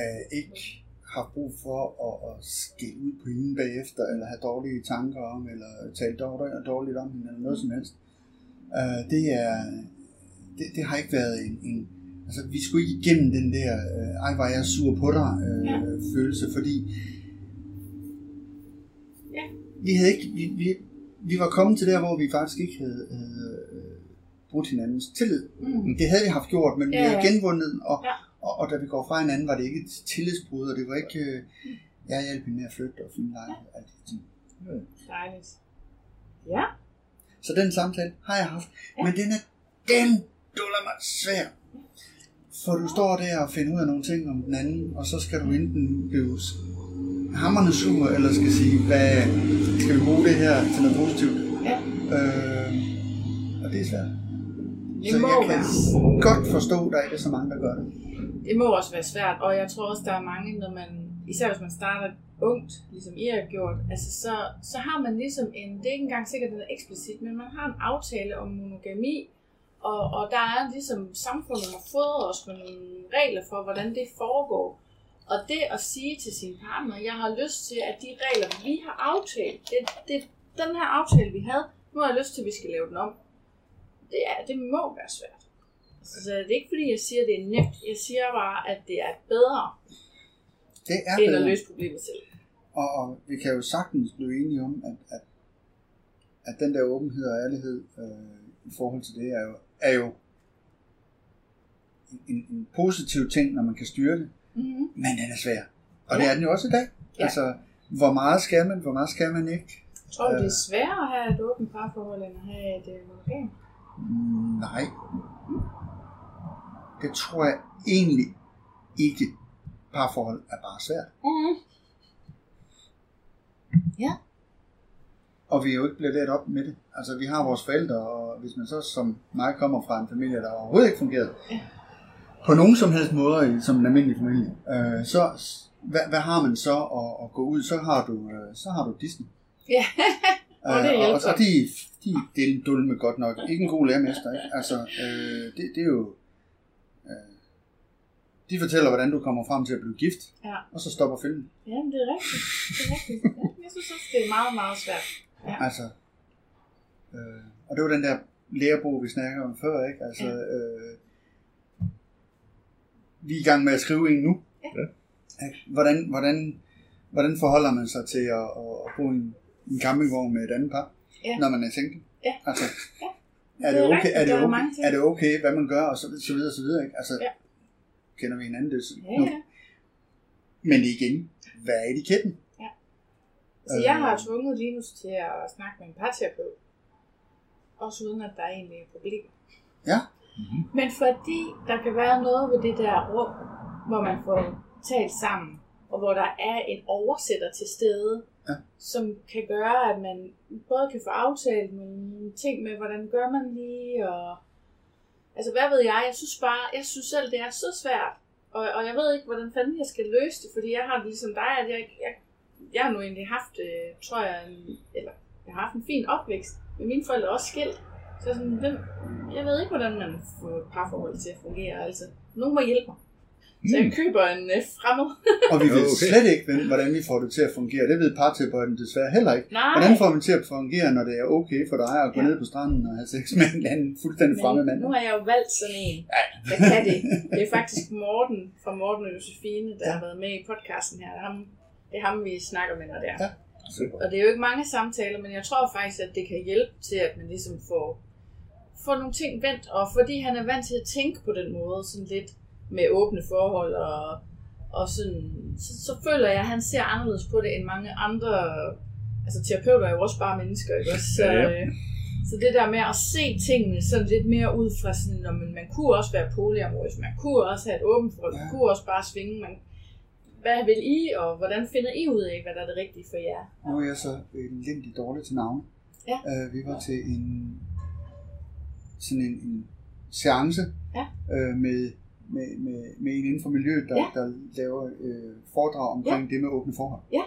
øh, ikke har brug for at, at skille ud på hende bagefter, eller have dårlige tanker om, eller tale dårligt, dårligt om hende, eller noget som helst. Øh, det er, det, det har ikke været en, en altså vi skulle ikke igennem den der, øh, ej var jeg sur på dig, øh, Ja. følelse, fordi Ja. vi havde ikke, vi, vi, vi var kommet til der, hvor vi faktisk ikke havde, havde øh, brudt hinandens tillid. Mm. Det havde vi haft gjort, men vi Ja, havde ja. genvundet, og, Ja. og, og da vi går fra hinanden, var det ikke et tillidsbrud, og det var ikke, øh, jeg hjalp hende med at flytte og finde lejlighed, alt det ting. Dejligt. Ja. Så den samtale har jeg haft, Ja. men den er, den duller mig svær. For du står der og finder ud af nogle ting om den anden, og så skal du enten blive hammerne sur, eller skal sige, hvad skal vi bruge det her til noget positivt? Ja. Øh, og det er svært. Det Så må jeg kan være. godt forstå, at der ikke er så mange, der gør det. Det må også være svært, og jeg tror også, der er mange, når man, især hvis man starter ungt, ligesom I har gjort, altså så, så har man ligesom en, det er ikke engang sikkert, den er eksplicit, men man har en aftale om monogami, og, og der er ligesom samfundet har fået os med nogle regler for, hvordan det foregår. Og det at sige til sin partner, jeg har lyst til, at de regler, vi har aftalt, det, det, den her aftale, vi havde, nu har jeg lyst til, at vi skal lave den om. Det, er, det må være svært. Så det er ikke fordi, jeg siger, at det er nemt. Jeg siger bare, at det er bedre, Det er end at bedre. løse problemet selv. Og, og vi kan jo sagtens blive enige om, at, at, at den der åbenhed og ærlighed øh, i forhold til det er jo, er jo en, en positiv ting, når man kan styre det, Mm-hmm. men den er svær. Og Ja. det er den jo også i dag. Ja. Altså, hvor meget skal man, hvor meget skal man ikke? Tror du, det Øh. er sværere at have et åbent parforhold, end at have et øh, monogam? Mm, Nej. Det tror jeg egentlig ikke. Parforhold er bare svært. Mm-hmm. Og vi er jo ikke blevet lært op med det. Altså, vi har vores forældre, og hvis man så som mig kommer fra en familie, der overhovedet ikke fungerede, på nogen som helst måder i- som en almindelig familie, øh, så hvad, hvad har man så at, at gå ud? Så har du, øh, så har du Disney. Ja. [LAUGHS] Og det Øh, og, hjælper. og, så de, de det er dulme godt nok. Ikke en god lærermester, ikke? Altså, øh, det, det er jo... Øh, de fortæller, hvordan du kommer frem til at blive gift, Ja. og så stopper filmen. Ja, det er rigtigt. Det er rigtigt. Ja, jeg synes også, det er meget, meget svært. Ja. Altså, øh, og det var den der lærebog, vi snakkede om før, ikke? Altså, øh, vi er i gang med at skrive en nu. Ja. Hvordan, hvordan, hvordan forholder man sig til at, at, at bo i en, en campingvogn med et andet par, Ja. når man er single? Ja. Altså, Ja. er, Det okay, er, det okay, er det okay, hvad man gør, og så, så videre, så videre, ikke? Altså, Ja. kender vi hinanden det? Ja, nu. ja. Men igen, hvad er etiketten? Så jeg har tvunget Linus til at snakke med en parterapeut. Også uden at der er egentlig et problem. Ja. Men fordi der kan være noget ved det der rum, hvor man får talt sammen, og hvor der er en oversætter til stede, Ja. som kan gøre, at man både kan få aftalt nogle ting med, hvordan gør man lige, og altså hvad ved jeg, jeg synes bare, jeg synes selv, det er så svært, og, og jeg ved ikke, hvordan fanden jeg skal løse det, fordi jeg har ligesom dig, at jeg, jeg, jeg har nu egentlig haft, øh, tror jeg, en, eller jeg har haft en fin opvækst, men mine forældre er også skilt, så sådan, hvem, jeg ved ikke, hvordan man får et parforhold til at fungere, altså. Nogen må hjælpe mig. Så jeg køber en øh, fremmed. Og vi ved [LAUGHS] Okay. slet ikke, hvordan vi får det til at fungere. Det ved parterapeuten desværre heller ikke. Nej, Hvordan får man det til at fungere, når det er okay for dig at gå Ja. ned på stranden og have sex med en anden fuldstændig fremmed mand? nu har jeg jo valgt sådan en, der kan det. Det er faktisk Morten fra Morten og Josefine, der Ja. har været med i podcasten her. Er ham, det er ham vi snakker med, når det er. Ja. Super. Og det er jo ikke mange samtaler, men jeg tror faktisk, at det kan hjælpe til, at man ligesom får, får nogle ting vendt. Og fordi han er vant til at tænke på den måde, sådan lidt med åbne forhold, og, og sådan, så, så føler jeg, at han ser anderledes på det end mange andre. Altså terapeuter er jo også bare mennesker, ikke også? Så, Ja, ja. øh, Så det der med at se tingene sådan lidt mere ud fra sådan, når man, man kunne også være polyamorøs, man kunne også have et åbent forhold, man Ja. kunne også bare svinge, man, hvad vil I, og hvordan finder I ud af, hvad der er det rigtige for jer? Nu er jeg så elendigt dårlig til navne. Ja. Øh, vi var til en sådan en, en seance Ja. øh, med, med, med, med en inden for miljøet, der, Ja. der laver øh, foredrag omkring det med åbne forhold. Ja.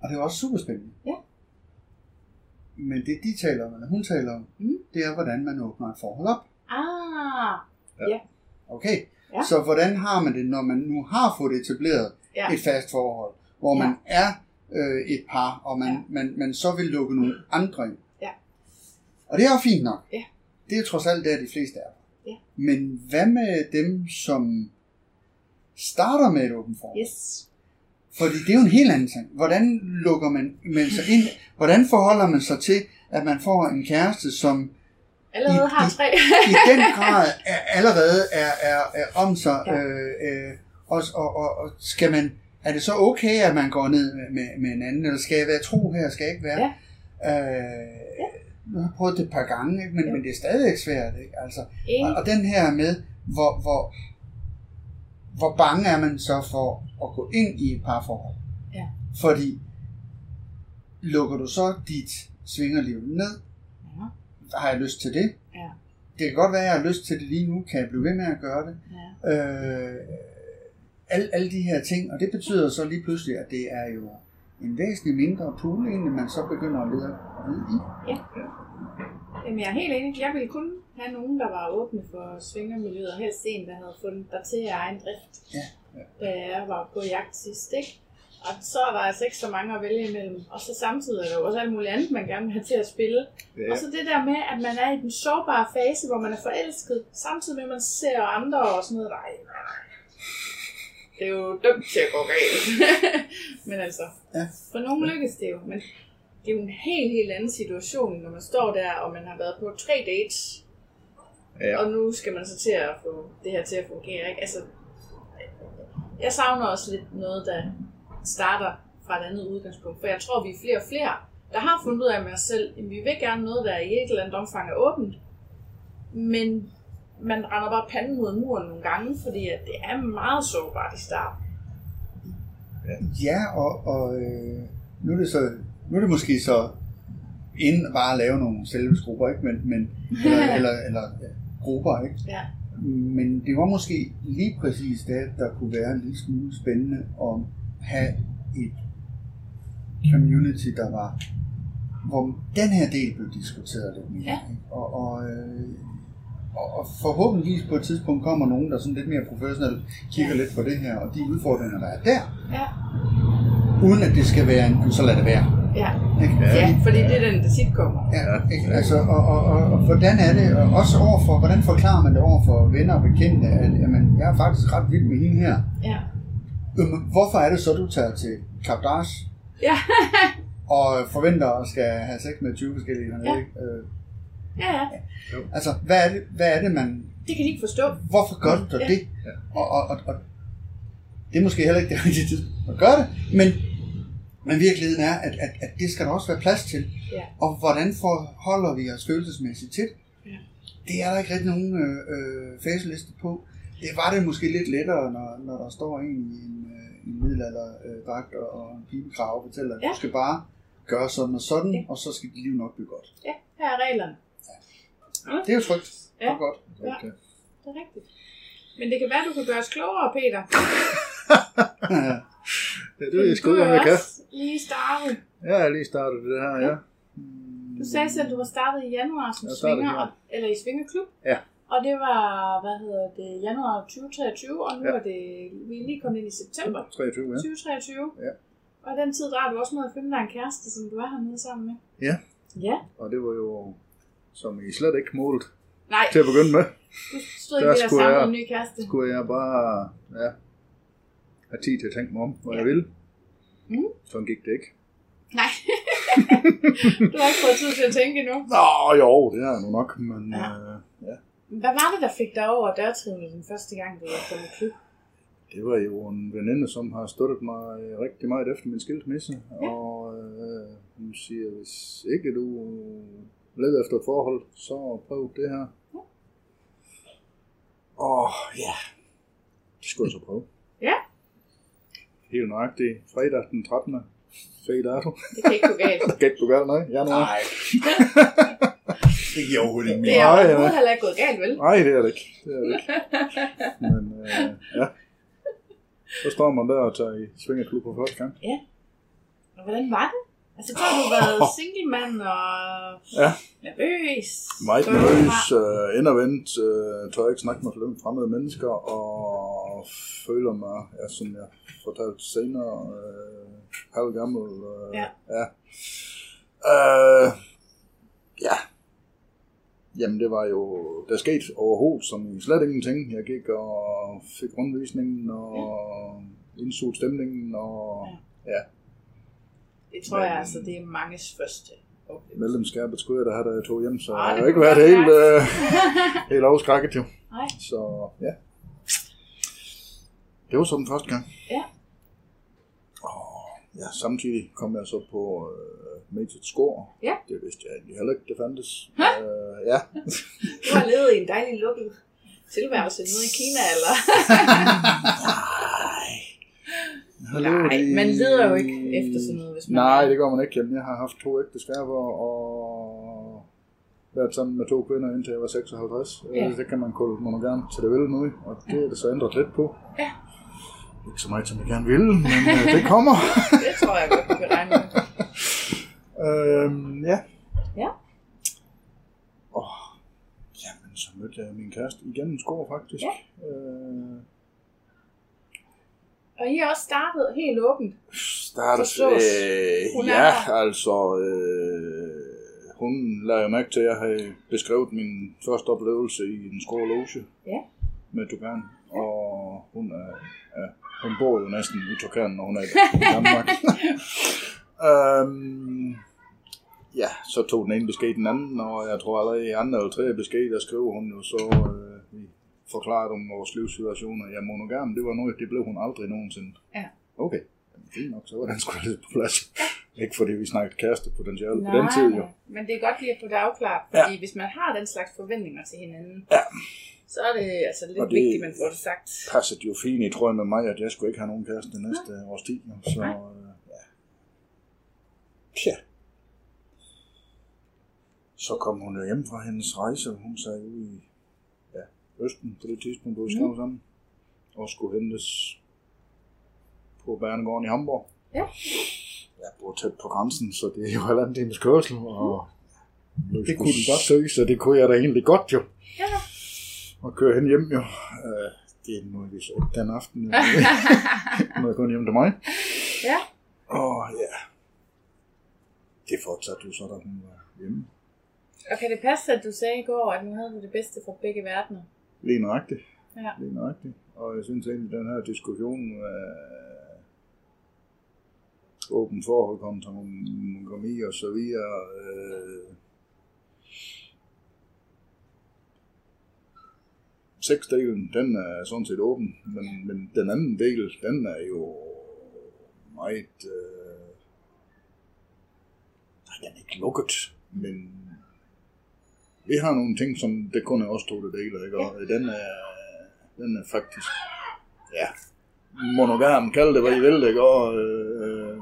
Og det var også super spændende. Ja. Men det de taler om, eller hun taler om, Mm. det er, hvordan man åbner et forhold op. Ah, Okay, Ja. så hvordan har man det, når man nu har fået etableret ja, et fast forhold, hvor man er øh, et par, og man, Ja. ja. man, man så vil lukke nogle andre ind. Ja. Og det er jo fint nok. Ja. Det er trods alt der, de fleste er. Ja. Men hvad med dem, som starter med et åbent forhold? yes. Fordi det er jo en helt anden ting. Hvordan lukker man, man sig ind? Hvordan forholder man sig til, at man får en kæreste, som Allerede I- har i- tre. i den grad er, allerede er, er, er om sig. Ja. Ja. Øh, øh, og, og, og, og skal man, er det så okay, at man går ned med, med, med en anden, eller skal jeg være tro her, skal jeg ikke være? Ja. Øh, nu har jeg prøvet det et par gange, ikke? Men, Ja. men det er stadig svært. Ikke? Altså, og, og den her med, hvor, hvor, hvor bange er man så for at gå ind i et parforhold? Ja. Fordi lukker du så dit svingerliv ned, Ja. Har jeg lyst til det? Ja. Det kan godt være, at jeg har lyst til det lige nu. Kan jeg blive ved med at gøre det? Ja. Øh, alle, alle de her ting, og det betyder så lige pludselig, at det er jo en væsentlig mindre pool, egentlig man så begynder at lede i. Jamen, jeg er helt enig. Jeg ville kun have nogen, der var åbne for svingermiljøet, og helst en, der havde fundet dig til af egen drift. Ja, ja. Da jeg var på jagt sidst, ikke? Og så er der altså ikke så mange at vælge imellem. Og så samtidig er der jo også alt muligt andet, man gerne vil have til at spille. Ja. Og så det der med, at man er i den sårbare fase, hvor man er forelsket, samtidig med, at man ser andre og sådan noget. Nej. Det er jo dømt til at gå galt. [LAUGHS] men altså, Ja. for nogen lykkes det jo. Men det er jo en helt, helt anden situation, når man står der, og man har været på tre dates, Ja. og nu skal man så til at få det her til at fungere. Ikke? Altså, jeg savner også lidt noget, der starter fra et andet udgangspunkt. For jeg tror, vi er flere og flere, der har fundet ud af med os selv, at vi vil gerne noget, der i et eller andet omfang er åbent. Men man render bare panden mod muren nogle gange, fordi at det er meget sårbart i starten. Ja, og, og øh, nu, er det så, nu er det måske så inden bare at lave nogle selvhedsgrupper, ikke? Men, men, eller, [LAUGHS] eller, eller grupper, ikke? Ja. Men det var måske lige præcis det, der kunne være en lille smule spændende at have et community, der var, hvor den her del blev diskuteret lidt mere. Ja. Og, og, øh, og, forhåbentligvis på et tidspunkt kommer nogen, der sådan lidt mere professionelt kigger lidt på det her, og de udfordringer, der er der, Ja, uden at det skal være en, så lad det være. ja. Ikke? ja fordi det er den, der tit kommer. Ja, ikke? Altså, og, og, og, og, hvordan er det, og også overfor, hvordan forklarer man det over for venner og bekendte, at jamen, jeg er faktisk ret vild med hende her. Ja. Jamen, hvorfor er det så, du tager til Cap d'Ars Ja, [LAUGHS] og forventer at skal have sex med 20 forskellige hernede, Ja. ikke? Øh, ja, ja. altså, hvad er, det, hvad er det, man... Det kan de ikke forstå. Hvorfor gør du da Ja. det? Og, og, og, og, det er måske heller ikke det rigtige tidspunkt at gøre det, men, men virkeligheden er, at, at, at det skal der også være plads til. Ja. Og hvordan forholder vi os følelsesmæssigt til det? Ja. Det er der ikke rigtig nogen øh, øh, faseliste på. Det var det måske lidt lettere, når, når der står en i en, øh, en middelalderdragt og, og en pibekrav og fortæller, at Ja. du skal bare gøre sådan og sådan, Ja. og så skal dit liv nok blive godt. Ja, her er reglerne. Det er jo trygt Ja. og godt. Ja, det er rigtigt. Men det kan være, du kan gøre os klogere, Peter. [LAUGHS] Ja, det ved jeg sgu er om jeg kan. lige startet. Jeg har lige startet det her, ja. Du sagde selv, at du var startet i januar som Jeg svinger, eller i svingerklub. Ja. Og det var, hvad hedder det, januar 2023, og nu Ja. er det, vi er lige kommet ind i september 23, ja. 2023. Ja. Og den tid, der har du også nået at finde dig en kæreste, som du er hernede sammen med. Ja. Ja. Og det var jo, som I slet ikke målt Nej, til at begynde med. du stod ikke ved at samle jeg- en ny kæreste. Skulle jeg bare ja, have tid til at tænke mig om, hvad Ja. jeg ville. Mm. Sådan gik det ikke. Nej. [LAUGHS] du har ikke fået tid til at tænke endnu. Nå jo, det er nu nok, men Ja. øh. Hvad var det, der fik dig over dørtrinene den første gang, du var kommet klub? det var jo en veninde, som har støttet mig rigtig meget efter min skilsmisse. Ja. Og øh, hun siger, hvis ikke du lidt efter et forhold, så prøv det her. Og ja, det skulle jeg så prøve. Ja. Helt nøjagtigt. Fredag den 13. Fed dato. Det kan ikke gå galt. [LAUGHS] Det kan ikke gå galt, nej. Januar. Nej. [LAUGHS] det giver overhovedet ikke Det mere. er Nej, overhovedet ja. heller ikke gået galt, vel? Nej, det er det ikke. Det er det ikke. Men øh, ja. Så står man der og tager i svingerklub for første gang. Og hvordan var det? Altså, så har du været single mand og Ja. nervøs. Meget nervøs, øh, indadvendt, øh, tør ikke snakke med flere fremmede mennesker, og føler mig, ja, som jeg fortalte senere, øh, halv gammel. Øh, Ja. Ja. Øh, ja. Jamen, det var jo, der skete overhovedet som slet ingenting. Jeg gik og fik rundvisningen og indså stemningen, og ja, Det tror jeg altså, det er manges første oplevelse. medlemskabet skulle jeg da have, da jeg tog hjem, så Ej, jeg har det ikke været godt helt, øh, [LAUGHS] helt afskrækket jo. Nej. Så ja. Det var så den første gang. Ja. Ja, samtidig kom jeg så på øh, Major Score. Ja. Det vidste jeg egentlig heller ikke, det fandtes. Hæ? Øh, ja. Du har levet i en dejlig lukket tilværelse nede i Kina, eller? Nej, man leder jo ikke efter sådan noget, hvis man... Nej, det gør man ikke. Jamen, jeg har haft to ægteskaber og været sammen med to kvinder indtil jeg var 56. Ja. Ja. Det kan man kalde monogam til det vil nu, og det er det så ændret lidt på. Ja. Ikke så meget, som jeg gerne vil, men øh, det kommer. [LAUGHS] Tror jeg godt, du kan regne med. øhm, ja. Ja. Og jamen, så mødte jeg min kæreste igen i skår, faktisk. Ja. Øh, Og I har også startet helt åbent. startes, Forstås. øh, Hun er ja, der. altså, øh, hun lagde jo mærke til, at jeg havde beskrevet min første oplevelse i en skårloge Ja. med Tukan, og hun er, ja, hun bor jo næsten i Tukan, når hun er i [LAUGHS] Danmark. [LAUGHS] øhm, ja, så tog den ene besked den anden, og jeg tror allerede i andre eller tredje besked, der skrev hun jo så, øh, vi forklaret om vores livssituationer. Ja, monogam, det var noget, det blev hun aldrig nogensinde. Ja. Okay, Jamen, fint nok, så var den sgu lidt på plads. Ikke fordi vi snakkede kærestepotentiale på den tid, jo. men det er godt lige at få det afklaret, fordi ja. hvis man har den slags forventninger til hinanden, Ja. Så er det altså lidt Og det... vigtigt, man får det sagt. Passede jo fint i tror jeg med mig, at jeg skulle ikke have nogen kæreste det næste års tid. Så, Nej. øh, ja. Tja. Så kom hun jo hjem fra hendes rejse, hun sagde ude i ja, Østen på det tidspunkt, hvor vi skrev Mm. sammen, og skulle hentes på Bernegården i Hamburg. Ja. Jeg bor tæt på grænsen, så det er jo halvanden times kørsel, og Det kunne du godt. søge, så det kunne jeg da egentlig godt jo. Ja. Og køre hen hjem jo. Øh, det er nu vi så den aften. [LAUGHS] Nu er jeg kun hjem til mig. Ja. Og ja, det fortsatte jo så, da hun var hjemme. Og kan det passe, at du sagde i går, at nu havde du det bedste fra begge verdener? Lige nøjagtigt. Ja. Lige nøjagtigt. Og jeg synes egentlig, den her diskussion af åben forhold kontra monogami og så videre, øh, sexdelen, den er sådan set åben, men, men den anden del, den er jo meget, øh, nej, den er ikke lukket, men vi har nogle ting, som det kun er os to, der deler, ikke? Og den er, den er faktisk, ja, monogam, kald det, hvad I vil, ikke? Og, øh,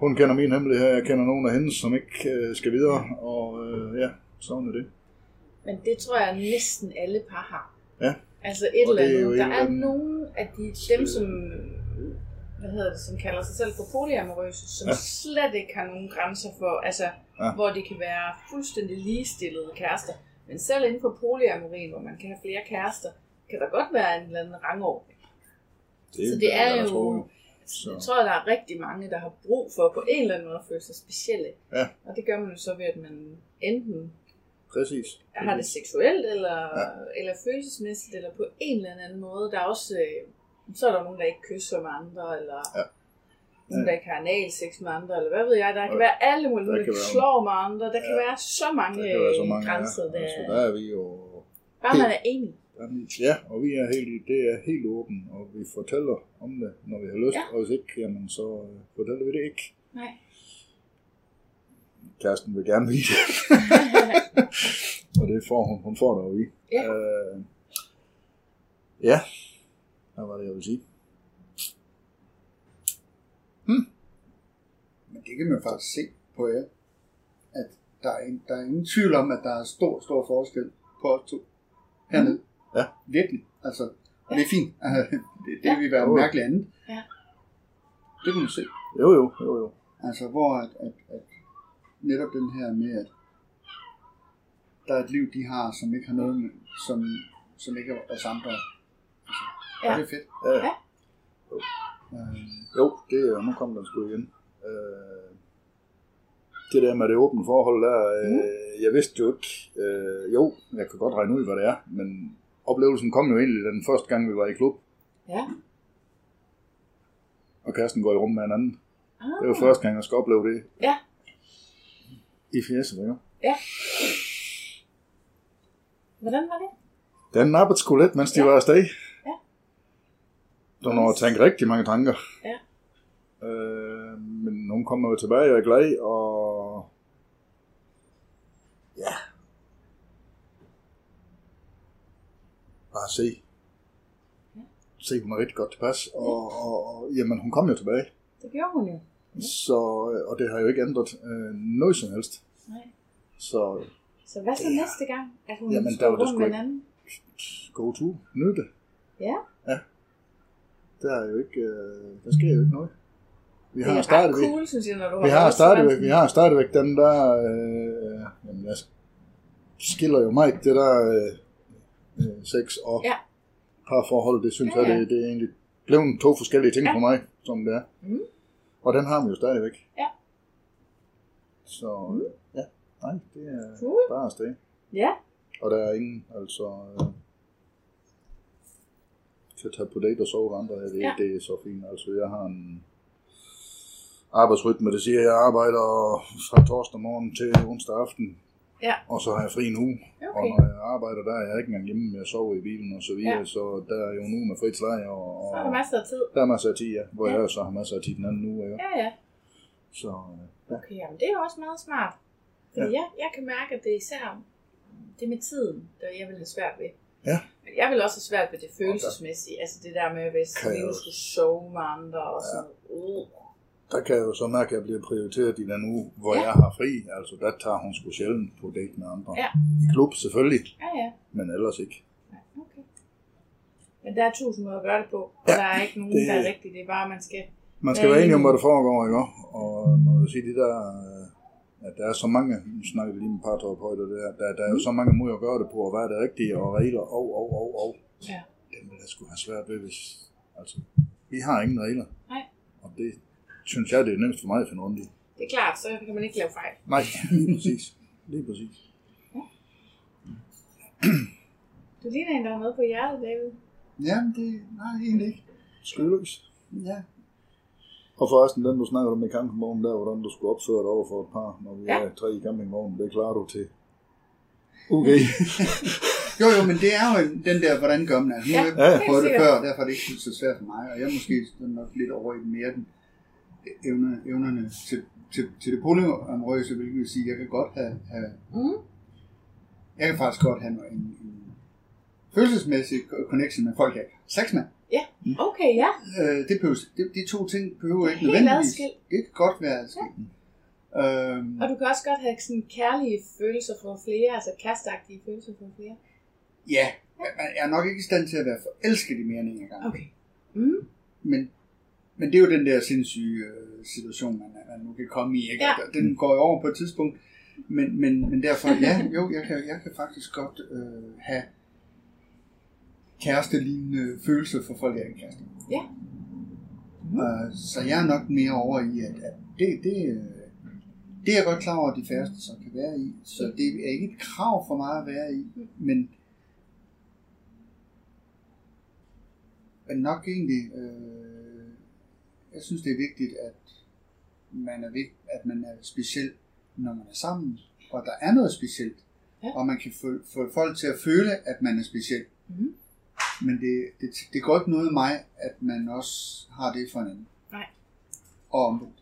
hun kender min hemmelighed, jeg kender nogen af hendes, som ikke øh, skal videre, og øh, ja, sådan er det. Men det tror jeg næsten alle par har. Ja. Altså et eller det er andet. Der er nogle af de, dem, som, hvad hedder det, som kalder sig selv for polyamorøse, som Ja. slet ikke har nogen grænser for, altså, Ja. hvor de kan være fuldstændig ligestillede kærester. Men selv inden for polyamorien, hvor man kan have flere kærester, kan der godt være en eller anden rangordning. Så det er jeg jo- tror, Så. Så. Jeg tror, der er rigtig mange, der har brug for på en eller anden måde at føle sig specielle. Ja. Og det gør man jo så ved, at man enten Præcis. har det seksuelt, eller, Ja. eller følelsesmæssigt, eller på en eller anden måde. Der er også, øh, så er der nogen, der ikke kysser med andre, eller Ja. nogen, der ikke har analsex med andre, eller hvad ved jeg. Der kan Ja. være alle mulige, Der kan slår med andre. Der kan Ja. være så mange, Der kan være så øh, mange grænser. ja. Der, Altså, der er vi jo bare man er enig. Ja, og vi er helt, det er helt åben, og vi fortæller om det, når vi har lyst, Ja. og hvis ikke, jamen så øh, fortæller vi det ikke. Nej. Kæresten vil gerne vide det. [LAUGHS] og det får hun, hun får det jo i. Ja. Øh, ja, hvad var det, jeg ville sige? Men det kan man faktisk se på jer, at der er, en, der er ingen tvivl om, at der er stor, stor forskel på os to hernede. Ja. Virkelig. Altså, og det er fint. Altså, det, det Ja. vil være Jo. mærkeligt andet. Ja. Det kan man se. Jo, jo, jo, jo. Altså, hvor at, at, at netop den her med, at der er et liv, de har, som ikke har noget med, som, som ikke er os andre. Altså, ja. Ja. det er fedt. Ja, Ja. ja. Øh, Jo, det er, nu kom den sgu igen. Øh, det der med det åbne forhold der, øh, jeg vidste jo ikke, øh, jo, jeg kan godt regne ud, hvad det er, men oplevelsen kom jo egentlig den første gang, vi var i klub, Ja. og kæresten går i rum med en anden. Ah. Det var første gang, jeg skal opleve det. Ja. I fjeset, jo. Ja. Hvordan var det? Den nappede sgu lidt, mens de Ja. var afsted. Ja. Der var at tænke rigtig mange tanker. Ja. Øh, men nogen kommer jo tilbage og er glad, og ja, bare se. Se, hun er rigtig godt tilpas, og, og, og jamen, hun kom jo tilbage. Det gjorde hun jo. Så, og det har jo ikke ændret øh, noget som helst. Nej. Så Så hvad så næste gang, at hun Jamen, der var det sgu med en ikke- anden? go to, nyd det. Ja, Der er jo ikke, øh, der sker jo ikke noget. Vi det har er stadigvæk, cool, synes jeg, når du vi har har været stadigvæk, vi har stadigvæk den der, øh, jamen jeg skiller jo mig det der øh, øh, sex og Ja. parforhold, det synes Ja, jeg, ja. det, det er egentlig blevet to forskellige ting Ja. for mig, som det er. Mm. Og den har vi jo stadigvæk. Ja. Så øh, ja, nej, det er Cool. bare afsted. Ja, Og der er ingen, altså, øh, at tage på date og sove andre, det, Ja. det er så fint. Altså, jeg har en arbejdsrytme, det siger, at jeg arbejder fra torsdag morgen til onsdag aften, Ja. og så har jeg fri en uge. Okay. Og når jeg arbejder der, er jeg ikke engang hjemme, jeg sover i bilen og så videre, Ja. så der er jo uge med frit leje, og, og så er der masser af tid. der er masser af tid, ja, hvor ja. jeg så har masser af tid den anden uge. Ja. Ja, ja. Så øh, ja. Okay, jamen det er jo også meget smart. Fordi ja. jeg, jeg kan mærke, at det er især det med tiden, der jeg vil have svært ved. Ja. Men Jeg vil også have svært ved det følelsesmæssige. Altså det der med, hvis Kan jeg skal sove med andre og sådan noget. Uh. Der kan jeg jo så mærke, at jeg bliver prioriteret i den uge, hvor Ja. ja. jeg har fri. Altså, der tager hun sgu sjældent på date med andre. Ja. I klub selvfølgelig, Ja, ja. men ellers ikke. Ja, okay. Men der er tusind måder at gøre det på. Og Ja, der er ikke nogen, det- der er rigtigt. Det er bare, man skal... Man skal Ja, være enig om, hvad der foregår, ikke? Og man vil sige, det der, øh, at der er så mange, nu snakker vi lige med parterapeuter, der, der, der er jo så mange måder at gøre det på, og hvad er det rigtige, og regler, og, og, og, og. Ja. Den vil jeg sgu have svært ved, hvis, altså, vi har ingen regler. Nej. Og det synes jeg, det er nemt for mig at finde rundt i. Det er klart, så kan man ikke lave fejl. Nej, lige præcis. Lige præcis. Du ligner en, der har noget på hjertet, David. Jamen, det, nej, egentlig ikke. Skyløs. Ja. Og forresten, den du snakker om i campingvognen, der, hvordan du skulle opføre dig over for et par, når vi Ja. er tre i campingvognen, det klarer du til. Okay. [LAUGHS] Jo, jo, men det er jo en- den der, hvordan gør man det? Nu har jeg Ja, prøvet det før, derfor er det ikke så svært for mig, og jeg er måske nok lidt over i den mere den evne, evnerne til, til, til det polyamorøse, hvilket vil sige, at jeg kan godt have, have Mm. jeg kan faktisk godt have en, en følelsesmæssig connection med folk, jeg ikke har sex med. Okay, ja. Øh, det behøver, det, de to ting behøver ikke Helt nødvendigvis. adskilt. Det kan godt være adskilt. Øhm, Og du kan også godt have sådan kærlige følelser for flere, altså kærestagtige følelser for flere. ja, jeg jeg er nok ikke i stand til at være forelsket i mere end en gang. Okay. Mm. Men, men det er jo den der sindssyge øh, situation, man, man nu kan komme i. Ikke? Ja. Den går jo over på et tidspunkt. Men, men, men derfor, ja, jo, jeg kan, jeg kan faktisk godt øh, have kærestelignende følelser for folk, jeg ikke er kæreste. med. Ja. Øh, så jeg er nok mere over i, at, at det, det, det er jeg godt klar over, at de færreste så kan være i. Så det er ikke et krav for mig at være i, men men nok egentlig, øh, jeg synes det er vigtigt, at man er, vigt, at man er speciel, når man er sammen, og der er noget specielt, Ja. og man kan få, få folk til at føle, at man er speciel. Mhm. Men det, det, det går ikke noget af mig, at man også har det for en anden. Nej. Og omvendt.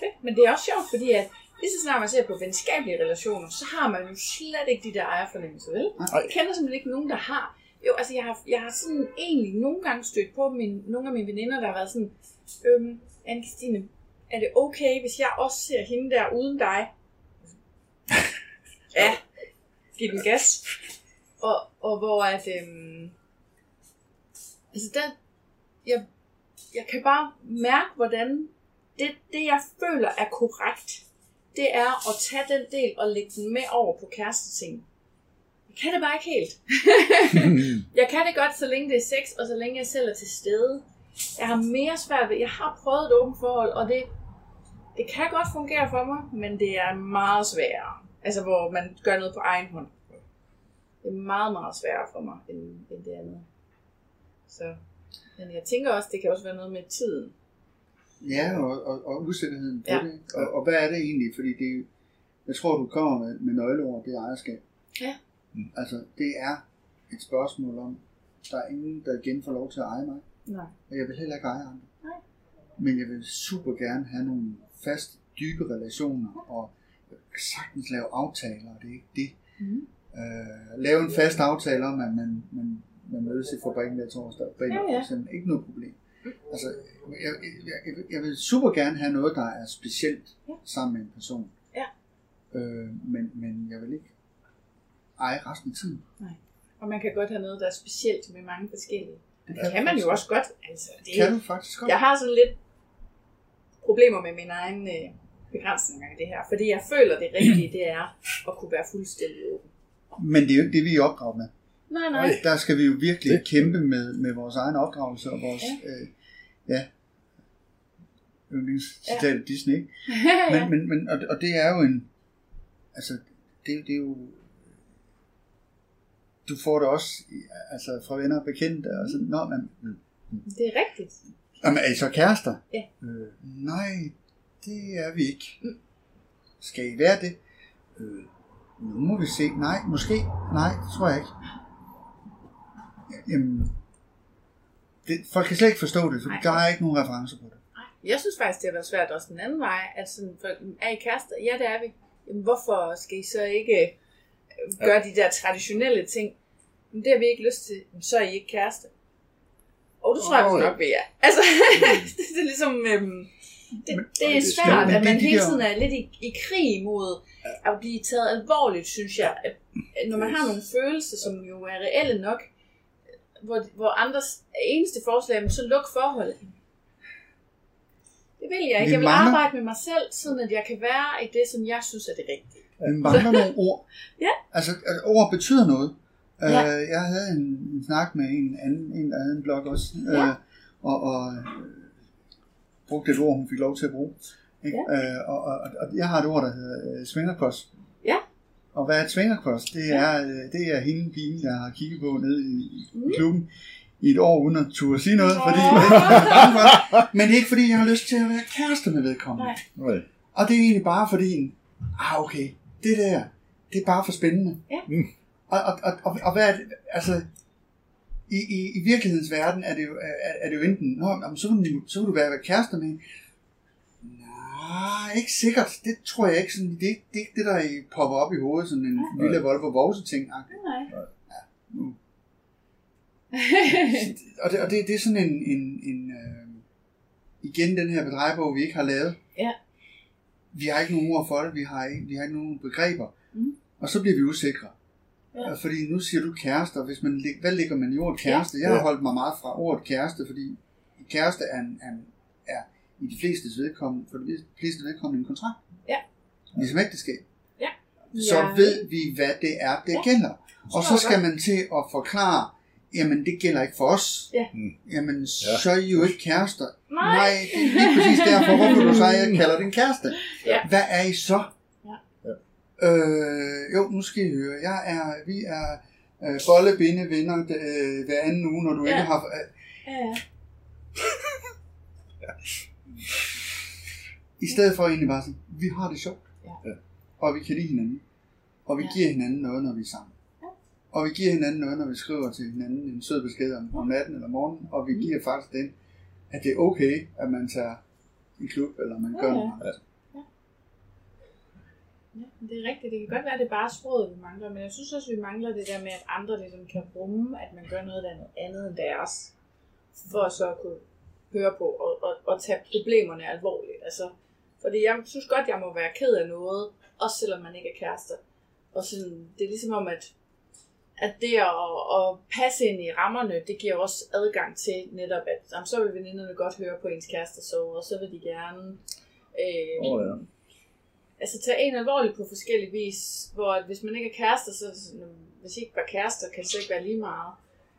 Fedt. Men det er også sjovt, fordi at lige så snart man ser på venskabelige relationer, så har man jo slet ikke de der ejerfornemmelser, vel? Nej. Jeg kender simpelthen ikke nogen, der har. Jo, altså jeg har, jeg har sådan egentlig nogle gange stødt på min, nogle af mine veninder, der har været sådan, øhm, anne Christine, er det okay, hvis jeg også ser hende der uden dig? [LAUGHS] ja, giv den gas. Og, og hvor at, øhm, altså der, jeg, jeg kan bare mærke, hvordan det, det, jeg føler er korrekt, det er at tage den del og lægge den med over på kæresteting. Jeg kan det bare ikke helt. [LAUGHS] jeg kan det godt, så længe det er sex, og så længe jeg selv er til stede. Jeg har mere svært ved, jeg har prøvet et åbent forhold, og det, det kan godt fungere for mig, men det er meget sværere. Altså, hvor man gør noget på egen hånd. Det er meget, meget sværere for mig, end, end det andet. Så, men jeg tænker også, det kan også være noget med tiden. Ja, og, og, og usikkerheden på Ja. det. Og, og hvad er det egentlig? Fordi det, jeg tror, du kommer med, med nøgleord, det er ejerskab. Ja. Mm. Altså, det er et spørgsmål om, der er ingen, der igen får lov til at eje mig. Nej. Og jeg vil heller ikke eje andre. Nej. Men jeg vil super gerne have nogle fast, dybe relationer, og jeg kan sagtens lave aftaler, og det er ikke det. Mhm. Øh, lave en fast aftale om, at man, man, man mødes i fabrikken hver torsdag, fredag, Ja, ja. Ikke noget problem. Altså, jeg, jeg, jeg, jeg vil super gerne have noget, der er specielt Ja. sammen med en person. Ja. Øh, men, men jeg vil ikke eje resten af tiden. Og man kan godt have noget, der er specielt med mange forskellige. Det Det kan man jo også godt. Altså, det, Kan du faktisk godt? Jeg har sådan lidt problemer med mine egne øh, begrænsninger i det her. Fordi jeg føler, det rigtige, det er at kunne være fuldstændig åben. Men det er jo ikke det, vi er opdraget med. Nej, nej. Der skal vi jo virkelig Det- kæmpe med, med vores egen opdragelse og vores, ja, øh, ja yndlingscitat ja. Disney, ikke? [LAUGHS] Men, ja. men, men og, og det er jo en, altså, det, det er jo, du får det også, altså fra venner og bekendte, og sådan, nå, men, Det er rigtigt. jamen, er I så kærester? Ja. Øh, nej, det er vi ikke. Skal I være det? Øh, nu må vi se. Nej, måske. Nej, det tror jeg ikke. Jamen, det, folk kan slet ikke forstå det, for Nej. der er ikke nogen referencer på det. Jeg synes faktisk, det har været svært også den anden vej. Sådan, folk, er I kærester? Ja, det er vi. Jamen, hvorfor skal I så ikke øh, gøre de der traditionelle ting? Men det har vi ikke lyst til. Jamen, så er I ikke kærester. Og det tror oh, ja. nok, vi er. Altså, [LAUGHS] det er ligesom... Øhm, det, det er svært, at man hele tiden er lidt i, i krig mod at blive taget alvorligt, synes jeg. At, når man har nogle følelser, som jo er reelle nok, hvor, hvor andres eneste forslag er, så luk forholdet. Det vil jeg ikke. Vi Jeg vil mangler- arbejde med mig selv, sådan at jeg kan være i det, som jeg synes er det rigtige. Vi mangler nogle ord. [LAUGHS] Ja. Altså, altså, ord betyder noget. Ja. Øh, jeg havde en, en snak med en anden, en der havde en blog også, øh, Ja. og, og øh, brugte et ord, hun fik lov til at bruge. Ikke? Øh, og, og, og jeg har et ord, der hedder øh, svingerkross. Ja. Og hvad er et? Det er, øh, det er hende pigen, jeg har kigget på nede i, i klubben i et år, uden at turde sige noget, fordi for. Men det er ikke fordi, jeg har lyst til at være kæreste med vedkommende. Nej. Nej. Og det er egentlig bare fordi, ah okay, det der, det er bare for spændende. Ja. Mm. Og, og, og, og, og hvad er det, altså, i, i, i virkelighedens verden er det jo, er, er det jo enten, Nå, jamen, så, vil du, så vil du være kærester med hende. Nej, ikke sikkert. Det tror jeg ikke. Sådan, det, det er ikke det, der popper op i hovedet, sådan en Ja. lille Volvo Vose ting. Nej. Nu. [LAUGHS] og det, og det, det er sådan en, en, en øh, igen den her bedrejebog, vi ikke har lavet. Ja. Vi har ikke nogen ord for det, vi har ikke, vi har ikke nogen begreber. Mm. Og så bliver vi usikre. Ja. Fordi nu siger du kærester, hvis man, hvad ligger man i ordet kæreste? Jeg har Ja. holdt mig meget fra ordet kæreste, fordi kæreste er, en, er, en, er i de flestes vedkommende, for de fleste vedkommende en kontrakt. Ja. Ligesom ægteskab. Ja. Så Ja. ved vi, hvad det er, det Ja. gælder. Og så skal man til at forklare, jamen det gælder ikke for os. Ja. Mm. Jamen, Ja. så er I jo ikke kærester. Nej. Nej, det er lige præcis derfor, hvorfor du så jeg kalder den kæreste. Ja. Hvad er I så? Ja. Øh, jo, nu skal I høre. Jeg er, vi er øh, bollebinde venner øh, hver anden uge, når du Ja. ikke har... Øh, Ja, ja. [LAUGHS] I stedet for egentlig bare sådan, vi har det sjovt. Ja. Og vi kan lide hinanden. Og vi Ja. giver hinanden noget, når vi er sammen. Ja. Og vi giver hinanden noget, når vi skriver til hinanden en sød besked om, om natten eller morgenen. Og vi Mm. giver faktisk den, at det er okay, at man tager i klub, eller man Ja, gør ja. noget. Ja, men det er rigtigt. Det kan godt være, at det er bare sproget, vi mangler, men jeg synes også, vi mangler det der med, at andre ligesom kan rumme, at man gør noget, der er noget andet end deres, for så at kunne høre på og, og, og tage problemerne alvorligt. Altså, fordi jeg synes godt, jeg må være ked af noget, også selvom man ikke er kærester. Og sådan, det er ligesom om, at, at det at, at passe ind i rammerne, det giver også adgang til netop, at jamen, så vil veninderne godt høre på ens kæreste sove, og så vil de gerne øh, Åh, ja. altså tage en alvorligt på forskellige vis, hvor at hvis man ikke er kærester, så sådan, "Jamen, hvis I ikke var kærester, kan det så ikke være lige meget.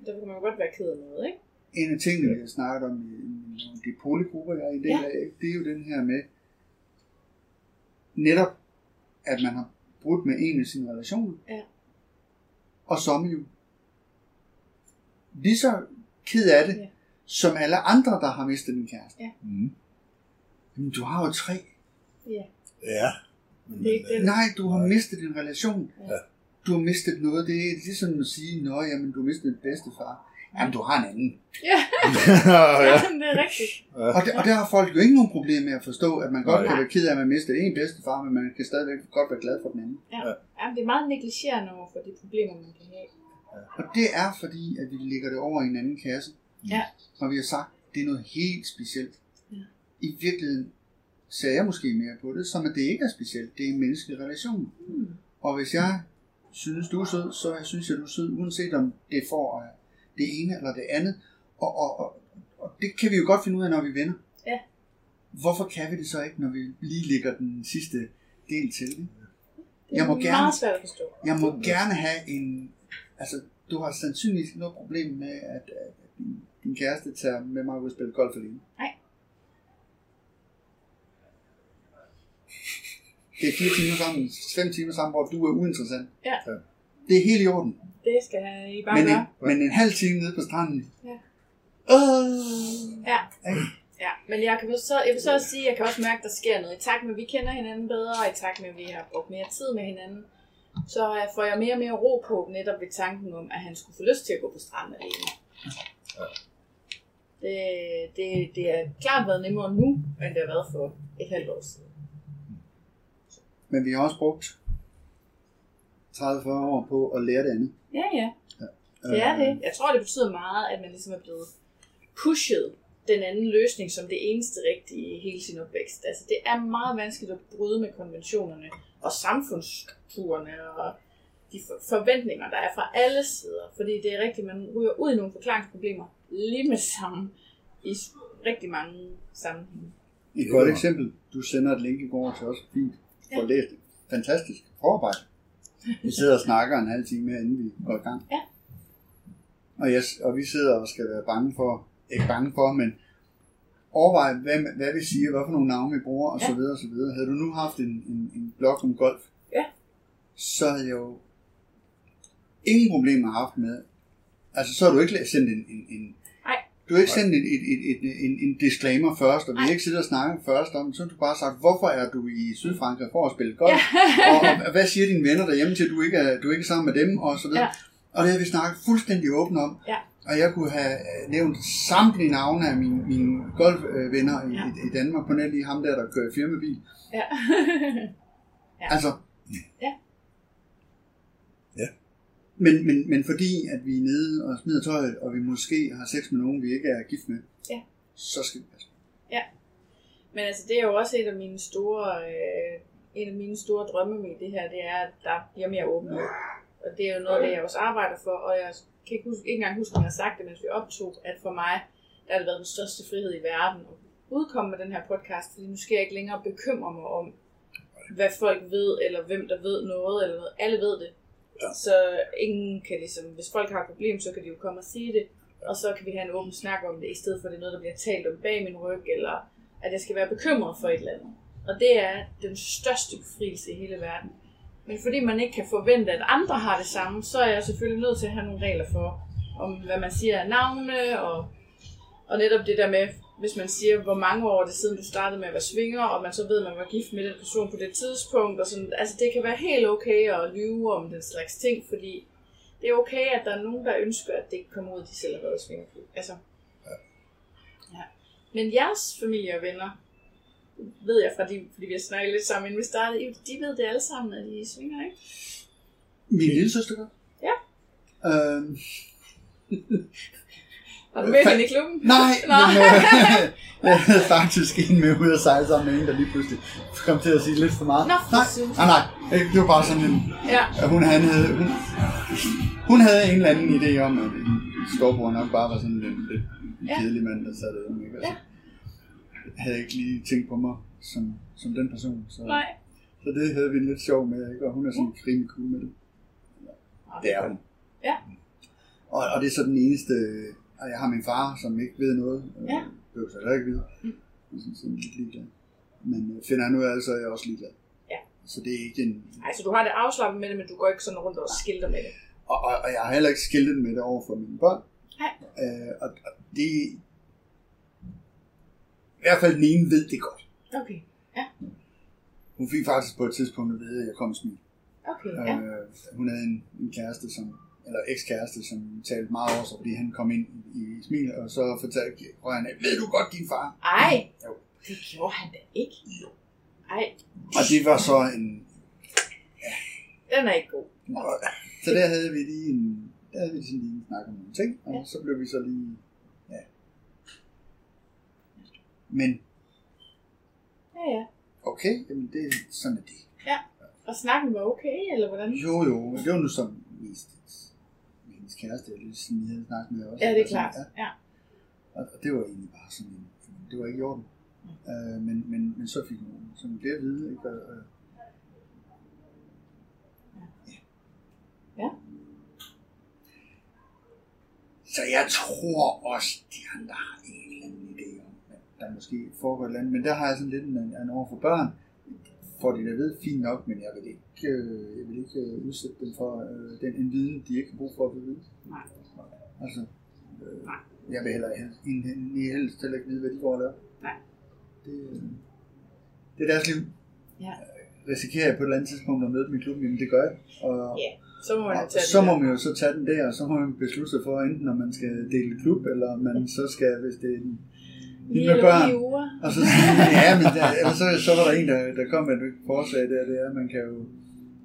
Derfor kan man jo godt være ked af noget, ikke? En af tingene, vi har snakket om i de polygrupper, jeg er i del Ja. af, det er jo den her med, netop, at man har brudt med en af sine relationer. Ja. Og som jo lige så ked af det, Ja. som alle andre, der har mistet en kæreste. Mm. Men du har jo tre. Ja. Ja. Det er ikke det. Nej, du har mistet en relation. Ja. Du har mistet noget. Det er ligesom at sige, nå, jamen, du har mistet en bedstefar. Jamen, du har en anden. Ja, [LAUGHS] ja. det er rigtigt. Og, det, og der har folk jo ikke nogen problem med at forstå, at man godt Nej. kan være ked af, at man mister en bedstefar, men man kan stadigvæk godt være glad for den anden. Ja. ja det er meget negligerende over for de problemer, man kan have. Og det er fordi, at vi lægger det over i en anden kasse. Ja. Og vi har sagt, at det er noget helt specielt. Ja. I virkeligheden ser jeg måske mere på det, som at det ikke er specielt. Det er en menneskelig relation. Hmm. Og hvis jeg synes, du er sød, så synes jeg, du er sød, uanset om det får øh, det ene eller det andet. Og, og, og, og det kan vi jo godt finde ud af, når vi er venner. Ja. Hvorfor kan vi det så ikke, når vi lige lægger den sidste del til? Ikke? Det Jeg er må meget gerne- svært at forstå. Jeg må gerne have en... Altså, du har sandsynligvis noget problem med, at, at din, din kæreste tager med mig ud og spille golf alene. Nej. Det er fire timer sammen, fem timer sammen, hvor du er uinteressant. Ja. Det er helt i orden. Det skal I bare Men en, gøre. men en halv time nede på stranden. Ja. Øh, Ja. Ja, men jeg, kan så, jeg vil så også sige, at jeg kan også mærke, at der sker noget. I takt med, at vi kender hinanden bedre, og i takt med, at vi har brugt mere tid med hinanden, så øh, får jeg mere og mere ro på netop ved tanken om, at han skulle få lyst til at gå på stranden alene. Det, det, det har klart været nemmere nu, end det har været for et halvt år siden. Men vi har også brugt 30-40 år på at lære det andet. Ja, ja. Det er det. Jeg tror, det betyder meget, at man ligesom er blevet pushet den anden løsning som det eneste rigtige hele sin opvækst. Altså, det er meget vanskeligt at bryde med konventionerne og samfundsstrukturerne og de for- forventninger, der er fra alle sider. Fordi det er rigtigt, man ryger ud i nogle forklaringsproblemer lige med samme i rigtig mange sammenhænge. Et godt eksempel. Du sender et link i går til os. Fint. Læse det. Fantastisk. Forarbejde. Vi sidder og snakker en halv time her, inden vi går i gang. Ja. Og, jeg, og vi sidder og skal være bange for, ikke bange for, men overveje, hvad, hvad vi siger, hvad for nogle navne vi bruger, og Ja. så videre, og så videre. Havde du nu haft en, en, en blog om golf, Ja. så havde jeg jo ingen problemer haft med, altså så har du ikke sendt en, en, en. Du har ikke sendt et, et, et, et, en, en disclaimer først, og vi har ikke siddet og snakket først om, så har du bare sagt, hvorfor er du i Sydfrankrig for at spille golf, Ja. [LAUGHS] og, og hvad siger dine venner derhjemme til, at du ikke er, du ikke er sammen med dem, og så videre. Ja. Og det har vi snakket fuldstændig åbent om. Ja. Og jeg kunne have øh, nævnt samtlige navne af mine, mine golfvenner i, Ja. i, i Danmark, på nær lige ham der, der kører firmabil. ja. [LAUGHS] Ja. Altså, Ja. Ja. Men, men, men fordi, at vi er nede og smider tøjet, og vi måske har sex med nogen, vi ikke er gift med, Ja. så skal vi passe. Men altså, det er jo også et af mine store, øh, en af mine store drømme med det her, det er, at der bliver mere åbenhed. Og det er jo noget det, jeg også arbejder for, og jeg kan ikke, huske, ikke engang huske, om jeg har sagt det, mens vi optog, at for mig, der har det været den største frihed i verden at udkomme med den her podcast, fordi nu skal jeg ikke længere bekymre mig om, hvad folk ved, eller hvem der ved noget, eller noget. Alle ved det. Ja. Så ingen kan ligesom, hvis folk har et problem, så kan de jo komme og sige det, og så kan vi have en åben snak om det, i stedet for at det er noget, der bliver talt om bag min ryg, eller at jeg skal være bekymret for et eller andet. Og det er den største befrielse i hele verden. Men fordi man ikke kan forvente, at andre har det samme, så er jeg selvfølgelig nødt til at have nogle regler for, om hvad man siger er navne, og, og netop det der med, hvis man siger, hvor mange år er det siden, du startede med at være svinger, og man så ved, at man var gift med den person på det tidspunkt, og sådan, altså det kan være helt okay at lyve om den slags ting, fordi det er okay, at der er nogen, der ønsker, at det ikke kommer ud, at de selv har været svingerklub. Altså, ja. Men jeres familie og venner, ved jeg fra de, fordi vi har snakket lidt sammen, inden vi startede, de ved det alle sammen, at de svinger, ikke? Min lille søster. Ja. Øhm, [LAUGHS] Har du mødt hende i klubben? nej, Nå. men øh, [LAUGHS] jeg havde faktisk en med ud at sejle sammen med en, der lige pludselig kom til at sige lidt for meget. Nå, for nej, nej, nej, ikke. det var bare sådan en, Ja. hun, han havde, hun, hun havde en eller anden idé om, at en storbror nok bare var sådan en lidt Ja. kedelig mand, der sad derhjemme. Ikke? Altså, Jeg havde ikke lige tænkt på mig som, som den person. Så, Nej. så det havde vi lidt sjov med, ikke? og hun er sådan rimelig cool med det. Det er hun. Ja. Og, og det er så den eneste, og jeg har min far, som ikke ved noget. Ja. Det er så heller ikke vide. Mm. Jeg lidt ligeglad. Men øh, finder han ud af det, så er jeg også ligeglad. Ja. Så det er ikke en... Så du har det afslappet med det, men du går ikke sådan rundt og skilter med det. Og, og, og jeg har heller ikke skiltet med det over for mine børn. Nej. Øh, og, og det... I hvert fald den ene ved det godt. Okay. Hun fik faktisk på et tidspunkt at vide, at jeg kom smil. Okay, ja. Øh, hun havde en, en kæreste, som, eller ekskæreste, som talte meget over sig, fordi han kom ind i, i smil, og så fortalte af, ved du godt din far? Ej, Jo. det gjorde han da ikke. Jo. Ej, Og det var så en... den er ikke god. Så der havde vi lige en, der havde vi sådan lige en snak om nogle ting, og Ja. så blev vi så lige... Ja. Men Ja, ja. okay, jamen det, sådan er det. Og snakken var okay, eller hvordan? Jo, jo, men det var nu som mest hendes kæreste, eller sådan, jeg havde snakket med også. Ja, det er klart. Ja, Ja. og, og det var egentlig bare sådan en, det var ikke i orden. Øh, men, men, men så fik hun sådan det at vide, ikke? Og, og, Ja. Så jeg tror også, de andre har en eller anden idé om, at der måske foregår et eller andet. Men der har jeg sådan lidt en, en over for børn. Får de det ved, fint nok, men jeg vil ikke, øh, jeg vil ikke øh, udsætte dem for øh, den en viden, de ikke har brug for at vide. Nej. Altså, øh, jeg vil heller helst, egentlig helst heller ikke vide, hvad de går og laver. Nej. Det, øh, det er deres liv. Ja. Risikerer jeg på et eller andet tidspunkt at møde dem i klubben, jamen det gør jeg. Og, Ja, så må man jo og tage så må man jo så tage den der, og så må man beslutte sig for, enten om man skal dele klub, eller om man så skal, hvis det er en Ni med børn. Og så sige, ja, men der, så, så var der en, der, der kom med et forslag der, det er, at man kan jo,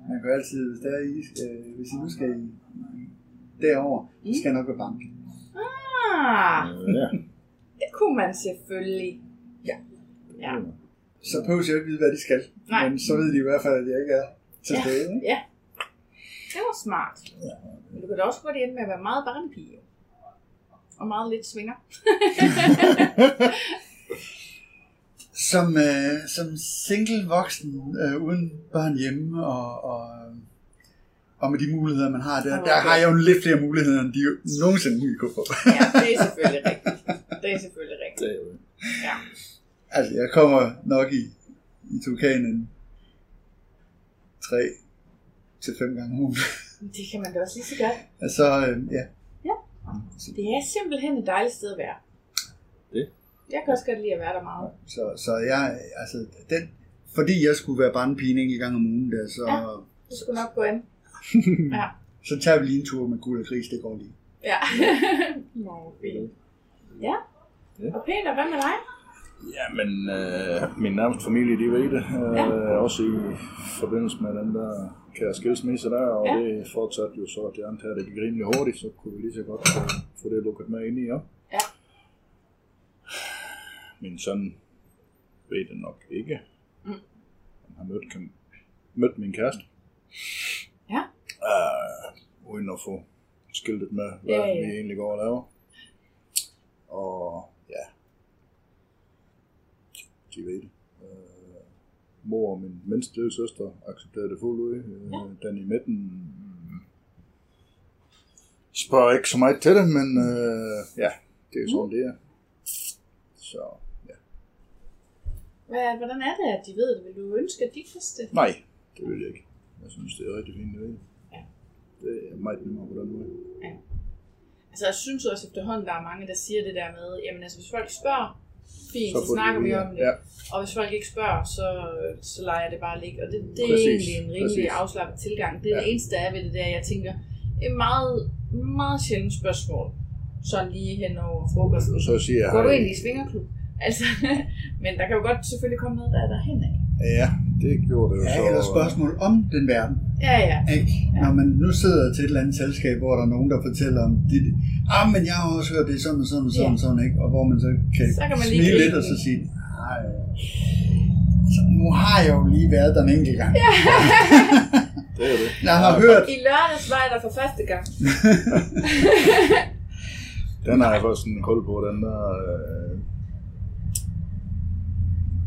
man kan jo altid, hvis der er I, øh, hvis I nu skal i, derover, så skal jeg nok være bank. Ah, Ja. det kunne man selvfølgelig. Ja. Ja. Så behøver jeg ikke vide, hvad de skal. Nej. Men så ved de i hvert fald, at jeg ikke er til Ja. stede. ikke? Ja. Det var smart. Men du kan da også godt ende med at være meget barnepige. Og meget lidt svinger. [LAUGHS] Som, øh, som single voksen, øh, uden børn hjemme, og, og, og med de muligheder, man har der, Okay. der har jeg jo lidt flere muligheder, end de nogensinde kunne få. Ja, det er selvfølgelig rigtigt. Det er selvfølgelig [LAUGHS] rigtigt. Det er jo Ja. Altså, jeg kommer nok i, i Tukanen tre til fem gange om ugen. Det kan man da også lige så godt. Altså, øh, ja. Det er simpelthen et dejligt sted at være. Det. Jeg kan også godt lide at være der meget. Så, så jeg, altså, den, fordi jeg skulle være barnepige en enkelt gang om ugen der, så, Ja. Det skulle nok gå an. [LAUGHS] Ja. så tager vi lige en tur med guld og gris, det går lige. Ja. [LAUGHS] Nå, fint. Ja. Ja. Og Peter, hvad med dig? Ja, men øh, min nærmeste familie, de ved det. Øh, Ja. Også i forbindelse med den der kære skilsmisse der, og Ja. det fortsatte jo så, at jeg antager, det gik rimelig hurtigt, så kunne vi lige så godt få, det lukket med ind i, ja. Ja. Min søn ved det nok ikke. Mm. Han har mødt, kan, mødt min kæreste. Ja. Uh, uden at få skiltet med, hvad Ja, ja. vi egentlig går og laver. Og ja, de ved det. Øh, mor og min mindste søster accepterede det fuldt ud. Øh, Den i midten mm, spørger ikke så meget til det, men øh, ja, det er sådan, det er. Så ja, Hvad, hvordan er det, at de ved det? Vil du ønske, at de vidste det? nej, det vil jeg ikke. Jeg synes, det er rigtig fint, det. Ja. Det er meget nemmere på den måde. Altså, jeg synes også efterhånden, der er mange, der siger det der med, jamen altså, hvis folk spørger, fint, så, så snakker vi om det. Ja, Og hvis folk ikke spørger, så, så leger det bare ligge. Og det, det er Præcis, egentlig en rimelig præcis. afslappet tilgang. Det er Ja. det eneste, der er ved det der, jeg tænker, et meget, meget sjældent spørgsmål. Sådan lige hen over frokosten. så siger jeg, Går du egentlig i svingerklub? Altså, [LAUGHS] men der kan jo godt selvfølgelig komme noget, der er derhen af. Ja, det gjorde det jo Ja, så. eller spørgsmål om den verden. Ja, ja. Ikke? Når man nu sidder til et eller andet selskab, hvor der er nogen, der fortæller om det. Ah, men jeg har også hørt det sådan og sådan og sådan, Ja. ja. sådan ikke? Og hvor man så kan, Så kan man lige smile gribe lidt og så sige, nej, så nu har jeg jo lige været der en enkelt gang. Ja. [LAUGHS] Det er det. Jeg har hørt, I lørdags var jeg der for første gang. [LAUGHS] Den har jeg fået sådan en kul på, den der... Øh...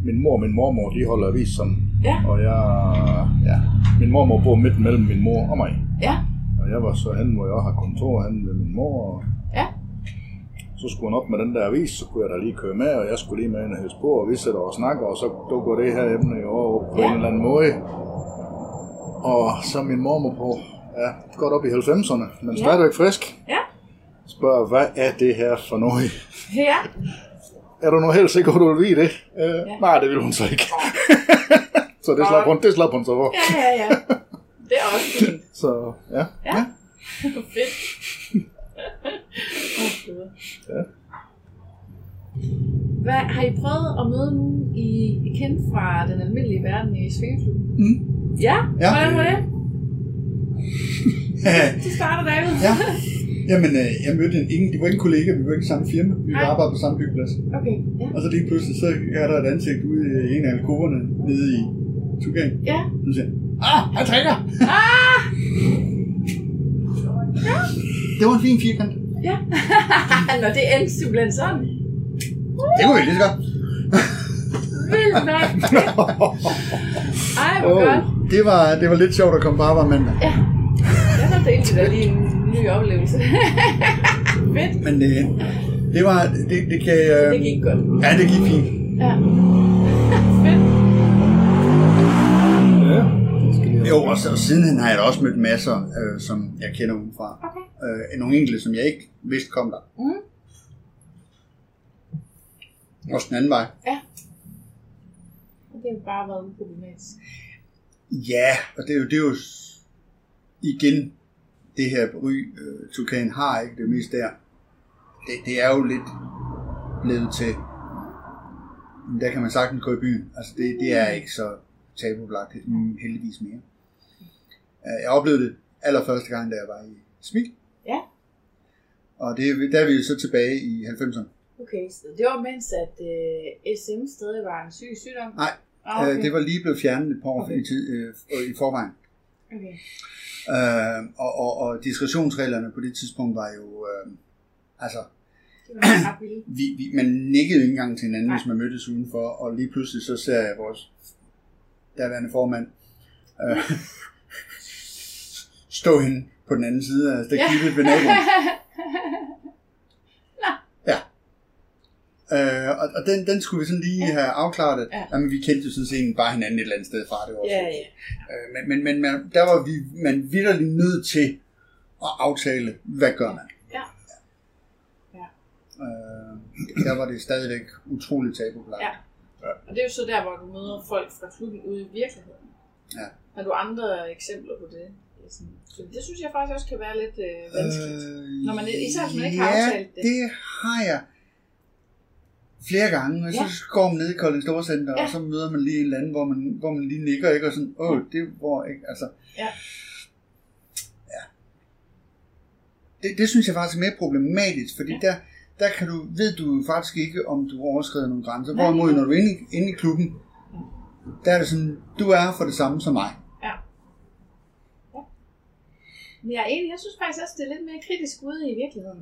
Min mor og min mormor, de holder avis sådan. Ja. Og jeg... Ja, min mormor bor midt mellem min mor og mig. Ja, Og jeg var så hen, hvor jeg har kontor hen ved min mor. Og ja. så skulle hun op med den der avis, så kunne jeg da lige køre med, og jeg skulle lige med ind og på, og vi sætter og snakker, og så dukker det her emne jo over på Ja. en eller anden måde. Og så min mormor på, ja, godt op i 90'erne, men Ja. stadigvæk frisk. Ja. Spørger, hvad er det her for noget? Ja. Er du nu helt sikker at du vil vide det? Øh, ja. Nej, det vil hun så ikke. [LAUGHS] så det slap, hun, det slap hun så for. Ja, ja, ja. Det er også fint. [LAUGHS] Så ja. Ja. [LAUGHS] Fedt. Åh, Gud. Ja. Hvad, har I prøvet at møde nogen, I, I kendte fra den almindelige verden i Svingeklubben? Mm. Ja? Ja. Hvordan var det? Du starter, David. ja. Jamen, øh, jeg mødte en, ingen, det var ikke en kollega, vi var ikke i samme firma, vi Nej. arbejdede på samme byggeplads. Okay, ja. Og så lige pludselig, så er der et ansigt ude i en af alkoverne nede i Tugan. Ja. Så siger ah, han trækker! Ah! Det var en fin firkant. Ja. [LAUGHS] Nå, det endte simpelthen sådan. Det kunne vi lige så godt. Vildt nok. [LAUGHS] Ej, hvor Åh. godt. Det var, det var lidt sjovt at komme på arbejde mandag. Ja. Jeg har delt da lige en ny oplevelse. [LAUGHS] Fedt. Men det, det var, det, det kan... Øh, Det gik godt. Ja, det gik fint. Ja. Jo, og, så, og sidenhen har jeg da også mødt masser, øh, som jeg kender udenfra. Okay. Øh, nogle enkelte, som jeg ikke vidste kom der. Mm. Også den anden vej. Det har bare været uproblematisk. Ja, og det er jo, det er jo igen det her ry, øh, Tukan har, ikke det mest der. Det, det er jo lidt blevet til, men der kan man sagtens gå i byen. Altså det, det er ikke så tabubelagt mm, heldigvis mere. Øh, Jeg oplevede det allerførste gang, da jeg var i Smil. Ja. Og det, der er vi jo så tilbage i 90'erne. Okay, så det var mens, at øh, SM stadig var en syg sygdom? Nej, Ah, okay. øh, det var lige blevet fjernet et par år Okay. i, tid, øh, i forvejen. Okay. Øh, og, og, og diskretionsreglerne på det tidspunkt var jo, øh, altså, [CLEARS THROAT] vi, vi, man nikkede ikke engang til hinanden, Nej. hvis man mødtes udenfor, og lige pludselig så ser jeg vores daværende formand øh, [LAUGHS] [LAUGHS] stå hende på den anden side af stakibet ved naboen. [LAUGHS] Ja. Øh, og, og den, den skulle vi sådan lige Ja. have afklaret, at Ja. jamen, vi kendte jo sådan set bare hinanden et eller andet sted fra det år. ja, ja. Øh, men, men, men man, der var vi, man vidderligt nødt til at aftale, hvad gør man? Ja. Ja. Øh, der var det stadigvæk utroligt tabubelagt. Ja. Og det er jo så der, hvor du møder folk fra klubben ude i virkeligheden. Ja. Har du andre eksempler på det? Sådan- Så det synes jeg faktisk også kan være lidt øh, vanskeligt. Øh, Når man, især hvis man ikke har ja, aftalt det. det har jeg flere gange, og så Ja. går man ned i Kolding Storcenter, Ja. og så møder man lige en eller anden, hvor man, hvor man lige nikker, ikke? Og sådan, åh, det hvor, ikke? Altså, Ja. ja. Det, det synes jeg faktisk er mere problematisk, fordi Ja. der, der kan du, ved du faktisk ikke, om du overskrider nogle grænser. Nej. Hvorimod, når du er inde i, inde i klubben, der er det sådan, du er for det samme som mig. Men jeg er enig, jeg synes faktisk også, det er lidt mere kritisk ude i virkeligheden.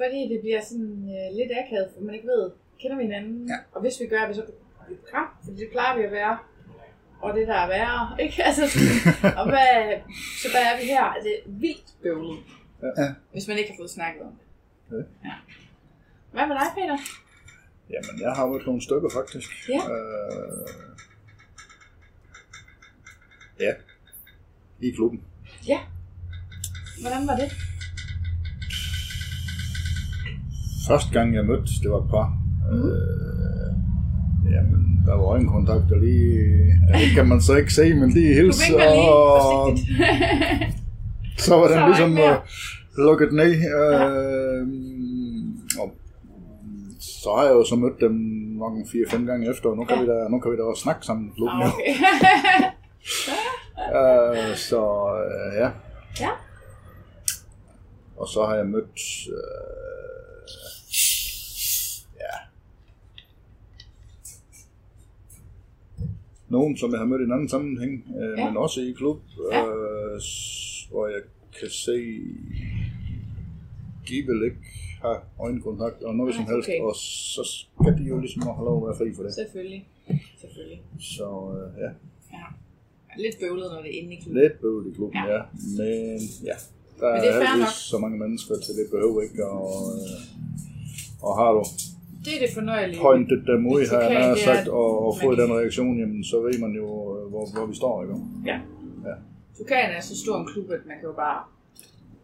Fordi det bliver sådan øh, lidt akavet, for man ikke ved, kender vi hinanden? Ja. Og hvis vi gør, er vi så på på kram, for det plejer vi at være. Og det der er værre, ikke? [LAUGHS] Altså, sådan, og hvad, så hvad er vi her? Er det vildt bøvlet? Ja. Hvis man ikke har fået snakket om det. Ja. ja. Hvad med dig, Peter? Jamen, jeg har mødt nogle stykker, faktisk. Ja. Øh, ja. I klubben. Ja. Hvordan var det? Første gang, jeg mødte, det var et par. Mm. Øh, jamen, der var øjenkontakt, og lige... Ja, det kan man så ikke se, men lige hilse, og så var den Så ligesom uh, lukket ned. Øh, og så har jeg jo så mødt dem nok en 4-5 gange efter, og nu kan, vi da, nu kan vi da også snakke sammen. Ah, okay. [LAUGHS] Øh, så øh, ja. Ja. Og så har jeg mødt... Øh, ja. Nogen, som jeg har mødt i en anden sammenhæng, øh, Ja. men også i klub, Ja. øh, s- hvor jeg kan se, de vil ikke have øjenkontakt og noget Nej, som helst, okay. og så skal de jo ligesom have lov at være fri for det. Selvfølgelig. Selvfølgelig. Så øh, ja, Ja. Lidt bøvlet, når det er inde i klubben. lidt bøvl i klubben, Ja. ja. ja. Men ja, der Men er, det er heldigvis nok. så mange mennesker til det behøver ikke, og, øh, og har du Det er det fornøjelige. pointet dem ud, har jeg nær er, sagt, og, og fået den reaktion, jamen så ved man jo, øh, hvor, hvor vi står, ikke? Ja. Ja. Tukan er så stor en klub, at man kan jo bare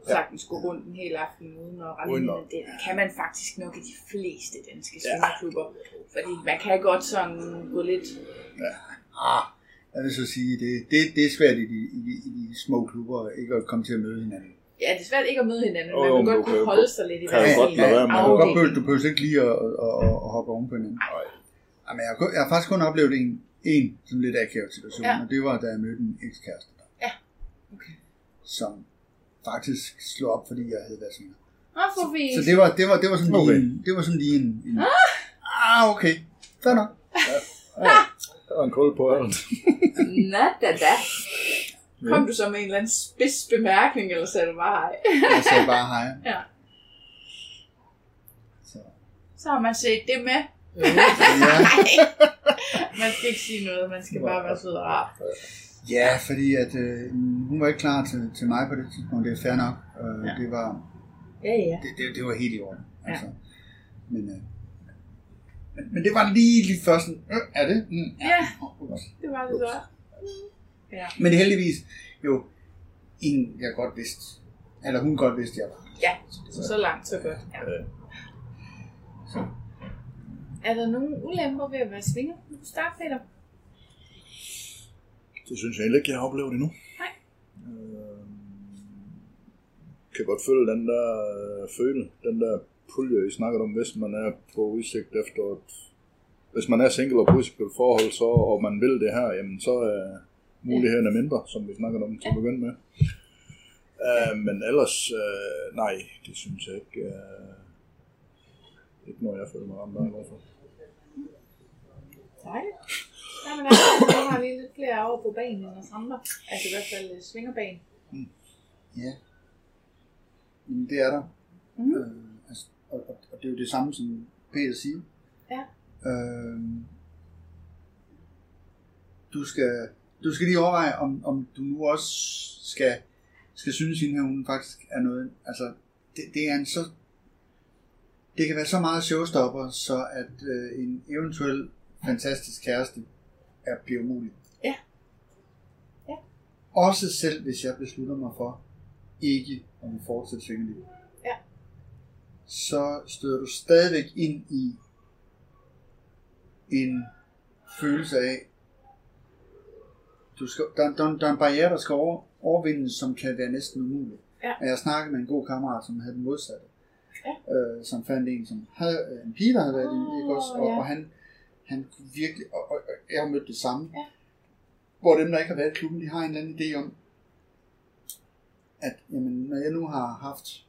sagtens gå rundt en hel aften uden at rende Uden Det kan man faktisk nok i de fleste danske svingerklubber. Fordi man kan godt sådan gå lidt... Ah, jeg vil så sige, det, det, det er svært i de, i, de, i de små klubber ikke at komme til at møde hinanden. Ja, det er svært ikke at møde hinanden. Man vil men godt du kan kunne jo holde godt- sig lidt i hver godt sin være med- Du kan godt behøve, du behøver ikke lige at, at, at, at hoppe oven på hinanden. Nej. Jamen, jeg, jeg har faktisk kun oplevet en, en sådan lidt akavet situation, Ja. ja. og det var, da jeg mødte en ekskæreste, Ja. Okay. som faktisk slog op, fordi jeg havde været. Åh, for vi... Så det var, det var, det var sådan lige Okay. en, det var sådan lige en, en ah, okay, fair nok. Der [LAUGHS] var en kul på alt. [LAUGHS] Nå, da, da. Kom du så med en eller anden spids bemærkning, eller sagde du bare hej? [LAUGHS] Jeg sagde bare hej. Ja. Så, Så har man set det med. ja, [LAUGHS] Man skal ikke sige noget, man skal bare være sød og rar. ja, fordi at, øh, hun var ikke klar til, til mig på det tidspunkt, det er fair nok. Øh, Ja. ja. Det var, Ja, ja. det, det, det var helt i orden. Ja. Altså. Men, øh, men, men det var lige, lige først sådan, øh, er det? Mm, Ja, Ups. det var det så. Ja. Men heldigvis jo en, jeg godt vidste, eller hun godt vidste, jeg var. Ja, så, så langt, så godt. Ja. Så. Er der nogen ulemper ved at være svinger? Du kan starte, Peter. Det synes jeg egentlig ikke, jeg har oplevet endnu. Nej. Øh, kan godt føle den der øh, føle, den der pulje, I snakker om, hvis man er på udsigt efter et, hvis man er single og på udsigt på et forhold, så, og man vil det her, jamen så er mulighederne mindre, som vi snakkede om til at begynde med. Uh, men ellers, uh, nej, det synes jeg ikke. Uh, ikke noget, jeg føler mig ramt af i hvert fald. Dejligt. Jamen, altså, nu har vi lidt flere år på banen end os andre. Altså i hvert fald svingerbanen. Ja. Men det er der. Mhm. Øh, altså, og, og, og, det er jo det samme, som Peter siger. Ja. Øh, du, skal, du skal lige overveje, om, om du nu også skal, skal synes, at hun faktisk er noget. Altså, det, det er en så... Det kan være så meget showstopper, så at øh, en eventuel fantastisk kæreste er bliver umulig. Ja. Ja. Også selv hvis jeg beslutter mig for ikke at fortsætte svingerliv. Så støder du stadigvæk ind i en følelse af, du skal, der, der, der er en barriere, der skal over, overvindes, som kan være næsten umulig. Ja. Og jeg snakkede med en god kammerat, som havde den modsatte. Ja. Øh, som fandt en, som havde øh, en pige, der havde været i Åh, ikke også? Og, ja. og han, han kunne virkelig, og, og, og jeg har mødt det samme, Ja. hvor dem, der ikke har været i klubben, de har en eller anden idé om, at jamen, når jeg nu har haft,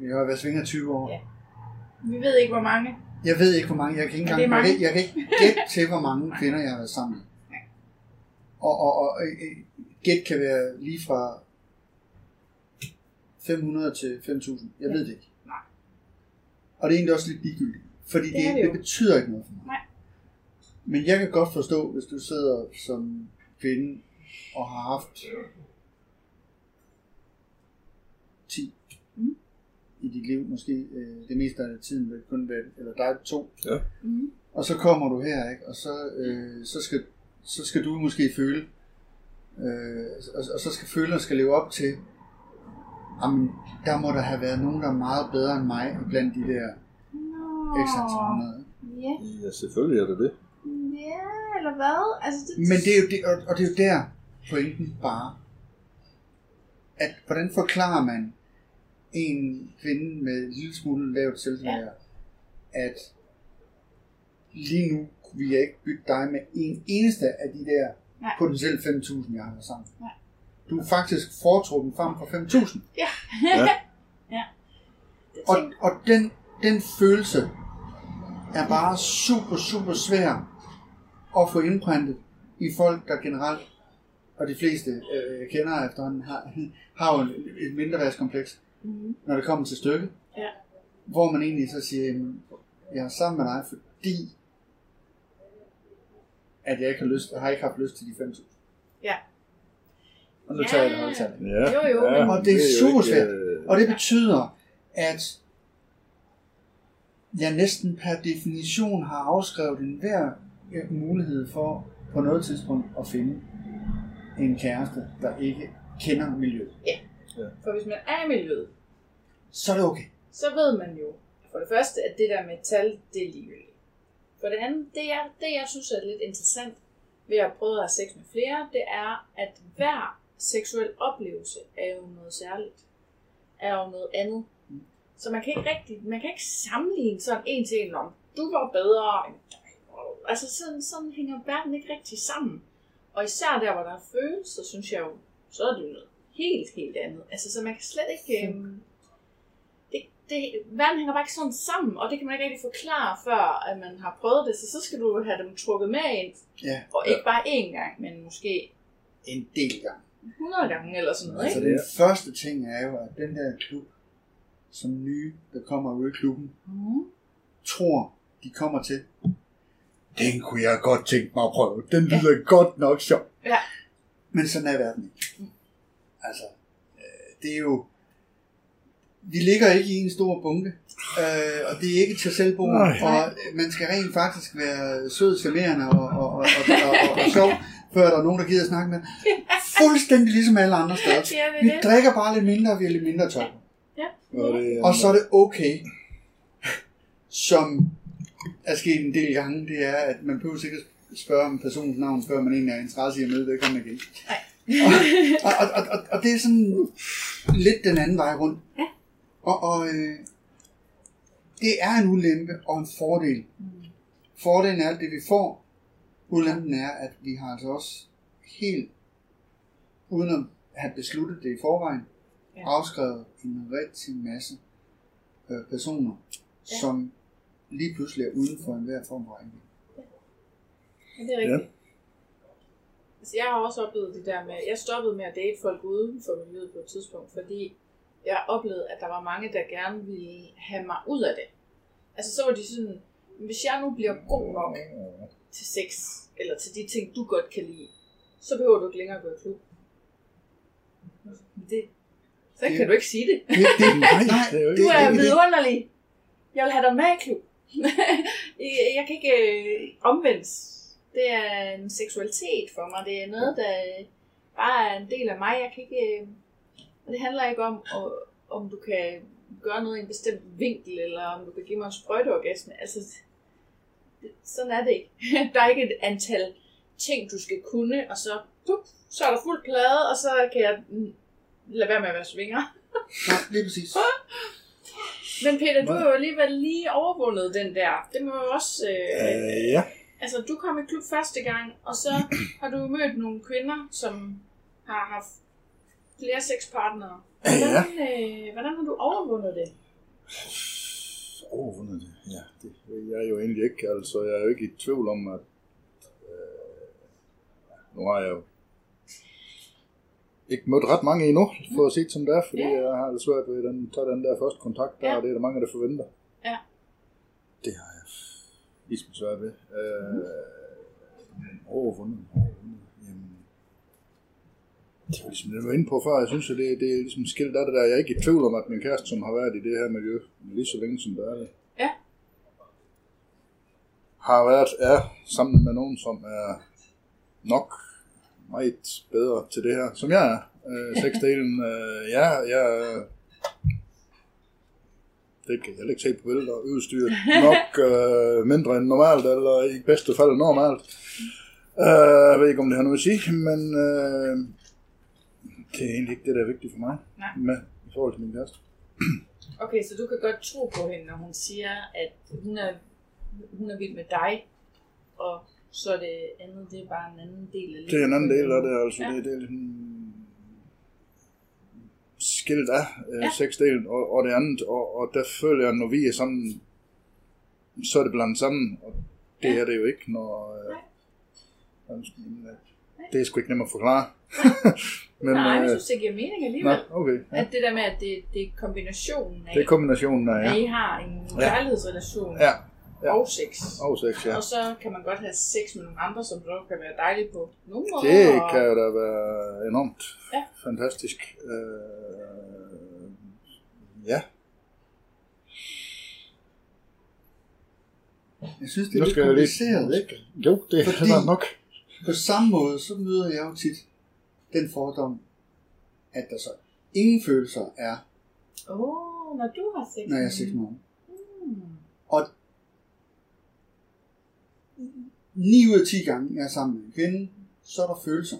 jeg har været svinger 20 år, Ja. Vi ved ikke, hvor mange. jeg ved ikke, hvor mange. Jeg kan ikke engang, jeg, mange. jeg kan ikke gætte til, hvor mange kvinder, jeg har været sammen med. Og, og, og øh, gæt kan være lige fra 500 til 5.000. Jeg ved det ikke. Nej. Og det er egentlig også lidt ligegyldigt. Fordi Det det, det, det betyder ikke noget for mig. Nej. Men jeg kan godt forstå, hvis du sidder som kvinde og har haft 10 Mm. I dit liv, måske øh, det meste af tiden vil kun være, eller der er to, Mm. og så kommer du her, ikke? og så, øh, så, skal, så skal du måske føle, øh, og, og så skal følerne skal leve op til, jamen, der må der have været nogen, der er meget bedre end mig, blandt de der Nå. x antal hundrede. Ja. Ja, selvfølgelig er det det. ja, eller hvad? Altså, det... Men det er jo det, og, og det er jo der pointen bare, at hvordan forklarer man en kvinde med en lille smule lavt selvværd, ja. at lige nu vil jeg ikke bytte dig med en eneste af de der Nej. potentielt 5.000, jeg har sammen. Nej. Du er faktisk foretrukken frem for 5.000. Ja. Ja. [LAUGHS] ja. Og, og den, den følelse er bare super, super svær at få indprintet i folk, der generelt, og de fleste øh, kender efterhånden, har, har jo et, et mindreværdskompleks, Mhm. når det kommer til stykket. Ja. Hvor man egentlig så siger, "Jamen, jeg er sammen med dig, fordi at jeg ikke har lyst, har ikke haft lyst til de 5.000. Ja. Og nu Ja. tager jeg det højtallet. Ja. Jo, jo, ja, Og det er jo super ikke, svært. øh, Og det betyder, at jeg næsten per definition har afskrevet enhver mulighed for på noget tidspunkt at finde en kæreste, der ikke kender miljøet. For hvis man er i miljøet, Så er det okay. så ved man jo for det første, at det der med tal, det er ligegyldigt. For det andet, det jeg, det jeg synes er lidt interessant ved at prøve at have sex med flere, det er, at hver seksuel oplevelse er jo noget særligt. Er jo noget andet. Så man kan ikke rigtig, man kan ikke sammenligne sådan en til en om, du var bedre end dig. Altså sådan, sådan hænger verden ikke rigtig sammen. Og især der, hvor der er følelser, synes jeg jo, så er det jo noget helt, helt andet. Altså, så man kan slet ikke... Øhm, det, det, verden hænger bare ikke sådan sammen, og det kan man ikke rigtig forklare, før at man har prøvet det. Så så skal du have dem trukket med ind, Ja, og ikke bare én gang, men måske en del gange. 100 gange eller sådan noget, Altså ikke? den første ting er jo, at den der klub, som nye, der kommer ud i klubben, Mm. tror, de kommer til. Den kunne jeg godt tænke mig at prøve. Den lyder godt nok sjov. Ja. Men sådan er verden ikke. Altså, øh, det er jo... Vi ligger ikke i en stor bunke, øh, og det er ikke til selvbrug, Nej. og man skal rent faktisk være sød, charmerende og, og, og, og, og, og, og sjov, før der er nogen, der gider at snakke med. Fuldstændig ligesom alle andre steder. Ja, Vi det. drikker bare lidt mindre, og vi er lidt mindre tør. Og, det, Og så er det okay, som er sket en del gange, det er, at man behøver sikkert spørge om personens navn, før man egentlig er interesseret i at møde vedkommende igen. Og, og, og, og, og det er sådan lidt den anden vej rundt. Ja. Og, og øh, det er en ulempe og en fordel. Fordelen er alt det, vi får. Ulempen er, at vi har altså også helt, uden at have besluttet det i forvejen, Ja. afskrevet en rigtig masse øh, personer, Ja. som lige pludselig er uden for enhver form for rækkevidde. Ja, det er rigtigt. Ja. Altså, jeg har også oplevet det der med, jeg stoppede med at date folk uden for miljøet på et tidspunkt, fordi jeg oplevede, at der var mange, der gerne ville have mig ud af det. Altså, så var de sådan, hvis jeg nu bliver god nok til sex, eller til de ting, du godt kan lide, så behøver du ikke længere gå i klub. Det, så Det- kan du ikke sige det. Det, det, [LAUGHS] nej, nej, det er Du er vidunderlig. Jeg vil have dig med i klub. Jeg- [LAUGHS] jeg kan ikke øh, omvendes. Det er en seksualitet for mig. Det er noget, der bare er en del af mig. Jeg kan ikke... øh, og det handler ikke om, om du kan gøre noget i en bestemt vinkel, eller om du kan give mig en sprøjteorgasme. Altså, sådan er det ikke. [LAUGHS] Der er ikke et antal ting, du skal kunne, og så, pup, så er der fuld plade, og så kan jeg mm, lade være med at være svinger. nej, lige præcis. [LAUGHS] Men Peter, du har jo alligevel lige overvundet den der. Det må jo også... Øh, Øh, ja. Altså, du kom i klub første gang, og så [CLEARS THROAT] har du mødt nogle kvinder, som har haft flere sexpartnere. Hvordan, øh, hvordan har du overvundet det? Overvundet det. Ja, det jeg jo egentlig ikke. Altså, jeg er jo ikke i tvivl om, at øh, nu har jeg jo ikke mødt ret mange endnu, for at sige det som det er, fordi Ja. jeg har det svært ved den, tage den der første kontakt, der, Ja. og det er der mange, der forventer. Ja. Det har ligesom svært ved. Øh, men overvundet, overvundet, jamen, det var ligesom det, jeg var inde på før. Jeg synes, at det, det er ligesom skilt af det der. Jeg er ikke i tvivl om, at min kæreste, som har været i det her miljø lige så længe, som det er det, Ja. har været er sammen med nogen, som er nok meget bedre til det her, som jeg er. Øh, sexdelen, øh, ja, jeg er- det kan jeg heller ikke se på billeder, udstyret nok [LAUGHS] øh, mindre end normalt, eller i bedste fald normalt. Øh, jeg ved ikke, om det har noget at sige, men øh, det er egentlig ikke det, der er vigtigt for mig Nej. med i forhold til min kæreste. [CLEARS THROAT] Okay, så du kan godt tro på hende, når hun siger, at hun er, hun er vild med dig, og så er det andet, det er bare en anden del af livet. Det er en anden del af det, altså. Ja. Det, det er skilt af øh, Ja. sexdelen og, og det andet. Og, og der føler jeg, når vi er sammen, så er det blandet sammen. Og det Ja. er det jo ikke, når... Øh, Nej. øh, det er sgu ikke nemt at forklare. [LAUGHS] Men, Nej, jeg øh, synes, det giver mening alligevel. okay. Ja. At det der med, at det, det er kombinationen af, Det er kombinationen af, at ja. I har en kærlighedsrelation Ja, ja. og sex. Og sex, ja. Og så kan man godt have sex med nogle andre, som dog kan være dejligt på nogle måder. Det og- kan jo da være enormt Ja. fantastisk. Øh, ja, Jeg synes, det er lidt skal jeg lige... kompliceret, ikke? Jo, det Fordi- er nok. På samme måde, så møder jeg jo tit den fordom, at der så ingen følelser er, Åh, oh, når du har sex. når jeg er med 6 hende. måneder. Mm. Og 9 ud af 10 gange, jeg er sammen med en kvinde, så er der følelser.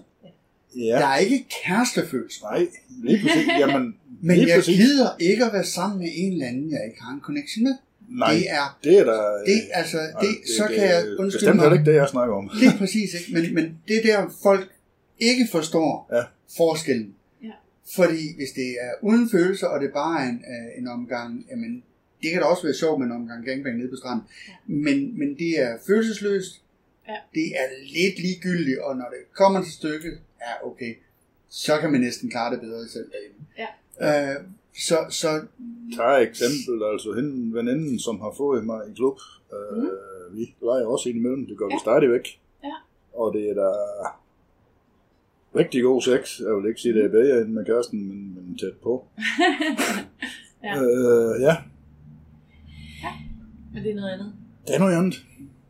Ja, Der er ikke kærestefølelser. nej, lige præcis. Jamen, Men lige jeg præcis. gider ikke at være sammen med en eller anden, jeg ikke har en connection med. Nej, Det er, det er der... det, altså, det, så kan jeg undskylde Bestemt mig. heller ikke det, jeg snakker om. [LAUGHS] Lige præcis, ikke? Men, men det er der, folk ikke forstår Ja. forskellen. Ja. Fordi hvis det er uden følelser, og det bare er en, øh, en omgang, jamen, det kan da også være sjovt med en omgang gangbang nede på stranden, Ja. men, men det er følelsesløst, Ja. det er lidt ligegyldigt, og når det kommer til stykket, ja okay, så kan man næsten klare det bedre selv derhjemme. Ja. Øh, så, så Tag et eksempel, altså hende veninden, som har fået mig i klub. Øh, Mm. Vi leger også indimellem, det gør vi Ja. stadigvæk. Ja. Og det er da rigtig god sex. Jeg vil ikke sige, det er bedre end med kæresten, men, men tæt på. [LAUGHS] Ja. Øh, ja, Men det er noget andet. det er noget andet.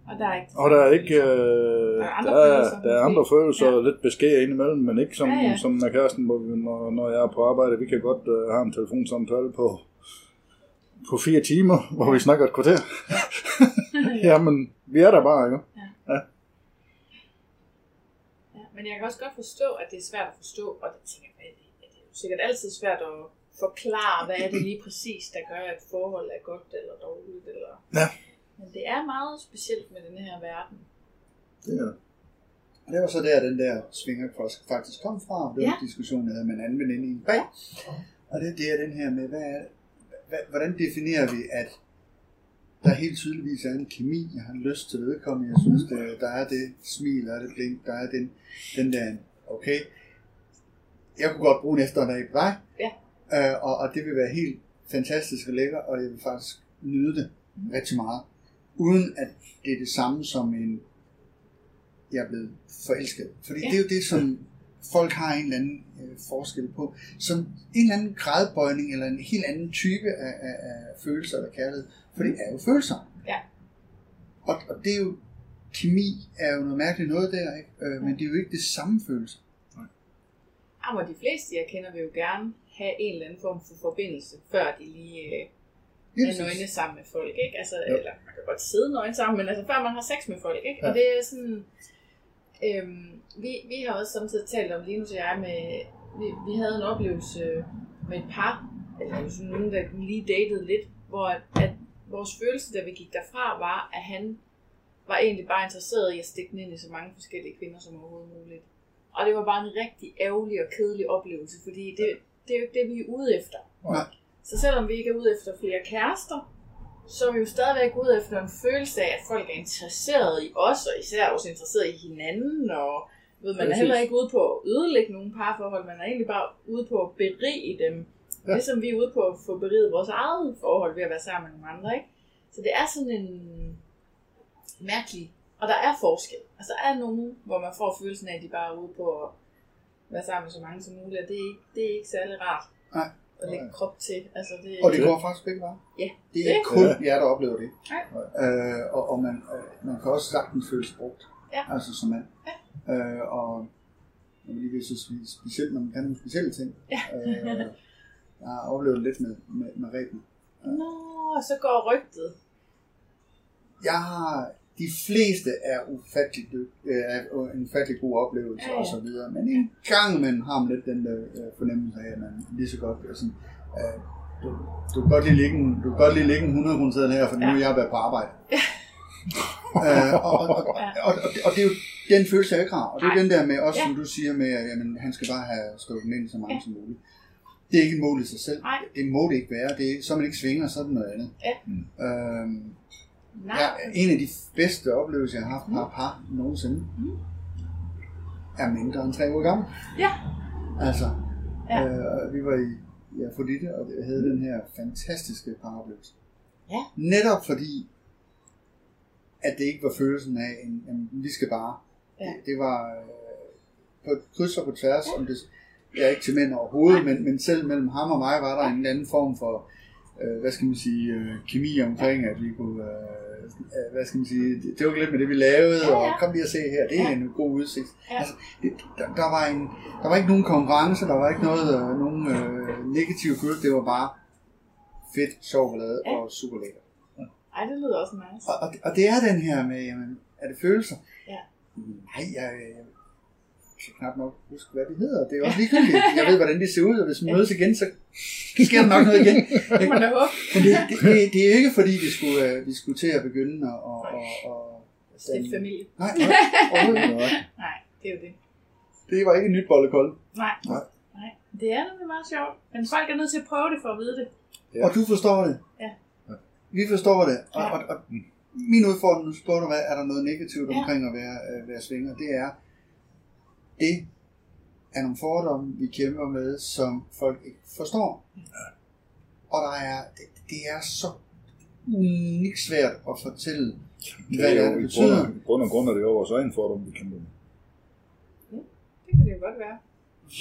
Og der er ikke... Og der er ikke... Øh, Der er andre der, er, følelser, der er andre følelser, Ja. ja. lidt beskære indimellem, men ikke som, Ja, ja, ja. ja. som med kæresten, hvor vi, når, når jeg er på arbejde. Vi kan godt øh, have en telefonsamtale på, på fire timer, hvor vi snakker et kvarter. [LAUGHS] Jamen, vi er der bare, ikke? Ja, men jeg kan også godt forstå, at det er svært at forstå, og det tænker jeg, at det er jo sikkert altid svært at forklare, hvad er det lige præcis, der gør, at et forhold er godt eller dårligt. Eller... Ja. Men det er meget specielt med den her verden. Det er det. det var så der, den der svinger faktisk kom fra. Det var Ja. en diskussion, jeg havde med en anden veninde i en bag. Og det, det er den her med, hvad er, hvad, hvordan definerer vi, at der helt tydeligvis er en kemi, jeg har lyst til vedkommende, jeg synes, der, der er det smil, der er det blink, der er den, den der, okay, jeg kunne godt bruge en eftermiddag på dig, Ja. øh, og, og det vil være helt fantastisk og lækker, og jeg vil faktisk nyde det rigtig meget, uden at det er det samme som en, jeg er blevet forelsket. Fordi Ja. det er jo det, som folk har en eller anden øh, forskel på. Som en eller anden gradbøjning, eller en helt anden type af, af, af følelser eller kærlighed. For det er jo følelser. Ja. Og, og det er jo, kemi er jo noget mærkeligt noget der, ikke? Øh, men det er jo ikke det samme følelse. Jamen, de fleste, jeg kender, vil jo gerne have en eller anden form for forbindelse, før de lige øh, Lige er nøgne sammen med folk, ikke? Altså, Jo. eller man kan godt sidde nøgne sammen, men altså før man har sex med folk, ikke? Ja. Og det er sådan, øhm, vi, vi har også samtidig talt om, Linus og jeg, med, vi, vi havde en oplevelse med et par, eller sådan nogen, der lige datede lidt, hvor at, at vores følelse, da vi gik derfra, var, at han var egentlig bare interesseret i at stikke den ind i så mange forskellige kvinder som overhovedet muligt. Og det var bare en rigtig ærgerlig og kedelig oplevelse, fordi det, det er jo ikke det, vi er ude efter. Nej. Så selvom vi ikke er ude efter flere kærester, så er vi jo stadigvæk ude efter en følelse af, at folk er interesseret i os, og især også interesseret i hinanden, og ved, man er heller ikke ude på at ødelægge nogle parforhold, man er egentlig bare ude på at berige dem. Ja. Ligesom vi er ude på at få beriget vores eget forhold ved at være sammen med nogle andre, ikke? Så det er sådan en mærkelig, og der er forskel. Altså der er nogen, hvor man får følelsen af, at de bare er ude på at være sammen med så mange som muligt, og det er ikke, det er ikke særlig rart Nej. At lægge krop til. Altså, det, Og det går faktisk begge veje. Ja. Det er Det. kun Ja. jer, der oplever det. Nej. Øh, og og man, øh, man kan også sagtens føle sig brugt. Ja. Altså som mand. Ja. Øh, og jeg vil lige vil så sige, specielt når man kan nogle specielle ting. Ja. øh, jeg har oplevet lidt med, med, med Reben. Nå, så går rygtet. Jeg har de fleste er ufattelig øh, er en ufattelig god oplevelse Ja, ja. og så videre. Men en gang man har man lidt den der øh, fornemmelse af, at man lige så godt sådan, øh, du, du kan godt lige lægge en, du kan godt lige lægge en 100 kroner seddel her, for nu er jeg været på arbejde. [LAUGHS] øh, og, og, og, og, og, og, det er jo den følelse, jeg ikke har. Og det er Nej. den der med, også Ja. som du siger med, at jamen, han skal bare have stået den ind så mange Ja. som muligt. Det er ikke et mål i sig selv. Nej. Det må det ikke være. Det er, så man ikke svinger, så er det noget andet. Ja. Øhm, Nej. ja, en af de bedste oplevelser, jeg har haft par par nogensinde, Mm. er mindre end tre uger gammel. Ja. Altså, Ja. øh, vi var i, i Afrodite, og jeg havde den her fantastiske paroplevelse. Ja. Netop fordi, at det ikke var følelsen af, en, en vi skal bare. Ja. Det, det var øh, på kryds og på tværs, om det, jeg er ikke til mænd overhovedet, men, men selv mellem ham og mig var der en anden form for, øh, hvad skal man sige, øh, kemi omkring, at vi kunne, øh, hvad skal man sige, det, var lidt med det, vi lavede, Ja, ja. og kom lige og se her, det er Ja. en god udsigt. Ja. Altså, det, der, der, var en, der var ikke nogen konkurrence, der var ikke noget, øh, nogen øh, negativ følelse, det var bare fedt, sjov ballade Ja. og super lækker. Ej, det lyder også nice. Og, og, og det er den her med, jamen, er det følelser? Ja. Nej, jeg, jeg kan knap nok huske, hvad det hedder. Det er også ligegyldigt. Jeg ved, hvordan det ser ud, og hvis vi mødes igen, så sker der nok noget igen. [LAUGHS] Men det, det, det, det er ikke fordi, vi skulle, øh, vi skulle til at begynde at... Og, og, og, Stifte familie. nej, nej, overhovedet. [LAUGHS] Nej, det er jo det. Det var ikke et nyt bollekold. Nej. Nej. Nej. Det er nemlig meget sjovt. Men folk er nødt til at prøve det for at vide det. Ja. Og du forstår det. Ja. Vi forstår det. Og, Ja. og, og min udfordring, nu spurgte du, hvad er der noget negativt Ja. omkring at være, øh, være svinger, det er, det er nogle fordomme, vi kæmper med, som folk ikke forstår. Og der er, det, det er så unikt svært at fortælle, Det hvad er det, er, det betyder. grund, og- i grund og grund er det jo vores egen fordom, vi kæmper med. Det kan det jo godt være.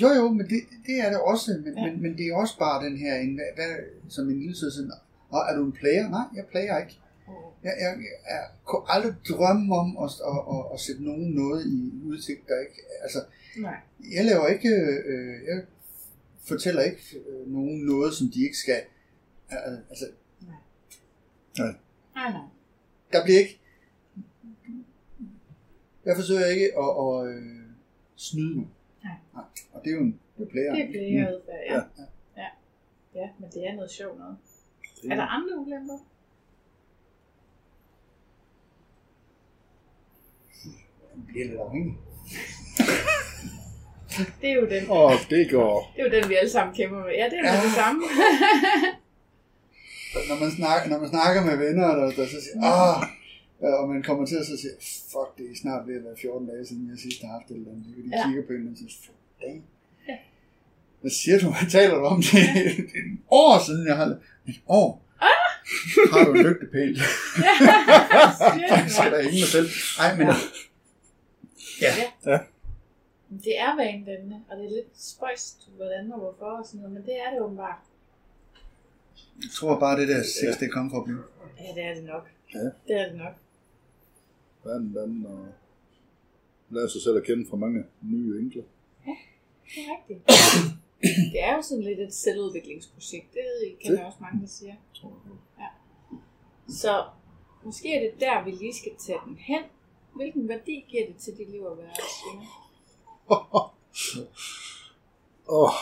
Jo, jo, men det, det er det også. Men, Ja. men, men det er også bare den her, en, hvad, som en lille siger, "Nå, er du en player? Nej, jeg player ikke. Jeg, jeg, jeg kunne aldrig drømme om at, at, at, at sætte nogen noget i udsigt, der ikke... Altså, Nej. jeg laver ikke... Øh, jeg fortæller ikke øh, nogen noget, som de ikke skal... Øh, altså, Nej, nej. der bliver ikke... Jeg forsøger ikke at, at øh, snyde nogen. Nej. Nej. Og det er jo en det er player. Det er blæreadfærd, ja. Ja. ja. Ja, men det er noget sjovt noget. Det- Er der andre ulemper? Bliver lidt afhængig. [LAUGHS] Det er jo den, Åh, det går. det er jo den vi alle sammen kæmper med. Ja, det er jo Ja. det samme. [LAUGHS] når man snakker, når man snakker med venner, der, der så siger, ah, og man kommer til at så sige, fuck, det er snart ved at være 14 dage siden, jeg sidst har haft et eller andet. De Ja. kigger på en og siger, 14 dage? Ja. Hvad siger du? Hvad taler du om? Det er det er et år siden, jeg har et år. Ah! Har du en lygtepæl? [LAUGHS] Shit, skal der hænge mig selv? Ej, men ja. Ja. Det er vanedannende, og det er lidt spøjst, hvordan og hvorfor og sådan noget, men det er det åbenbart. Jeg tror bare, det der sex, det kommer fra at blive. Ja, det er det nok. Ja. Det er det nok. Verden, og lære sig selv at kende fra mange nye vinkler. Det er rigtigt. det er jo sådan lidt et selvudviklingsprojekt. Det kender jeg også mange, der siger. Ja. Så måske er det der, vi lige skal tage den hen. Hvilken værdi giver det til dit liv at være svinger? [LAUGHS] Åh, oh,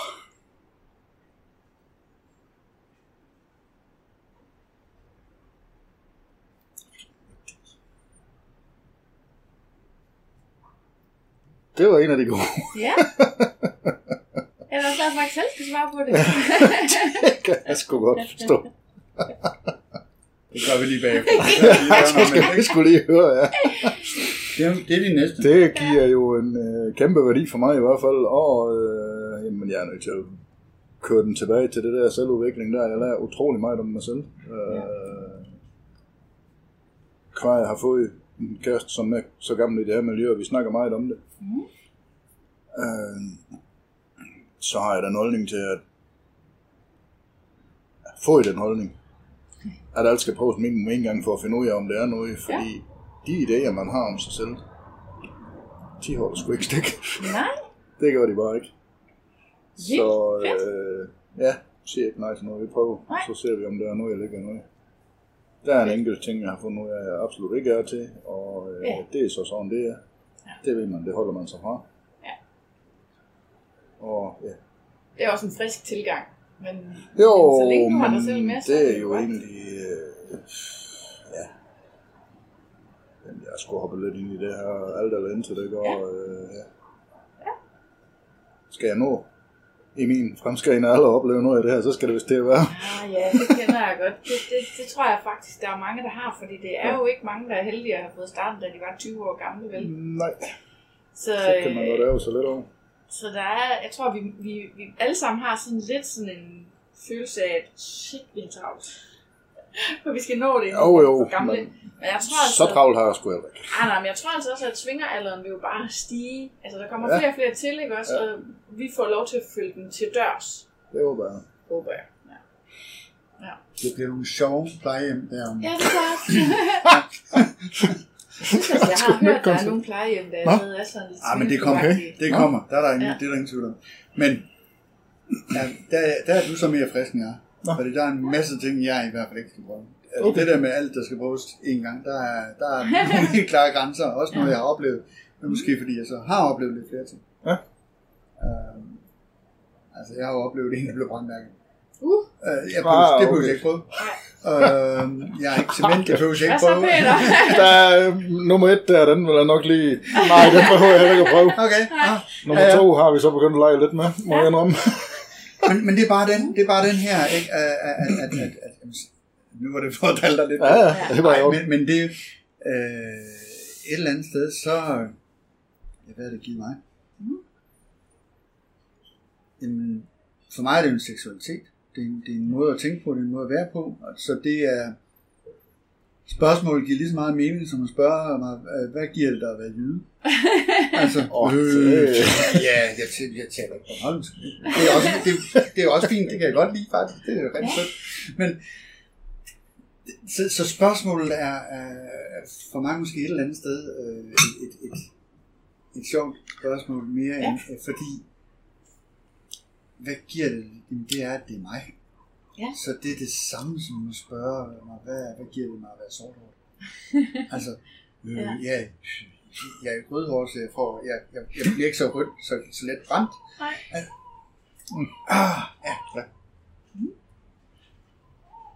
det var en af de gode. Ja. Jeg er jeg selv skal svare på det. [LAUGHS] Det kan jeg sgu godt forstå. Det gør vi lige bagefter. [LAUGHS] Det skal jeg skulle lige høre, ja. Det, er, det er de næste. Det giver jo en øh, kæmpe værdi for mig i hvert fald, og øh, jamen, jeg er nødt til at køre den tilbage til det der selvudvikling der. Jeg lærer utrolig meget om mig selv. Øh, Kvar jeg har fået en kæreste, som er så gammel i det her miljø, og vi snakker meget om det. Mhm. Øh, så har jeg den holdning til at få i den holdning, at alt skal prøves minimum en gang for at finde ud af, om det er noget, fordi de idéer, man har om sig selv, de holder sgu ikke stik. Nej. [LAUGHS] Det gør de bare ikke. Vildt. Så øh, ja, siger ikke nej til noget. Vi prøver, Nej. så ser vi, om der er noget, jeg ligger noget. Der er en enkelt ting, jeg har fundet ud af, jeg absolut ikke er til, og øh, Ja. det er så sådan, det er. Ja. Det ved man, det holder man sig fra. Ja. Og ja, Det er også en frisk tilgang. Men, Jo, men så længe du har dig selv med, det er jo egentlig... Øh, jeg skulle hoppe lidt ind i det her alt eller intet, det går... Øh, ja. Skal jeg nå i min fremskridende alder opleve noget af det her, så skal det vist det være. Ah, ja, det kender jeg godt. Det, det, det tror jeg faktisk, der er mange, der har, fordi det er jo ikke mange, der er heldige at have fået startet, da de var 20 år gamle, vel? Nej, Så, så kan man øh, godt lave sig lidt over. så der er, jeg tror, vi, vi, vi alle sammen har sådan lidt sådan en følelse af, at shit, vi er travlt. For vi skal nå det, Jo, jo, for gamle. men Men jeg tror altså, så travlt har jeg sgu heller ikke. Ah, nej, men jeg tror altså også, at svingeralderen vil jo bare stige. Altså, der kommer Ja. flere og flere til, ikke også? Ja. Og vi får lov til at følge dem til dørs, Det var bare... håber jeg. Ja, Det bliver nogle sjove plejehjem der om ja det er også. [LAUGHS] jeg har hørt, der er nogle plejehjem, der er sådan lidt Ah, men det kommer. svingeragtige. Det kommer. Der er der ingen, Ja. det er der ingen tvivl om. Men ja, der, der er du så mere frisk end jeg. Nå. Fordi der er en masse ting, jeg i hvert fald ikke skal prøve. Altså, Okay. Det der med alt, der skal bruges en gang, der er, der er nogle [LAUGHS] helt klare grænser. Også noget, jeg har oplevet. Men måske fordi jeg så har oplevet lidt flere ting. Ja. Øhm, altså, jeg har jo oplevet en, der blev brandmærket. Uh, Øh, jeg behøver, Ah, det behøver okay. jeg ikke prøve. Øhm, jeg er ikke cement, det behøver jeg ikke prøve. [LAUGHS] Der er, øh, nummer et der, den vil jeg nok lige... Nej, den behøver jeg heller ikke at prøve. Okay, ah, Nummer to har vi så begyndt at lege lidt med, må jeg indrømme. Men, men det er bare den, det er bare den her, ikke? At, at, at, at, at, at, nu var det for at dig lidt. Ja, ja, det var jo. men, men det er øh, et eller andet sted, så... Hvad har det givet mig? Jamen, for mig er det jo en seksualitet. Det er en, det er en måde at tænke på, det er en måde at være på. Så det er... Spørgsmålet giver lige så meget mening, som at spørge mig, hvad giver det dig at være jyde? [LAUGHS] altså, Åh, øh, det- ja, jeg, tæ- jeg taler ikke Bornholmsk. Det er, også, det, det er også fint, det kan jeg godt lide faktisk. Det er jo rigtig sødt. Men så, så spørgsmålet er, er for mig måske et eller andet sted øh, et, et, et, et sjovt spørgsmål mere Ja. end, fordi hvad giver det? Jamen, det er, at det er mig. Ja. Så det er det samme som at spørge mig, hvad, hvad giver det mig at være sorthåret? [LAUGHS] altså, øh, Ja. ja. jeg er rødhåret, så jeg, får, jeg, jeg, jeg bliver ikke så rød, så, så let brændt. Nej. Mm. Ah, ja, ja.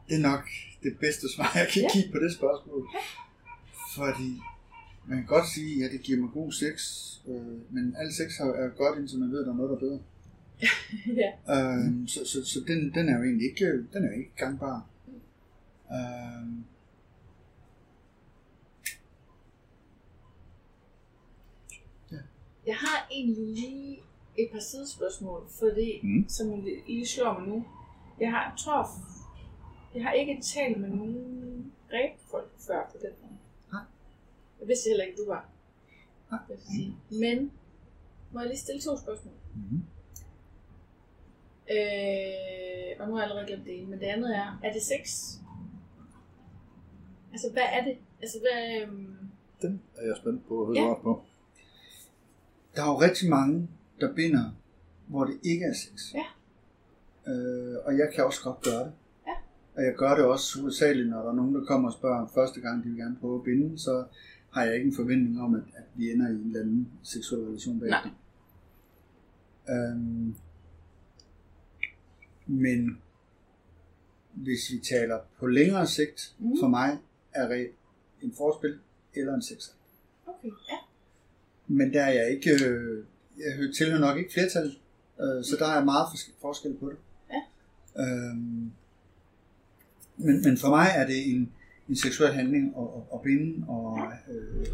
Det er nok det bedste svar, jeg kan Ja. give på det spørgsmål. Fordi man kan godt sige, at ja, det giver mig god sex, øh, men al sex er er godt, indtil man ved, at der er noget, der er bedre. Ja. [LAUGHS] Øh, så så, så den, den er jo egentlig ikke, den er jo ikke gangbar. Øh, Jeg har egentlig lige et par sidespørgsmål, fordi, Mm. mm. som lige slår mig nu. Jeg har, tror, jeg har ikke talt med nogen folk før på den måde. Nej. Jeg vidste heller ikke, du var. Nej. sige. Men, må jeg lige stille to spørgsmål? Mhm. Øh, og nu har jeg allerede glemt det ene, men det andet er, er det sex? Altså, hvad er det? Altså, hvad... øhm, Den er jeg spændt på at høre Ja. på. Der er jo rigtig mange, der binder, hvor det ikke er sex. Ja. Øh, og jeg kan også godt gøre det. Ja. Og jeg gør det også hovedsageligt, når der er nogen, der kommer og spørger første gang, de vil gerne prøve at binde, så har jeg ikke en forventning om, at, at vi ender i en eller anden seksuel relation bagefter. Øhm, men hvis vi taler på længere sigt, mm. for mig er det en forspil eller en sexakt. okay, ja. Men der er jeg ikke, øh, jeg hø- tilhører nok ikke flertal, øh, så der er meget forskel, på det. Ja. Øhm, men, men for mig er det en, en seksuel handling at, at, at binde og øh,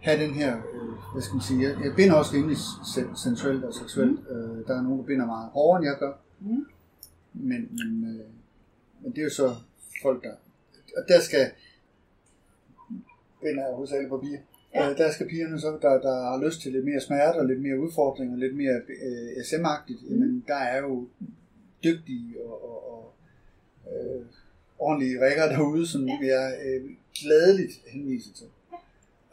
have den her, øh, hvad skal man sige, jeg, jeg binder også rimelig se- sensuelt og seksuelt. Mm. Øh, der er nogen, der binder meget hårdere, end jeg gør. Mm. Men, men, øh, men det er jo så folk, der... Og der skal... Binder jeg hovedsageligt på piger. Ja. Ja. Øh, der skal pigerne så, der, der har lyst til lidt mere smerte og lidt mere udfordring og lidt mere øh, SM-agtigt, mm. men der er jo dygtige og, og, og øh, ordentlige rækker derude, som Ja. ja. jeg øh, gladeligt henviser til.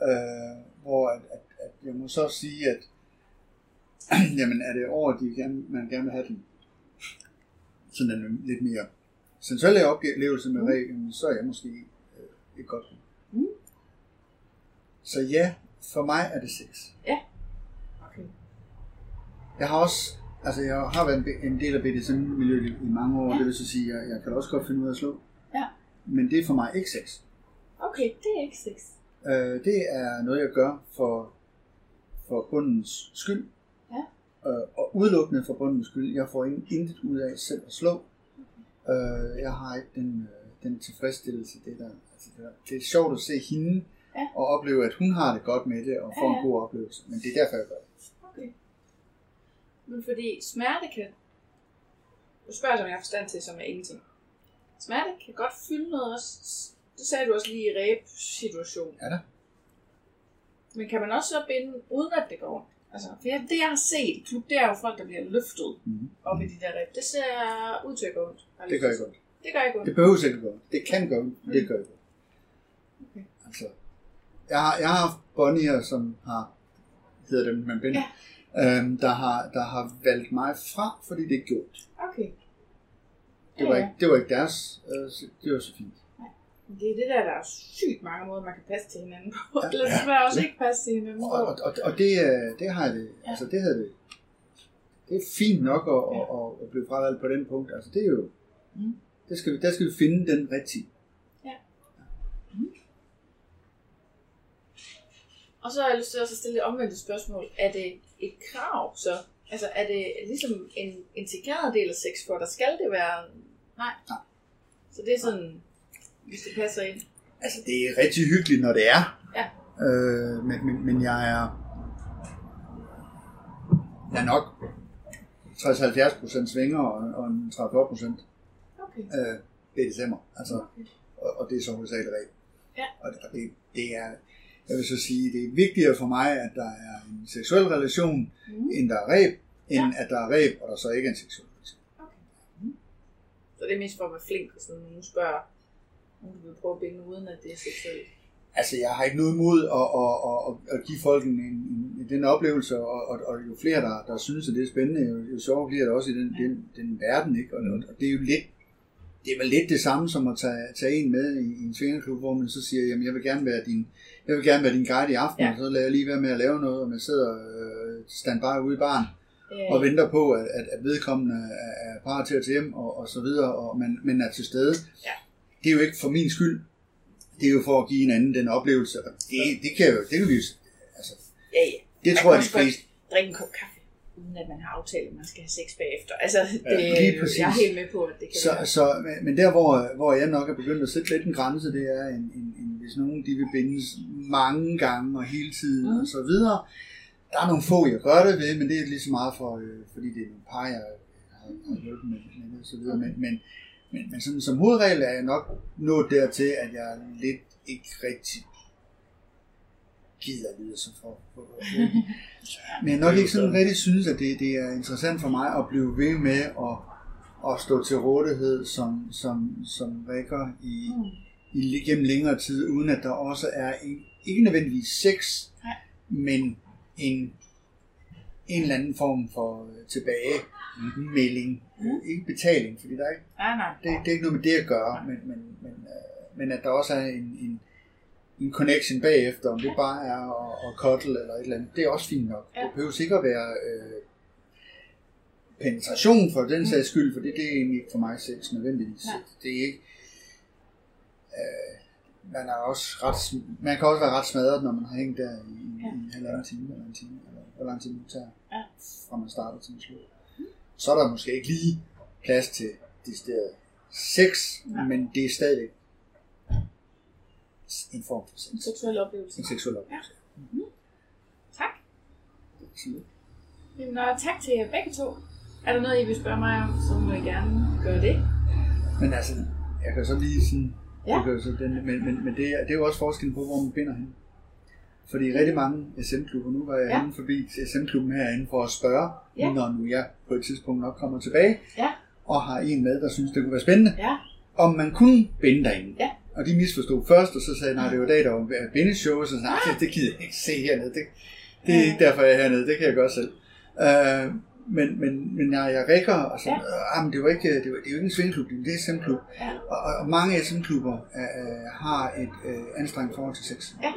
Øh, hvor at, at, at jeg må så sige, at [CLEARS THROAT] jamen, er det over, de gerne, man gerne vil have den sådan en lidt mere sensuelle oplevelse med Mm. reglen, så er jeg måske øh, et godt. Mm. Så ja, for mig er det sex. Okay. Jeg har også Altså, jeg har været en del af BDSM-miljøet i, i mange år, Ja. ja. det vil så sige, at jeg, jeg kan også godt finde ud af at slå. Ja. Men det er for mig ikke sex. Okay, det er ikke sex. Øh, det er noget, jeg gør for, for bundens skyld. Øh, og udelukkende for bundens skyld. Jeg får ingen, intet ud af selv at slå. Øh, jeg har ikke den, øh, den tilfredsstillelse, det der. Altså, det, der. det er sjovt at se hende Ja. og opleve, at hun har det godt med det og får Ja, en ja. god oplevelse. Men det er derfor, jeg gør det. Okay. Men fordi smerte kan... Du spørger, som jeg har forstand til, som er ingenting. Smerte kan godt fylde noget også. Det sagde du også lige i ræb-situation. Ja da. Men kan man også så binde, uden at det går ondt? Altså, for jeg, det jeg har set klub, det er jo folk, der bliver løftet Mhm. op i de der ræb. Det ser ud til at gå ondt. Det gør godt. sige. Det gør ikke ondt. Det behøver ikke at gøre. Det kan gøre, men det gør jeg godt. Okay. Altså, jeg har, jeg har haft Bonnier, som har, hedder dem, man binder, øhm, der, har, der har valgt mig fra, fordi det ikke gjorde. ondt. Okay. Det var, Ja, ja. ikke, det var ikke deres, øh, det var så fint. Det er det der, der er sygt mange måder, man kan passe til hinanden på. Ja, Eller ja, desværre også ja. ikke passe til hinanden på. Og, og, og, det, øh, det har det, Ja. altså det havde det, det er fint nok at, Ja. at, at, blive fravalgt på den punkt. Altså det er jo, Mm. det skal vi, der skal vi finde den rigtige. Og så har jeg lyst til at stille det omvendte spørgsmål. Er det et krav så? Altså er det ligesom en integreret del af sex for dig? Skal det være... Nej. Nej. Så det er sådan, hvis det passer ind. Altså det er rigtig hyggeligt, når det er. Ja. Øh, men, men, men jeg er, jeg er nok 60-70% svinger og, og en 30-40% Okay. øh, BDSM'er. Altså, okay. og, og det er så hovedsageligt regel. Ja. Og, og det, det er, jeg vil så sige, det er vigtigere for mig, at der er en seksuel relation, Mm. end der er ræb, end at der er ræb, og der så ikke er en seksuel relation. Så det er mest for at være flink, hvis nogen spørger, om du vil prøve at binde uden at det er seksuelt. Altså, jeg har ikke noget imod at, at, at, at, at give folk en, en, en, den oplevelse, og, og, og jo flere, der, der synes, at det er spændende, jo, jo sjovere bliver det også i den, den, den verden, ikke? Og, og det er jo lidt, det er vel lidt det samme som at tage, tage en med i, i en svingerklub, hvor man så siger, jamen jeg vil gerne være din, jeg vil gerne være din guide i aften, Ja. og så lader jeg lige være med at lave noget, og man sidder øh, standby ude i baren, Øh, og venter på, at, at, vedkommende er parat til at tage hjem, og, og så videre, og man, man er til stede. Ja. Det er jo ikke for min skyld. Det er jo for at give en anden den oplevelse, og det, det kan jo, det kan vi jo, altså, ja, ja. det Man tror jeg, de fleste, drikke en kop kaffe, uden at man har aftalt, at man skal have sex bagefter. Altså, det, lige præcis. jeg er helt med på, at det kan så, være. så, men- der, hvor, hvor jeg nok er begyndt at sætte lidt en grænse, det er, en, en, en, hvis nogen de vil bindes mange gange og hele tiden Mhm. mm. og så videre. Der er nogle få, jeg gør det ved, men det er lige så meget for, øh, fordi det er nogle par, jeg har, hjulpet med, med det og så videre. Men, men, men, men sådan, som hovedregel er jeg nok nået dertil, at jeg lidt ikke rigtig gider lyde så for, for, for [LAUGHS] Men jeg nok ikke sådan rigtig synes, at det, det er interessant for mig at blive ved med at, at stå til rådighed som, som, som rækker i, Mm. i, gennem længere tid, uden at der også er en, ikke nødvendigvis sex, Nej. men en, en eller anden form for øh, tilbagemelding. Mm. Ikke betaling, fordi der er ikke, Nej, nej. det, det er ikke noget med det at gøre, men, men, men, øh, men at der også er en, en, en connection bagefter, om det bare er at, at cuddle eller et eller andet, det er også fint nok. Ja. Det behøver sikkert være øh, penetration for den sags skyld, for det, det er egentlig ikke for mig sex nødvendigvis. Nej. Det er ikke... Øh, man, er også ret, man kan også være ret smadret, når man har hængt der i, Ja. i en halvanden time eller en time, eller hvor lang tid det tager, Ja. fra man starter til man slutter. Så er der måske ikke lige plads til decideret sex, Nej. men det er stadig en form for sex. En seksuel oplevelse. En seksuel oplevelse. Tak. Absolut. Jamen, og tak til jer begge to. Er der noget, I vil spørge mig om, så må I gerne gøre det. Men altså, jeg kan så lige sådan... Ja. så den, men men, men det, er, det er jo også forskellen på, hvor man binder hen. Fordi rigtig mange SM-klubber, nu var jeg Ja. inde forbi SM-klubben herinde for at spørge, Ja. når nu jeg på et tidspunkt nok kommer tilbage, Ja. og har en med, der synes, det kunne være spændende, Ja. om man kunne binde derinde. Ja. Og de misforstod først, og så sagde nej, det var dag, der var bindeshow, og så sagde jeg, "Ej, det gider jeg ikke se hernede, det, det er ikke derfor, jeg er hernede, det kan jeg gøre selv. Øh, men, men, men når jeg rækker, og så, Ja. men det, var ikke, det, var, det er jo ikke en svingeklub, det er en SM-klub. Ja. Og, og, og mange SM-klubber øh, har et øh, anstrengt forhold til sex. Ja.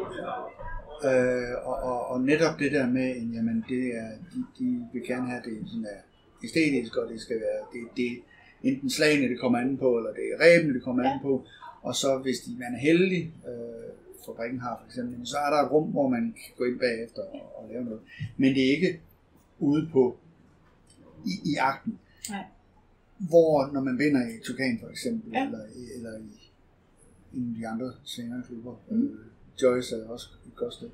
Øh, og, og, og netop det der med, jamen, det er, de, de vil gerne have det sådan der æstetisk, og det skal være, det, det enten slagene, det kommer an på, eller det er rebene, det kommer an på. Og så hvis de, man er heldig, øh, fabrikken har for eksempel, så er der et rum, hvor man kan gå ind bagefter og, og lave noget. Men det er ikke ude på i, i akten. Nej. Hvor når man vinder i Tukan for eksempel, Ja. eller, i- eller i en af de andre svingerklubber, mm. øh, Joyce er også et godt sted,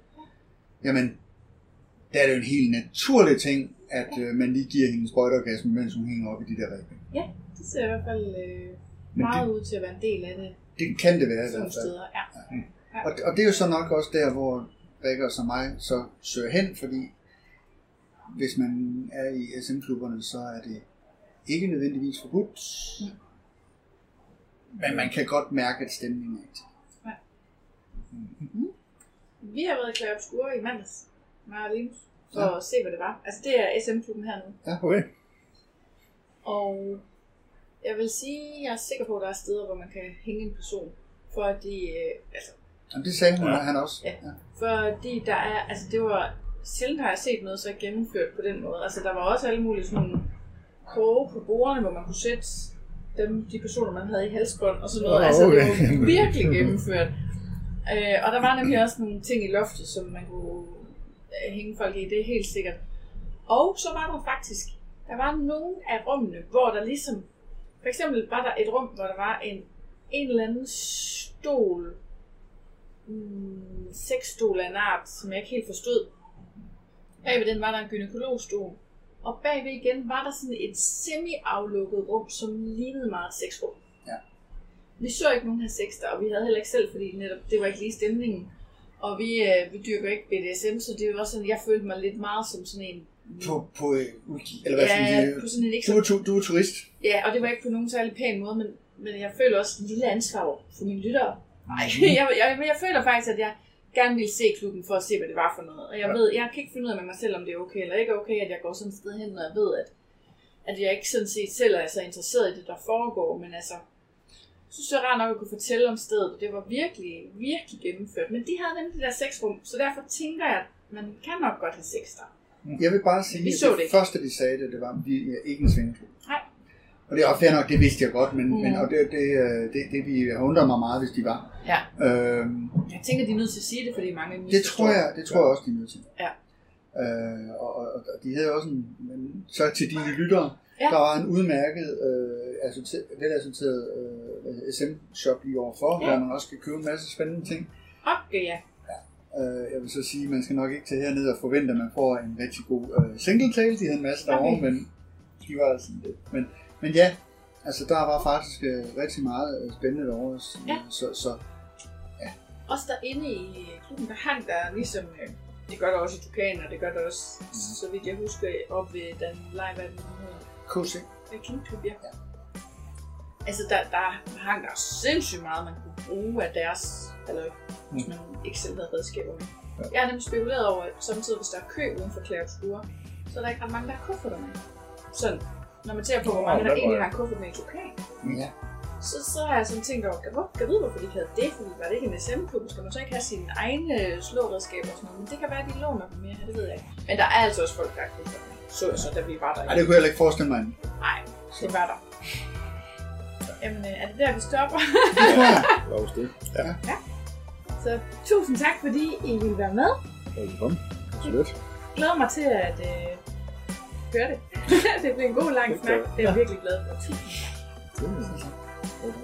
jamen, der er det jo en helt naturlig ting, at øh, man lige giver hende en sprøjteorgasme, mens hun hænger op i de der rebe. Ja, det ser i hvert fald øh, meget ud til at være en del af det Det kan det være i hvert fald. steder. Ja. Og, og det er jo så nok også der, hvor Rikker som mig så søger hen, fordi hvis man er i SM-klubberne, så er det ikke nødvendigvis forbudt. Men man kan godt mærke, at stemningen er ikke til. Vi har været i Claire Obscure i mandags, mig og Linus, for Ja. at se, hvad det var. Altså, det er SM-klubben hernede. Ja, okay. Og jeg vil sige, jeg er sikker på, at der er steder, hvor man kan hænge en person. Fordi, øh, altså, Jamen, det sagde hun, Ja. ja. han også. Ja. fordi der er, altså det var, sjældent har jeg set noget så gennemført på den måde. Altså der var også alle mulige sådan kroge på bordene, hvor man kunne sætte dem, de personer, man havde i halsbånd og sådan noget. Åh, Altså det okay. var virkelig [LAUGHS] gennemført. Øh, og der var nemlig også nogle ting i loftet, som man kunne øh, hænge folk i, det er helt sikkert. Og så var der faktisk, der var nogle af rummene, hvor der ligesom, for eksempel var der et rum, hvor der var en, en eller anden stol, mm, sexstol af en art, som jeg ikke helt forstod. Bagved den var der en gynekologstol. Og bagved igen var der sådan et semi-aflukket rum, som lignede meget et sexrum. Ja. Vi så ikke nogen have sex der, og vi havde heller ikke selv, fordi netop det var ikke lige stemningen. Og vi, øh, vi dyrker ikke BDSM, så det var sådan, jeg følte mig lidt meget som sådan en... På, på øh, eller hvad ja, sige? på sådan en ikke Du er, du er turist. Ja, og det var ikke på nogen særlig pæn måde, men, men jeg føler også en lille ansvar for mine lyttere. Nej, [LAUGHS] jeg, jeg, jeg, jeg føler faktisk, at jeg gerne ville se klubben for at se, hvad det var for noget. Og jeg ved, jeg kan ikke finde ud af med mig selv, om det er okay eller ikke okay, at jeg går sådan et sted hen, når jeg ved, at, at jeg ikke sådan set selv er så interesseret i det, der foregår. Men altså, synes, det er rart nok at kunne fortælle om stedet, og det var virkelig, virkelig gennemført. Men de havde nemlig det der sexrum, så derfor tænker jeg, at man kan nok godt have sex der. Jeg vil bare sige, at det det første, de sagde det, det var, at vi er ikke en svingeklub. Nej. Og det er fair nok, det vidste jeg godt, men, Mm. mm. men og det, det, øh, det, det, vi undrer mig meget, hvis de var. Ja. Øhm, Jeg tænker, de er nødt til at sige det, fordi mange det tror jeg, det tror jeg også, de er nødt til. Ja. Øh, og, og, og de havde også en, men så til dine lyttere, Ja. der var en udmærket, øh, assorteret, velassorteret øh, SM-shop lige overfor, Ja. ja. hvor man også kan købe en masse spændende ting. Okay, ja. Øh, jeg vil så sige, at man skal nok ikke tage herned og forvente, at man får en rigtig god øh, single tail. De havde en masse derovre, Okay. men de var altså lidt. Men, men ja, altså der var faktisk øh, rigtig meget øh, spændende derovre. Så, Ja. så, så Også derinde i klubben, der hang der ligesom, øh, det gør der også i Tukan, og det gør der også, mm. så vidt jeg husker, op ved den live af den hedder. KC. Ja, Klubklub, ja. Altså, der, der hang der sindssygt meget, man kunne bruge af deres, eller hvis man ikke selv havde redskaber med. Ja. Jeg har nemlig spekuleret over, at samtidig hvis der er kø uden for Obscure, så er der ikke ret mange, der har kufferter med. Sådan, når man ser på, hvor mange der egentlig har kuffert med i Tukan. Ja. Så, så har jeg sådan tænkt over, kan jeg, vide, hvorfor de havde det? Fordi var det ikke en SM-klub? Skal man så ikke have sine egne slåredskaber og sådan noget? Men det kan være, at de låner dem mere, det ved jeg ikke. Men der er altså også folk, der har kuffert med. Så jeg så, da vi var der. Ej, det kunne jeg heller ikke forestille mig. Nej, det var der. Jamen, øh, er det der, vi stopper? [LAUGHS] Det tror jeg. Lad det. Ja, så tusind tak, fordi I ville være med. velkommen. Så lidt. Glæder mig til at øh, høre det. [LAUGHS] det bliver en god lang snak. Det er jeg virkelig glad for. Tusind tak. Det